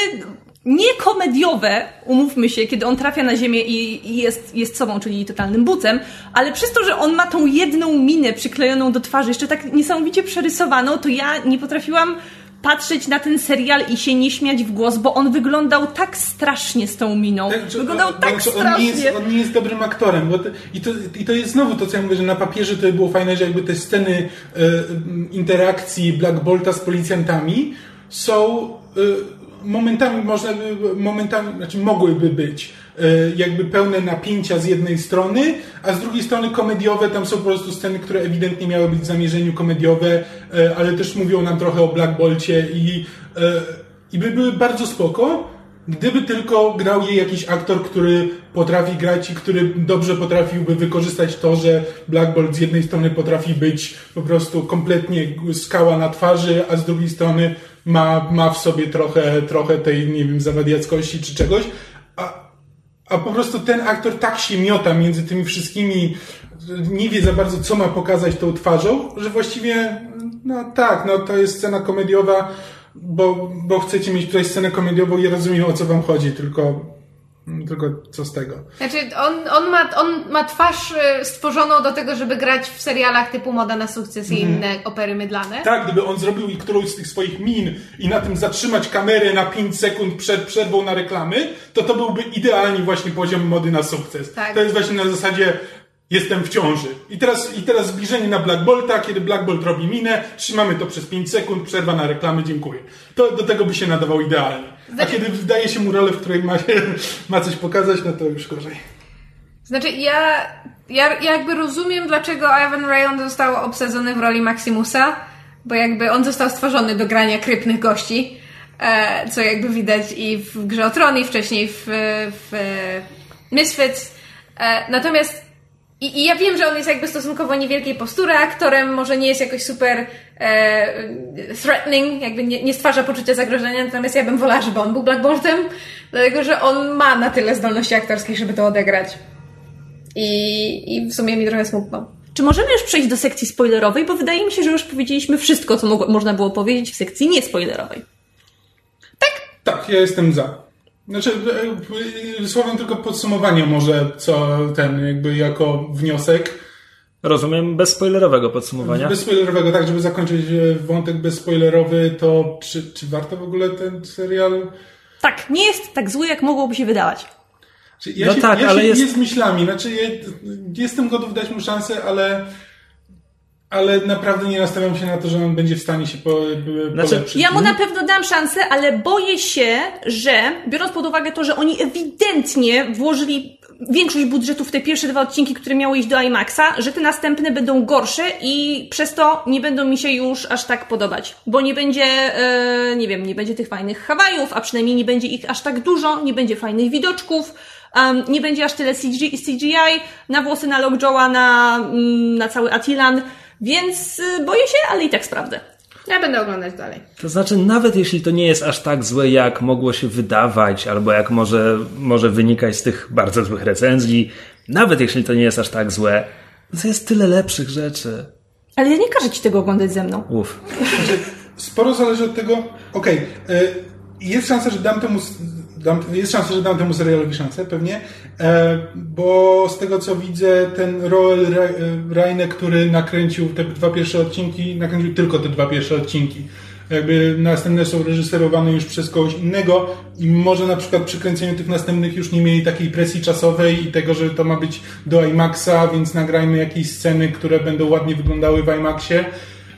niekomediowe, umówmy się, kiedy on trafia na ziemię i i jest, jest sobą, czyli totalnym bucem, ale przez to, że on ma tą jedną minę przyklejoną do twarzy, jeszcze tak niesamowicie przerysowaną, to ja nie potrafiłam patrzeć na ten serial i się nie śmiać w głos, bo on wyglądał tak strasznie z tą miną. że- Wyglądał tak bo on strasznie. nie, jest, on nie jest dobrym aktorem. I, to, I to jest znowu to, co ja mówię, że na papierze to było fajne, że jakby te sceny e, interakcji Black Bolta z policjantami są e, momentami, można momentami, znaczy mogłyby być e, jakby pełne napięcia z jednej strony, a z drugiej strony komediowe, tam są po prostu sceny, które ewidentnie miały być w zamierzeniu komediowe, e, ale też mówią nam trochę o Black Bolcie i, e, i by były bardzo spoko, Gdyby tylko grał je jakiś aktor, który potrafi grać i który dobrze potrafiłby wykorzystać to, że Black Bolt z jednej strony potrafi być po prostu kompletnie skała na twarzy, a z drugiej strony ma, ma w sobie trochę, trochę tej, nie wiem, zawadiackości czy czegoś, a, a po prostu ten aktor tak się miota między tymi wszystkimi, nie wie za bardzo, co ma pokazać tą twarzą, że właściwie, no tak, no to jest scena komediowa, bo, bo chcecie mieć tutaj scenę komediową i rozumiem, o co wam chodzi, tylko, tylko co z tego. Znaczy, on, on, ma, on ma twarz e, stworzoną do tego, żeby grać w serialach typu Moda na sukces i inne opery mydlane. Tak, gdyby on zrobił i którąś z tych swoich min i na tym zatrzymać kamerę na 5 sekund przed przerwą na reklamy, to to byłby idealnie właśnie poziom mody na sukces. Tak. To jest właśnie na zasadzie jestem w ciąży. I teraz, I teraz zbliżenie na Black Bolta, kiedy Black Bolt robi minę, trzymamy to przez 5 sekund, przerwa na reklamy, dziękuję. To do tego by się nadawał idealnie. A Znaczy- kiedy wdaje się mu rolę, w której ma, się, *laughs* ma coś pokazać, no to już gorzej. Znaczy, ja, ja, ja jakby rozumiem, dlaczego Ivan Rayon został obsadzony w roli Maximusa, bo jakby on został stworzony do grania krypnych gości, e, co jakby widać i w Grze o Tron, i wcześniej w, w Misfits. E, natomiast i, I ja wiem, że on jest jakby stosunkowo niewielkiej postury aktorem, może nie jest jakoś super e, threatening, jakby nie, nie stwarza poczucia zagrożenia, natomiast ja bym wolała, żeby on był Black Boltem, dlatego że on ma na tyle zdolności aktorskich, żeby to odegrać. I, I w sumie mi trochę smutno. Czy możemy już przejść do sekcji spoilerowej? Bo wydaje mi się, że już powiedzieliśmy wszystko, co mogło, można było powiedzieć w sekcji niespoilerowej. Tak, ja jestem za. Znaczy, e, e, słowem tylko podsumowania może, co ten jakby jako wniosek. Rozumiem bezspoilerowego podsumowania. Bezspoilerowego, tak, żeby zakończyć e, wątek bezspoilerowy, to czy, czy warto w ogóle ten serial? Tak, nie jest tak zły, jak mogłoby się wydawać. Czy ja No się, tak, ja ale się jest- nie z myślami, znaczy ja, jestem gotów dać mu szansę, ale ale naprawdę nie nastawiam się na to, że on będzie w stanie się po, Znaczy, polepszyć. Ja mu na pewno dam szansę, ale boję się, że biorąc pod uwagę to, że oni ewidentnie włożyli większość budżetu w te pierwsze dwa odcinki, które miały iść do IMAXa, że te następne będą gorsze i przez to nie będą mi się już aż tak podobać. Bo nie będzie, e, nie wiem, nie będzie tych fajnych Hawajów, a przynajmniej nie będzie ich aż tak dużo, nie będzie fajnych widoczków, um, nie będzie aż tyle CG, CGI na włosy, na Lockjawa, na, mm, na cały Atilan, więc y, boję się, ale i tak sprawdzę. Ja będę oglądać dalej. To znaczy, nawet jeśli to nie jest aż tak złe, jak mogło się wydawać, albo jak może, może wynikać z tych bardzo złych recenzji, nawet jeśli to nie jest aż tak złe, to jest tyle lepszych rzeczy. Ale ja nie każę ci tego oglądać ze mną. Uff. Sporo zależy od tego. Okej, e, jest szansa, że dam temu. Dam, jest szansa, że dam temu serialowi szansę, pewnie, e, bo z tego co widzę, ten Roel Re- Reine, który nakręcił te dwa pierwsze odcinki, nakręcił tylko te dwa pierwsze odcinki. jakby następne są reżyserowane już przez kogoś innego i może na przykład przy kręceniu tych następnych już nie mieli takiej presji czasowej i tego, że to ma być do IMAXa, więc nagrajmy jakieś sceny, które będą ładnie wyglądały w IMAXie,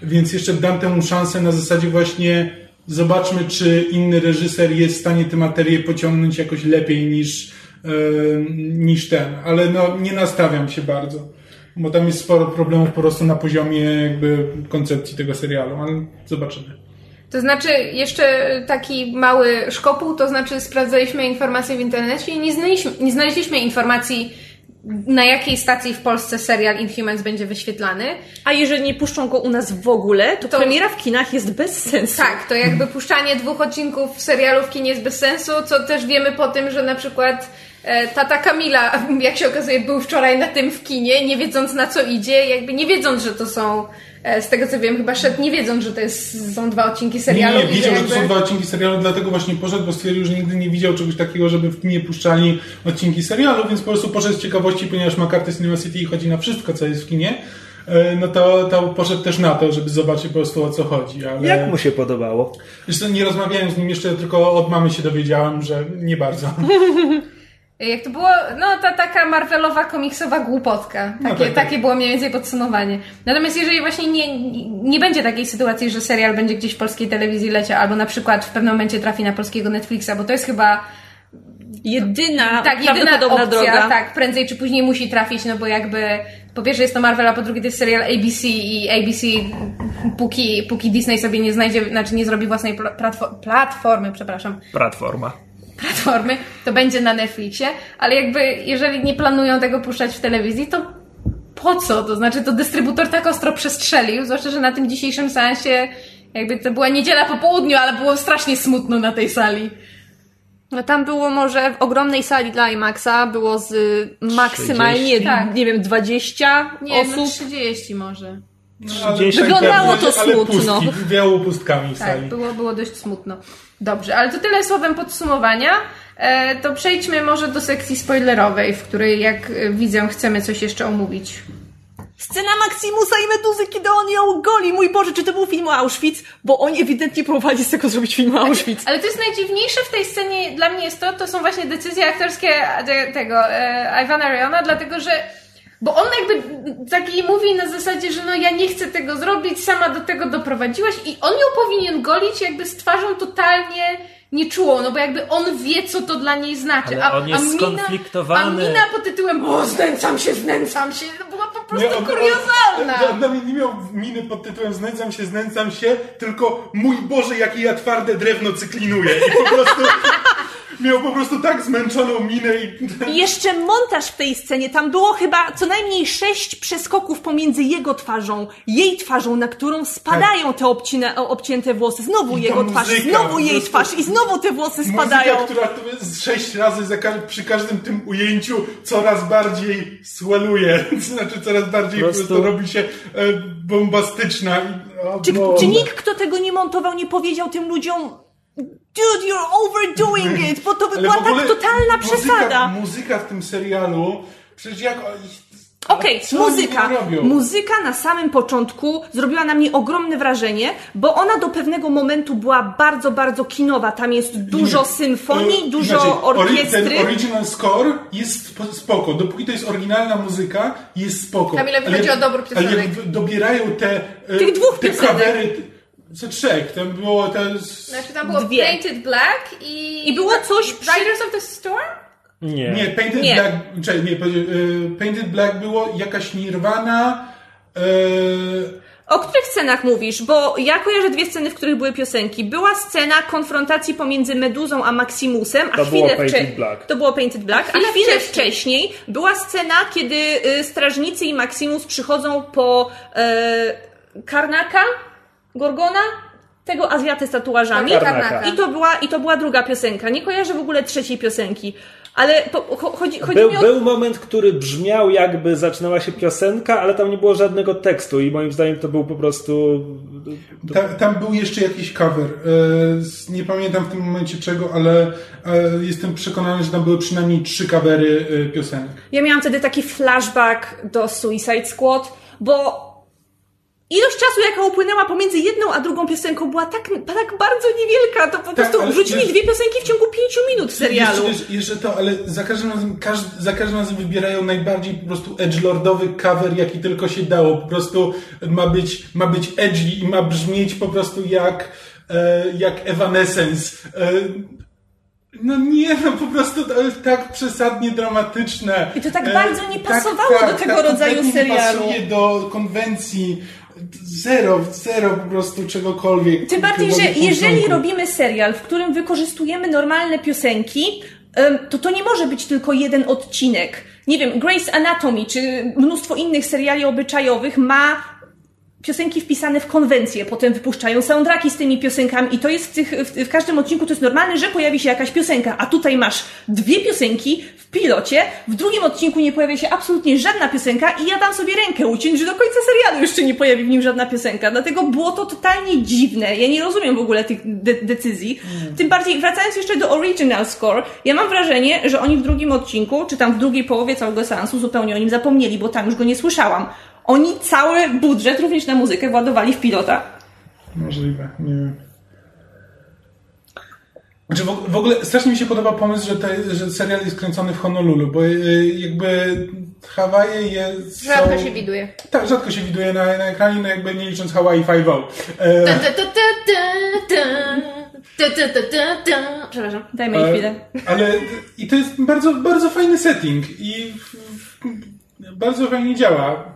więc jeszcze dam temu szansę na zasadzie właśnie zobaczmy, czy inny reżyser jest w stanie tę materię pociągnąć jakoś lepiej niż, e, niż ten, ale no, nie nastawiam się bardzo, bo tam jest sporo problemów po prostu na poziomie jakby koncepcji tego serialu, ale zobaczymy. To znaczy, jeszcze taki mały szkopuł, to znaczy sprawdzaliśmy informacje w internecie i nie znaleźliśmy, nie znaleźliśmy informacji, na jakiej stacji w Polsce serial Inhumans będzie wyświetlany. A jeżeli nie puszczą go u nas w ogóle, to, To- premiera w kinach jest bez sensu. Tak, to jakby puszczanie dwóch odcinków serialu w kinie jest bez sensu, co też wiemy po tym, że na przykład e, tata Kamila, *laughs* jak się okazuje, był wczoraj na tym w kinie, nie wiedząc na co idzie, jakby nie wiedząc, że to są, z tego co wiem, chyba szedł nie wiedząc, że to jest, są dwa odcinki Nie, serialu. nie, i wiedział, że to są dwa odcinki serialu, dlatego właśnie poszedł, bo stwierdził, że nigdy nie widział czegoś takiego, żeby w kinie puszczali odcinki serialu, więc po prostu poszedł z ciekawości, ponieważ ma kartę Cinema City i chodzi na wszystko, co jest w kinie, e, no to, to poszedł też na to, żeby zobaczyć po prostu o co chodzi. Ale... Jak mu się podobało? Zresztą nie rozmawiałem z nim jeszcze, tylko od mamy się dowiedziałem, że nie bardzo. *laughs* Jak to było? No, ta taka Marvelowa komiksowa głupotka. No Takie, tak, tak. takie było mniej więcej podsumowanie. Natomiast jeżeli właśnie nie, nie będzie takiej sytuacji, że serial będzie gdzieś w polskiej telewizji leciał, albo na przykład w pewnym momencie trafi na polskiego Netflixa, bo to jest chyba Jedyna, tak, jedyna opcja, droga. tak, prędzej czy później musi trafić, no bo jakby po pierwsze jest to Marvel, a po drugie to jest serial ABC i ABC póki, póki Disney sobie nie znajdzie, znaczy nie zrobi własnej pla- platfo- platformy, przepraszam, Platforma. Platformy, to będzie na Netflixie, ale jakby jeżeli nie planują tego puszczać w telewizji, to po co? To znaczy to dystrybutor tak ostro przestrzelił, zwłaszcza, że na tym dzisiejszym seansie jakby to była niedziela po południu, ale było strasznie smutno na tej sali. No tam było może w ogromnej sali dla IMAXa było z maksymalnie, 30? Tak. nie wiem, 20 Nie, no osób. 30 może. Ale- 30 Wyglądało ale- to ale smutno. Pustki, wiało pustkami w Tak, sali. było, było dość smutno. Dobrze, ale to tyle słowem podsumowania. E, to przejdźmy może do sekcji spoilerowej, w której jak e, widzę chcemy coś jeszcze omówić. Scena Maximusa i Meduzy, kiedy on ją goli. Mój Boże, czy to był film o Auschwitz? Bo oni ewidentnie próbowali z tego zrobić film o Auschwitz. Ale to jest najdziwniejsze w tej scenie dla mnie jest to, to są właśnie decyzje aktorskie te- tego e, Ivana Rayona, dlatego że bo on jakby taki mówi na zasadzie, że no ja nie chcę tego zrobić, sama do tego doprowadziłaś i on ją powinien golić jakby z twarzą totalnie nieczułą, no bo jakby on wie, co to dla niej znaczy. Ale on jest skonfliktowany. A mina pod tytułem o, znęcam się, znęcam się, była po prostu Nie, on- kuriozalna. On, on, nie miał miny pod tytułem znęcam się, znęcam się, tylko mój Boże, jakie ja twarde drewno cyklinuję. I po prostu miał po prostu tak zmęczoną minę i... I jeszcze montaż w tej scenie. Tam było chyba co najmniej sześć przeskoków pomiędzy jego twarzą, jej twarzą, na którą spadają te obcina, obcięte włosy. Znowu jego twarz, muzyka, znowu po jej twarz i znowu te włosy spadają. Muzyka, która sześć razy za, przy każdym tym ujęciu coraz bardziej sweluje. *laughs* Znaczy coraz bardziej po prostu- prostu robi się e, bombastyczna. I, o, Czy, czy nikt, kto tego nie montował, nie powiedział tym ludziom Dude, you're overdoing *laughs* it, bo to by Ale była tak totalna muzyka, przesada. Muzyka w tym serialu, przecież jak... Okej, oni muzyka. Muzyka na samym początku zrobiła na mnie ogromne wrażenie, bo ona do pewnego momentu była bardzo, bardzo kinowa. Tam jest dużo Nie. symfonii, E, dużo orkiestry. Ten original score jest spo- spoko. Dopóki to jest oryginalna muzyka, jest spoko. Kamilowi Ale chodzi o dobór Ale piosenek. jak w- dobierają te... e, Tych dwóch te piosenek. kawery, ze trzech. Tam było te... z- Znaczy tam było Dwie. Painted Black i... I było coś przy- Riders of the Storm? Nie. Nie, Painted Nie. Black... Czekaj, nie, e, Painted Black było jakaś Nirvana... E, O których scenach mówisz? Bo ja kojarzę dwie sceny, w których były piosenki. Była scena konfrontacji pomiędzy Meduzą a Maximusem, a To było chwilę Painted wcze- Black. To było Painted Black, a Chwilę chwilę wcześniej. wcześniej była scena, kiedy y, strażnicy i Maximus przychodzą po e, Karnaka, Gorgona, tego Azjatę z tatuażami. Karnaka. I to, była, I to była druga piosenka. Nie kojarzę w ogóle trzeciej piosenki. Ale po, cho- chodzi, chodzi Był, mi o... był moment, który brzmiał jakby zaczynała się piosenka, ale tam nie było żadnego tekstu i moim zdaniem to był po prostu... Ta, tam był jeszcze jakiś cover. E, nie pamiętam w tym momencie czego, ale e, jestem przekonany, że tam były przynajmniej trzy covery e, piosenek. Ja miałam wtedy taki flashback do Suicide Squad, bo ilość czasu, jaka upłynęła pomiędzy jedną a drugą piosenką, była tak, tak bardzo niewielka. To po prostu ale wrzucili wiesz- dwie piosenki w ciągu pięciu minut serialu. Jeszcze, jeszcze, to, ale za każdym razem, każdy, za każdym razem wybierają najbardziej po prostu edgelordowy cover, jaki tylko się dało. Po prostu ma być, ma być edgy i ma brzmieć po prostu jak, e, jak Evanescence. E, no nie, no po prostu to jest tak przesadnie dramatyczne. I to tak E, bardzo nie pasowało do tego rodzaju kompletnie serialu. Nie pasuje do konwencji. Zero, zero po prostu czegokolwiek. Tym bardziej, że jeżeli robimy serial, w którym wykorzystujemy normalne piosenki, to to nie może być tylko jeden odcinek. Nie wiem, Grey's Anatomy czy mnóstwo innych seriali obyczajowych ma piosenki wpisane w konwencję, potem wypuszczają soundtracki z tymi piosenkami i to jest w, tych, w, w każdym odcinku to jest normalne, że pojawi się jakaś piosenka, a tutaj masz dwie piosenki w pilocie, w drugim odcinku nie pojawia się absolutnie żadna piosenka i ja dam sobie rękę uciąć, że do końca serialu jeszcze nie pojawi w nim żadna piosenka, dlatego było to totalnie dziwne, ja nie rozumiem w ogóle tych de decyzji, tym bardziej wracając jeszcze do original score, ja mam wrażenie, że oni w drugim odcinku, czy tam w drugiej połowie całego seansu zupełnie o nim zapomnieli, bo tam już go nie słyszałam oni cały budżet również na muzykę władowali w pilota. Możliwe, nie wiem. Znaczy w, ogóle strasznie mi się podoba pomysł, że, te, że serial jest kręcony w Honolulu, bo y, jakby Hawaje jest. Są... Rzadko się widuje. Tak, rzadko się widuje na, na ekranie, no jakby nie licząc Hawaii 5.0. E... Przepraszam, dajmy jej e, chwilę. Ale i to jest bardzo, bardzo fajny setting i bardzo fajnie działa.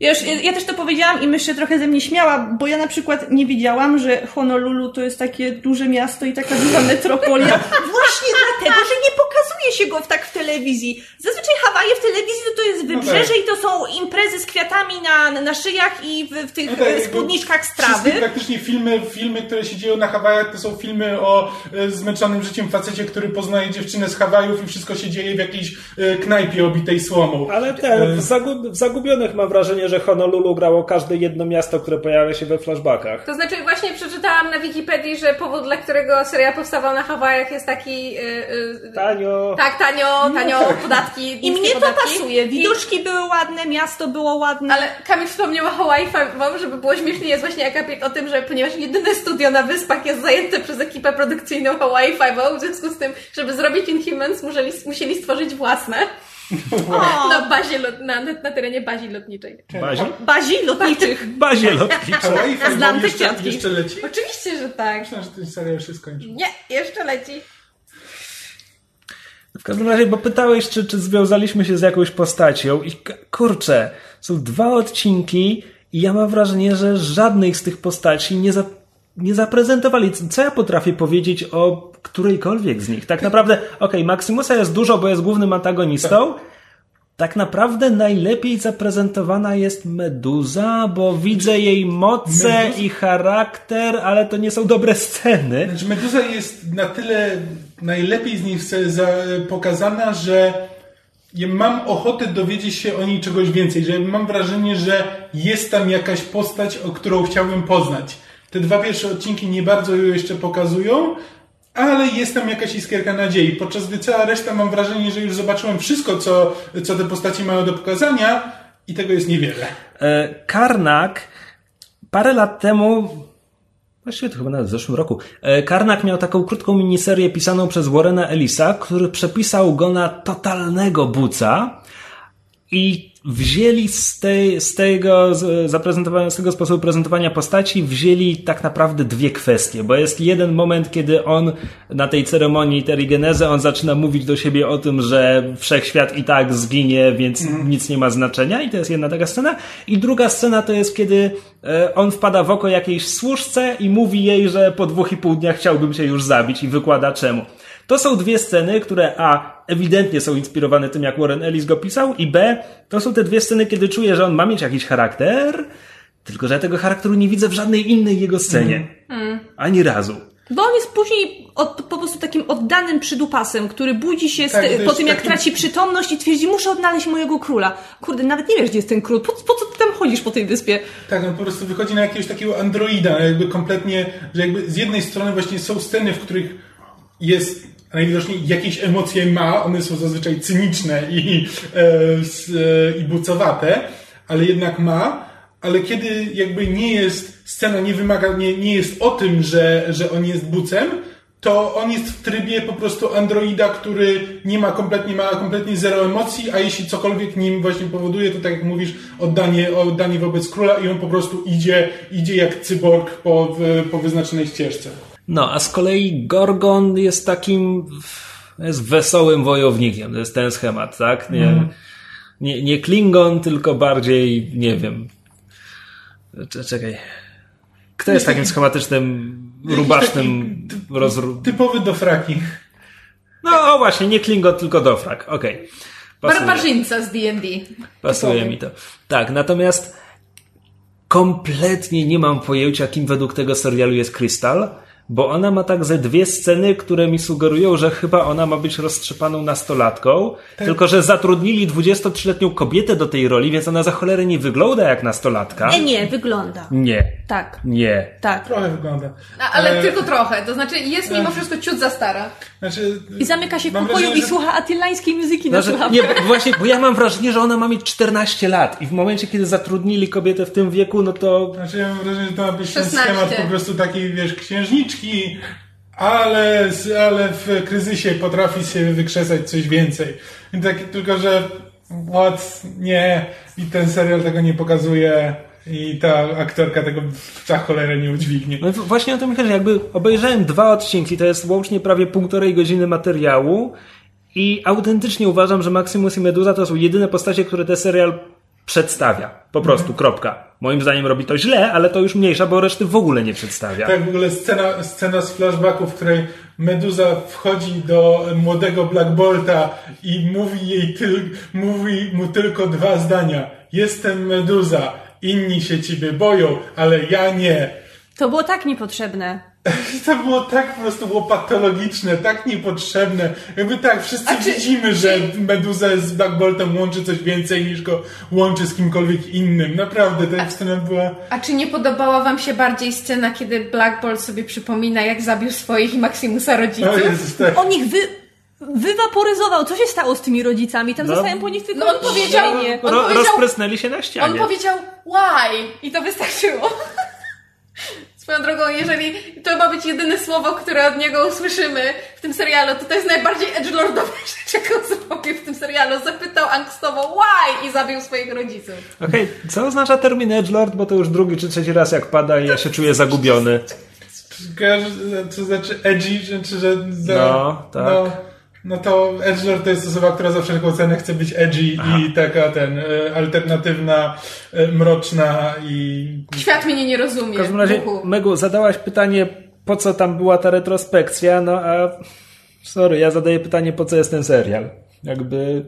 Ja, już, ja, ja też to powiedziałam i myślę trochę ze mnie śmiała, bo ja na przykład nie wiedziałam, że Honolulu to jest takie duże miasto i taka duża metropolia. *laughs* Właśnie dlatego, że nie pokazuje się go tak w telewizji. Zazwyczaj Hawaje w telewizji to, to jest wybrzeże tak. i to są imprezy z kwiatami na, na szyjach i w, w tych No tak, e, spódniczkach z trawy. Wszystkie praktycznie filmy, filmy, które się dzieją na Hawajach, to są filmy o e, zmęczonym życiem facecie, który poznaje dziewczynę z Hawajów i wszystko się dzieje w jakiejś e, knajpie obitej słomą. Ale ten, w, zagu- w Zagubionych mam wrażenie, że Honolulu grało każde jedno miasto, które pojawia się we flashbackach. To znaczy właśnie przeczytałam na Wikipedii, że powód, dla którego serial powstawał na Hawajach jest taki... Yy, yy, Tanio. tak, tanio, tanio, podatki, I mnie to podatki. pasuje. I- Widoczki były ładne, miasto było ładne. Ale Kamil wspomniał o Hawaii Five-O, żeby było śmiesznie, jest właśnie akapit o tym, że ponieważ jedyne studio na wyspach jest zajęte przez ekipę produkcyjną Hawaii Five-O, w związku z tym, żeby zrobić Inhumans, musieli, musieli stworzyć własne na bazie, lot, na, na terenie bazi lotniczej. Bazie, Bazii lotniczych. bazie lotniczej. Hawaii Five-O Znam te jeszcze, kwiatki. jeszcze leci? Oczywiście, że tak. Myślę, że ten serial się skończył. Nie, jeszcze leci. W każdym razie, bo pytałeś, czy, czy związaliśmy się z jakąś postacią i kurczę, są dwa odcinki i ja mam wrażenie, że żadnej z tych postaci nie, za, nie zaprezentowali. Co- ja potrafię powiedzieć o którejkolwiek z nich? Tak naprawdę, okej, Maximusa jest dużo, bo jest głównym antagonistą. Tak naprawdę najlepiej zaprezentowana jest Meduza, bo widzę jej moce Meduza- i charakter, ale to nie są dobre sceny. Znaczy Meduza jest na tyle najlepiej z za, pokazana, że mam ochotę dowiedzieć się o niej czegoś więcej, że mam wrażenie, że jest tam jakaś postać, o którą chciałbym poznać. Te dwa pierwsze odcinki nie bardzo ją jeszcze pokazują, ale jest tam jakaś iskierka nadziei, podczas gdy cała reszta mam wrażenie, że już zobaczyłem wszystko, co, co te postacie mają do pokazania i tego jest niewiele. E, Karnak parę lat temu, właściwie to chyba nawet w zeszłym roku, e, Karnak miał taką krótką miniserię pisaną przez Warrena Ellisa, który przepisał go na totalnego buca i wzięli z, tej, z tego zaprezentowania, z tego sposobu prezentowania postaci, wzięli tak naprawdę dwie kwestie, bo jest jeden moment, kiedy on na tej ceremonii Terigenezy, on zaczyna mówić do siebie o tym, że wszechświat i tak zginie, więc nic nie ma znaczenia i to jest jedna taka scena. I druga scena to jest, kiedy e, on wpada w oko jakiejś służce i mówi jej, że po dwóch i pół dnia chciałbym się już zabić i wykłada czemu. To są dwie sceny, które A ewidentnie są inspirowane tym, jak Warren Ellis go pisał, i B to są te dwie sceny, kiedy czuję, że on ma mieć jakiś charakter, tylko że ja tego charakteru nie widzę w żadnej innej jego scenie. Ani razu. Bo on jest później od, po prostu takim oddanym przydupasem, który budzi się Tak, te, po tym, jak taki- traci przytomność i twierdzi, muszę odnaleźć mojego króla. Kurde, nawet nie wiesz, gdzie jest ten król. Po, po co ty tam chodzisz po tej wyspie? Tak, on po prostu wychodzi na jakiegoś takiego androida, jakby kompletnie, że jakby z jednej strony właśnie są sceny, w których jest najwidoczniej jakieś emocje ma, one są zazwyczaj cyniczne i, e, e, i bucowate, ale jednak ma, ale kiedy jakby nie jest, scena nie wymaga, nie, nie jest o tym, że, że on jest bucem, to on jest w trybie po prostu androida, który nie ma kompletnie, ma kompletnie zero emocji, a jeśli cokolwiek nim właśnie powoduje, to tak jak mówisz, oddanie, oddanie wobec króla i on po prostu idzie, idzie jak cyborg po, po wyznaczonej ścieżce. No, a z kolei Gorgon jest takim jest wesołym wojownikiem. To jest ten schemat, tak? Nie, nie, nie Klingon, tylko bardziej, nie wiem. Cze- Czekaj. Kto jest takim schematycznym, rubasznym rozru... Typowy do fraki. No o, właśnie, nie Klingon, tylko Dofrak. Okej. Pasuje. Barbarzyńca z D&D. Pasuje mi to. Tak, natomiast kompletnie nie mam pojęcia, kim według tego serialu jest Crystal, bo ona ma tak ze dwie sceny, które mi sugerują, że chyba ona ma być roztrzepaną nastolatką, tylko że zatrudnili 23-letnią kobietę do tej roli, więc ona za cholerę nie wygląda jak nastolatka. E, nie, wygląda. Nie. Tak, Nie. tak. Trochę wygląda. A, ale E, tylko trochę, to znaczy jest mimo wszystko ciut za stara. Znaczy, I zamyka się w pokoju wrażenie, i że- słucha atylańskiej muzyki na Znaczy, słuchawkach. nie, bo właśnie, bo ja mam wrażenie, że ona ma mieć 14 lat i w momencie, kiedy zatrudnili kobietę w tym wieku, no to Znaczy ja mam wrażenie, że to ma być ten 16. schemat po prostu takiej, wiesz, księżniczki, ale, ale w kryzysie potrafi się wykrzesać coś więcej. Tak, tylko, że what? Nie. I ten serial tego nie pokazuje i ta aktorka tego za cholerę nie udźwignie. No właśnie o tym chodzi. Jakby obejrzałem dwa odcinki, to jest łącznie prawie półtorej godziny materiału i autentycznie uważam, że Maximus i Meduza to są jedyne postacie, które ten serial przedstawia. Po prostu, kropka. Moim zdaniem robi to źle, ale to już mniejsza, bo reszty w ogóle nie przedstawia. Tak, w ogóle scena, scena z flashbacku, w której Meduza wchodzi do młodego Black Bolta i mówi jej tyl, mówi mu tylko dwa zdania. Jestem Meduza, inni się ciebie boją, ale ja nie. To było tak niepotrzebne. *laughs* To było tak po prostu było patologiczne, tak niepotrzebne. Jakby tak, wszyscy A czy- widzimy, że Meduza z Black Boltem łączy coś więcej niż go łączy z kimkolwiek innym. Naprawdę, ta scena była... A czy nie podobała wam się bardziej scena, kiedy Black Bolt sobie przypomina, jak zabił swoich i Maximusa rodziców? O Jezus, tak. On ich wy... wywaporyzował. Co się stało z tymi rodzicami? Tam No. zostałem po nich tylko No on powiedział- cienie. on Ro- powiedział- rozprysnęli się na On ścianie. powiedział why i to wystarczyło. *laughs* Swoją drogą, jeżeli to ma być jedyne słowo, które od niego usłyszymy w tym serialu, to to jest najbardziej edgelordowa *laughs* rzecz, jaką zrobił w tym serialu. Zapytał angstowo why i zabił swoich rodziców. Okej, co oznacza termin Edgelord, bo to już drugi czy trzeci raz jak pada i ja się czuję zagubiony. Kojarzysz, co znaczy edgy, czy że... No, tak. No, no to edgelord to jest osoba, która za wszelką cenę chce być edgy i taka ten, e, alternatywna, e, mroczna i... Świat mnie nie rozumie. W każdym razie, Buchu. Megu, zadałaś pytanie, po co tam była ta retrospekcja, no a sorry, ja zadaję pytanie, po co jest ten serial. Jakby...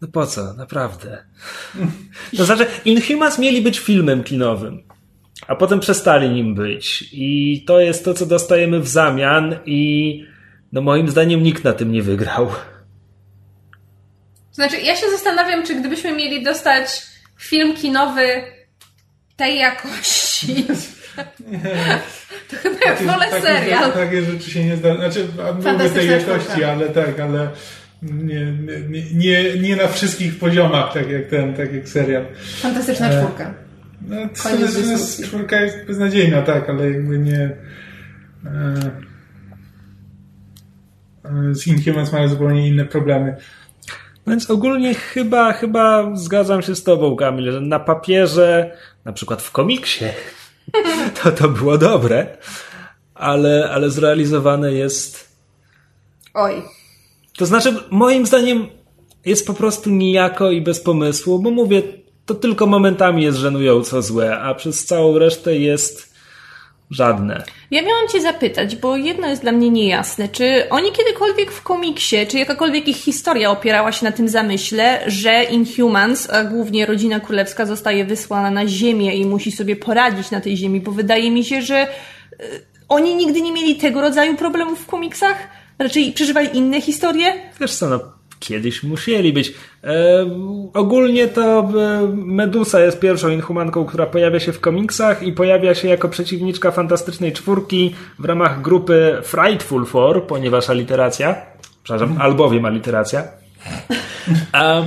No po co, naprawdę. *laughs* To znaczy, Inhumans mieli być filmem kinowym, a potem przestali nim być. I to jest to, co dostajemy w zamian i no moim zdaniem nikt na tym nie wygrał. Znaczy, ja się zastanawiam, czy gdybyśmy mieli dostać film kinowy tej jakości, *laughs* to chyba ja wolę takie, serial. Takie rzeczy się nie zdarza. Znaczy, mówię tej jakości, czwórka. ale tak, ale nie, nie, nie, nie na wszystkich poziomach, tak jak ten, tak jak serial. Fantastyczna czwórka. No, to jest, czwórka jest beznadziejna, tak, ale jakby nie... E, e, z Inhumans mają zupełnie inne problemy. Więc ogólnie chyba, chyba zgadzam się z tobą, Kamil, że na papierze, na przykład w komiksie, *laughs* to to było dobre, ale, ale zrealizowane jest. Oj. To znaczy, moim zdaniem jest po prostu nijako i bez pomysłu, bo mówię, to tylko momentami jest żenująco złe, a przez całą resztę jest żadne. Ja miałam Cię zapytać, bo jedno jest dla mnie niejasne. Czy oni kiedykolwiek w komiksie, czy jakakolwiek ich historia opierała się na tym zamyśle, że Inhumans, a głównie rodzina królewska, zostaje wysłana na Ziemię i musi sobie poradzić na tej Ziemi? Bo wydaje mi się, że y, oni nigdy nie mieli tego rodzaju problemów w komiksach. Raczej przeżywali inne historie. Wiesz co, no, kiedyś musieli być. E, ogólnie to e, Medusa jest pierwszą inhumanką, która pojawia się w komiksach i pojawia się jako przeciwniczka Fantastycznej Czwórki w ramach grupy Frightful Four, ponieważ aliteracja, przepraszam, albowiem aliteracja. A,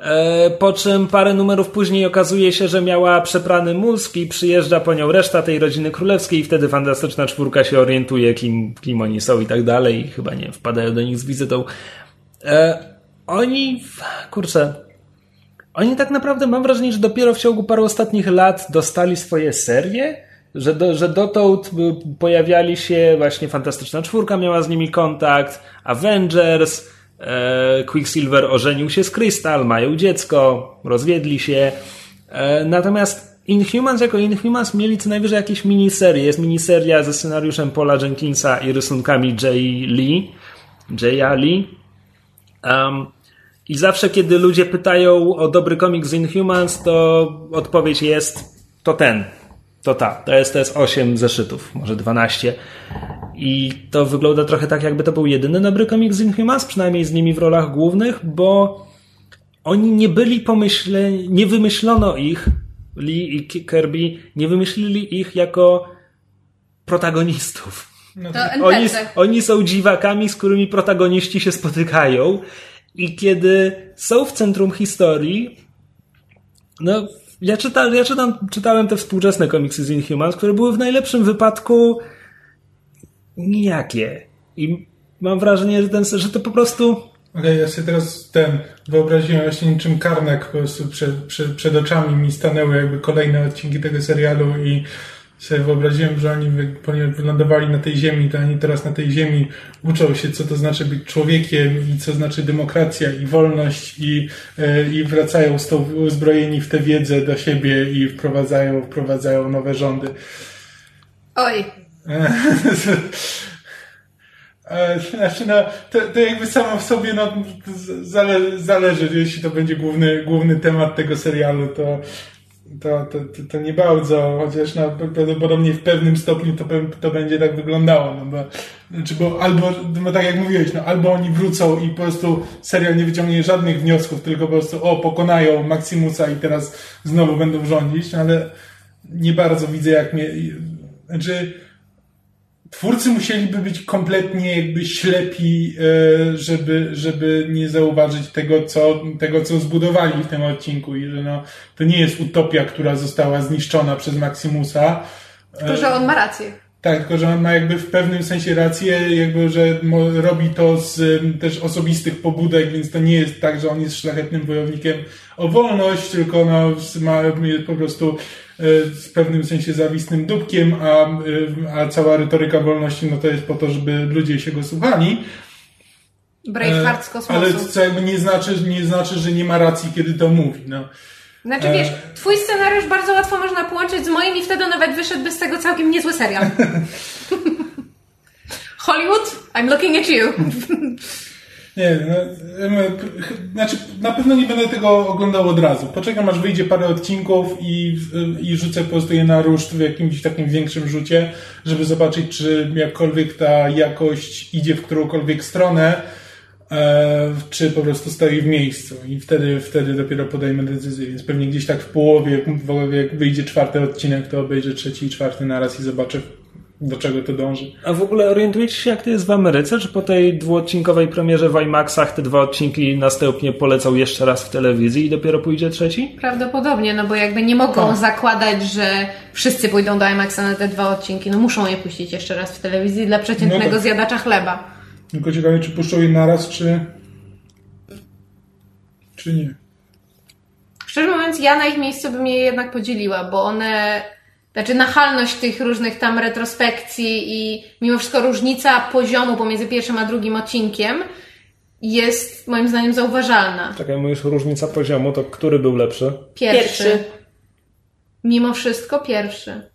E, po czym parę numerów później okazuje się, że miała przeprany mózg i przyjeżdża po nią reszta tej rodziny królewskiej i wtedy fantastyczna czwórka się orientuje, kim, kim oni są i tak dalej i chyba nie wpadają do nich z wizytą. E, oni, kurczę, oni tak naprawdę mam wrażenie, że dopiero w ciągu paru ostatnich lat dostali swoje serie, że, do, że dotąd y, pojawiali się właśnie Fantastyczna Czwórka miała z nimi kontakt, Avengers, e, Quicksilver ożenił się z Crystal, mają dziecko, rozwiedli się. E, natomiast Inhumans jako Inhumans mieli co najwyżej jakieś miniserie. Jest miniseria ze scenariuszem Paula Jenkinsa i rysunkami Jay Lee. Jaya Lee. Um, I zawsze, kiedy ludzie pytają o dobry komiks z Inhumans, to odpowiedź jest to ten, to ta. To jest, to jest 8 zeszytów, może 12. I to wygląda trochę tak, jakby to był jedyny dobry komiks z Inhumans, przynajmniej z nimi w rolach głównych, bo oni nie byli pomyśleni, nie wymyślono ich, Lee i Kirby, nie wymyślili ich jako protagonistów. To Oni, NPC. oni są dziwakami, z którymi protagoniści się spotykają i kiedy są w centrum historii, no ja, czyta, ja czytam, czytałem te współczesne komiksy z Inhumans, które były w najlepszym wypadku nijakie. I mam wrażenie, że, ten, że to po prostu Ale ja sobie teraz ten wyobraziłem właśnie niczym karnek po prostu przed, przed, przed oczami mi stanęły jakby kolejne odcinki tego serialu i sobie wyobraziłem, że oni ponieważ wylądowali na tej ziemi, to oni teraz na tej ziemi uczą się, co to znaczy być człowiekiem i co znaczy demokracja i wolność i, e, i wracają z tą uzbrojeni w tę wiedzę do siebie i wprowadzają, wprowadzają nowe rządy. Oj, *laughs* E, Znaczy, no, to, to jakby samo w sobie no, zale, zależy, jeśli to będzie główny, główny temat tego serialu, to, to, to, to, to nie bardzo, chociaż no, prawdopodobnie w pewnym stopniu to, to będzie tak wyglądało, no bo, znaczy, bo albo, no, tak jak mówiłeś, no, albo oni wrócą i po prostu serial nie wyciągnie żadnych wniosków, tylko po prostu o, pokonają Maximusa i teraz znowu będą rządzić, no, ale nie bardzo widzę jak mnie, znaczy, twórcy musieliby być kompletnie jakby ślepi, e, żeby, żeby nie zauważyć tego co, tego, co zbudowali w tym odcinku i że no, to nie jest utopia, która została zniszczona przez Maximusa. tylko że on ma rację. Tak, tylko że on ma jakby w pewnym sensie rację, jakby, że robi to z też osobistych pobudek, więc to nie jest tak, że on jest szlachetnym wojownikiem o wolność, tylko no, ma, po prostu w pewnym sensie zawistnym dupkiem, a, y, a cała retoryka wolności no to jest po to, żeby ludzie się go słuchali. Braveheart z E, kosmosu. Ale co jakby nie znaczy, nie znaczy, że nie ma racji, kiedy to mówi. No. Znaczy E. wiesz, twój scenariusz bardzo łatwo można połączyć z moim i wtedy nawet wyszedłby z tego całkiem niezły serial. *laughs* Hollywood, I'm looking at you. *laughs* Nie, no, em, p- ch- znaczy na pewno nie będę tego oglądał od razu. Poczekam aż wyjdzie parę odcinków i, i rzucę po prostu je na ruszt w jakimś takim większym rzucie, żeby zobaczyć, czy jakkolwiek ta jakość idzie w którąkolwiek stronę, e, czy po prostu stoi w miejscu. I wtedy, wtedy dopiero podejmę decyzję. Więc pewnie gdzieś tak w połowie, w- jak wyjdzie czwarty odcinek, to obejrzę trzeci i czwarty naraz i zobaczę, do czego to dąży. A w ogóle orientujecie się, jak to jest w Ameryce? Czy po tej dwuodcinkowej premierze w IMAXach te dwa odcinki następnie polecą jeszcze raz w telewizji i dopiero pójdzie trzeci? Prawdopodobnie, no bo jakby nie mogą Tak. zakładać, że wszyscy pójdą do IMAXa na te dwa odcinki. No muszą je puścić jeszcze raz w telewizji dla przeciętnego No tak. zjadacza chleba. Tylko ciekawe, czy puszczą je naraz, czy... czy nie. Szczerze mówiąc, ja na ich miejscu bym je jednak podzieliła, bo one, znaczy nachalność tych różnych tam retrospekcji i mimo wszystko różnica poziomu pomiędzy pierwszym a drugim odcinkiem jest moim zdaniem zauważalna. Tak jak mówisz, różnica poziomu, to który był lepszy? Pierwszy. Pierwszy. Mimo wszystko pierwszy.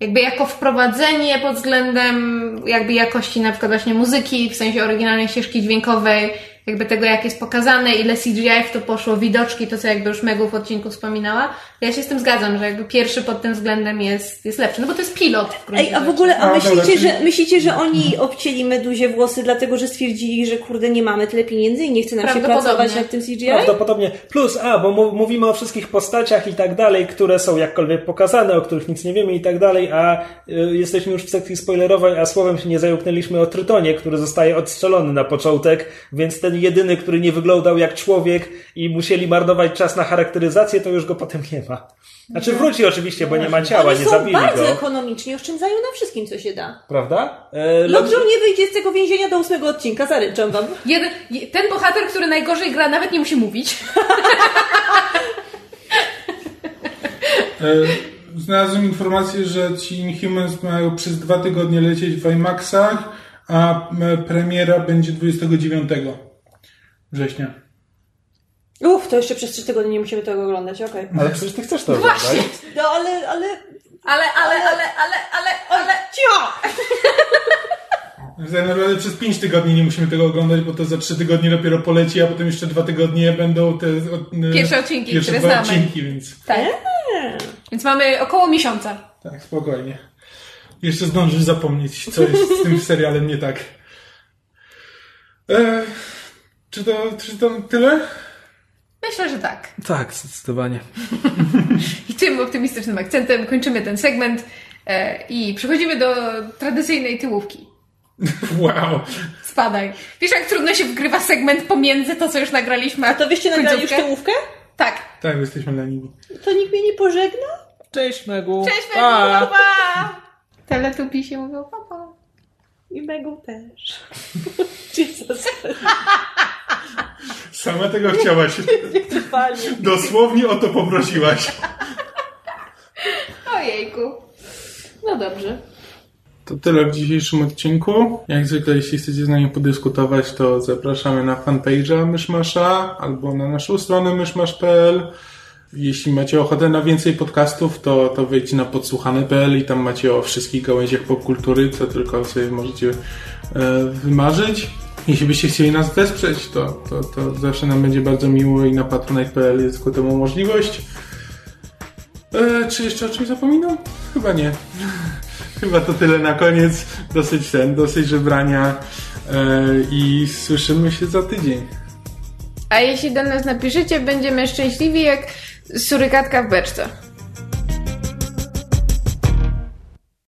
Jakby jako wprowadzenie pod względem jakby jakości na przykład właśnie muzyki, w sensie oryginalnej ścieżki dźwiękowej, jakby tego jak jest pokazane, ile CGI w to poszło, widoczki, to co jakby już Megu w odcinku wspominała. Ja się z tym zgadzam, że jakby pierwszy pod tym względem jest, jest lepszy. No bo to jest pilot w Ej, a w ogóle, a A, myślicie, że, myślicie, że oni obcięli Meduzie włosy, dlatego że stwierdzili, że kurde, nie mamy tyle pieniędzy i nie chce nam się pracować nad tym CGI? Prawdopodobnie. Plus, a, bo mówimy o wszystkich postaciach i tak dalej, które są jakkolwiek pokazane, o których nic nie wiemy i tak dalej, a y, jesteśmy już w sekcji spoilerowej, a słowem się nie zająknęliśmy o Trytonie, który zostaje odstrzelony na początek, więc ten ten jedyny, który nie wyglądał jak człowiek i musieli marnować czas na charakteryzację, to już go potem nie ma. Znaczy wróci oczywiście, bo nie ma ciała, Oni nie są zabili bardzo go. ekonomiczni, oszczędzają na wszystkim, co się da. Prawda? E, Lodżur nie wyjdzie z tego więzienia do ósmego odcinka, zaryczam wam. Jeden, je- ten bohater, który najgorzej gra, nawet nie musi mówić. E, Znalazłem informację, że ci Inhumans mają przez dwa tygodnie lecieć w IMAXach, a premiera będzie 29 września. Uff, to jeszcze przez trzy tygodnie nie musimy tego oglądać, okej. Ale przecież ty chcesz to Właśnie. oglądać. No ale, ale... Ale, ale, ale, ale, ale, ale... Cicho! Tak naprawdę przez 5 tygodni nie musimy tego oglądać, bo to za 3 tygodnie dopiero poleci, a potem jeszcze 2 tygodnie będą te od- e, Pierwsze odcinki, pierwsze które dwa znamy. odcinki, więc Tak. Więc mamy około miesiąca. tak, spokojnie. Jeszcze zdążysz zapomnieć, co jest z tym serialem nie tak. E, czy, to, czy to tyle? Myślę, że tak. Tak, zdecydowanie. *laughs* I tym optymistycznym akcentem kończymy ten segment e, i przechodzimy do tradycyjnej tyłówki. Wow. Spadaj. Wiesz, jak trudno się wgrywa segment pomiędzy to, co już nagraliśmy, A to wyście nagrali już tyłówkę? Tak. Tak, jesteśmy leniwi. To nikt mnie nie pożegna? Cześć Megu. Cześć, Pa. Megu, pa! Teletupi się mówią papa. I Megu też. *laughs* Jesus. Sama tego chciałaś. *laughs* Dosłownie o to poprosiłaś. Ojejku. No dobrze. To tyle w dzisiejszym odcinku. Jak zwykle, jeśli chcecie z nami podyskutować, to zapraszamy na fanpage'a Myszmasza albo na naszą stronę myszmasz.pl. Jeśli macie ochotę na więcej podcastów, to, to wejdźcie na podsłuchane.pl i tam macie o wszystkich gałęziach popkultury, co tylko sobie możecie e, wymarzyć. Jeśli byście chcieli nas wesprzeć, to, to, to zawsze nam będzie bardzo miło i na patronite.pl jest ku temu możliwość. E, czy jeszcze o czymś zapominam? Chyba nie. *laughs* Chyba to tyle na koniec. Dosyć ten, dosyć żebrania e, i słyszymy się za tydzień. A jeśli do nas napiszecie, będziemy szczęśliwi jak surykatka w beczce.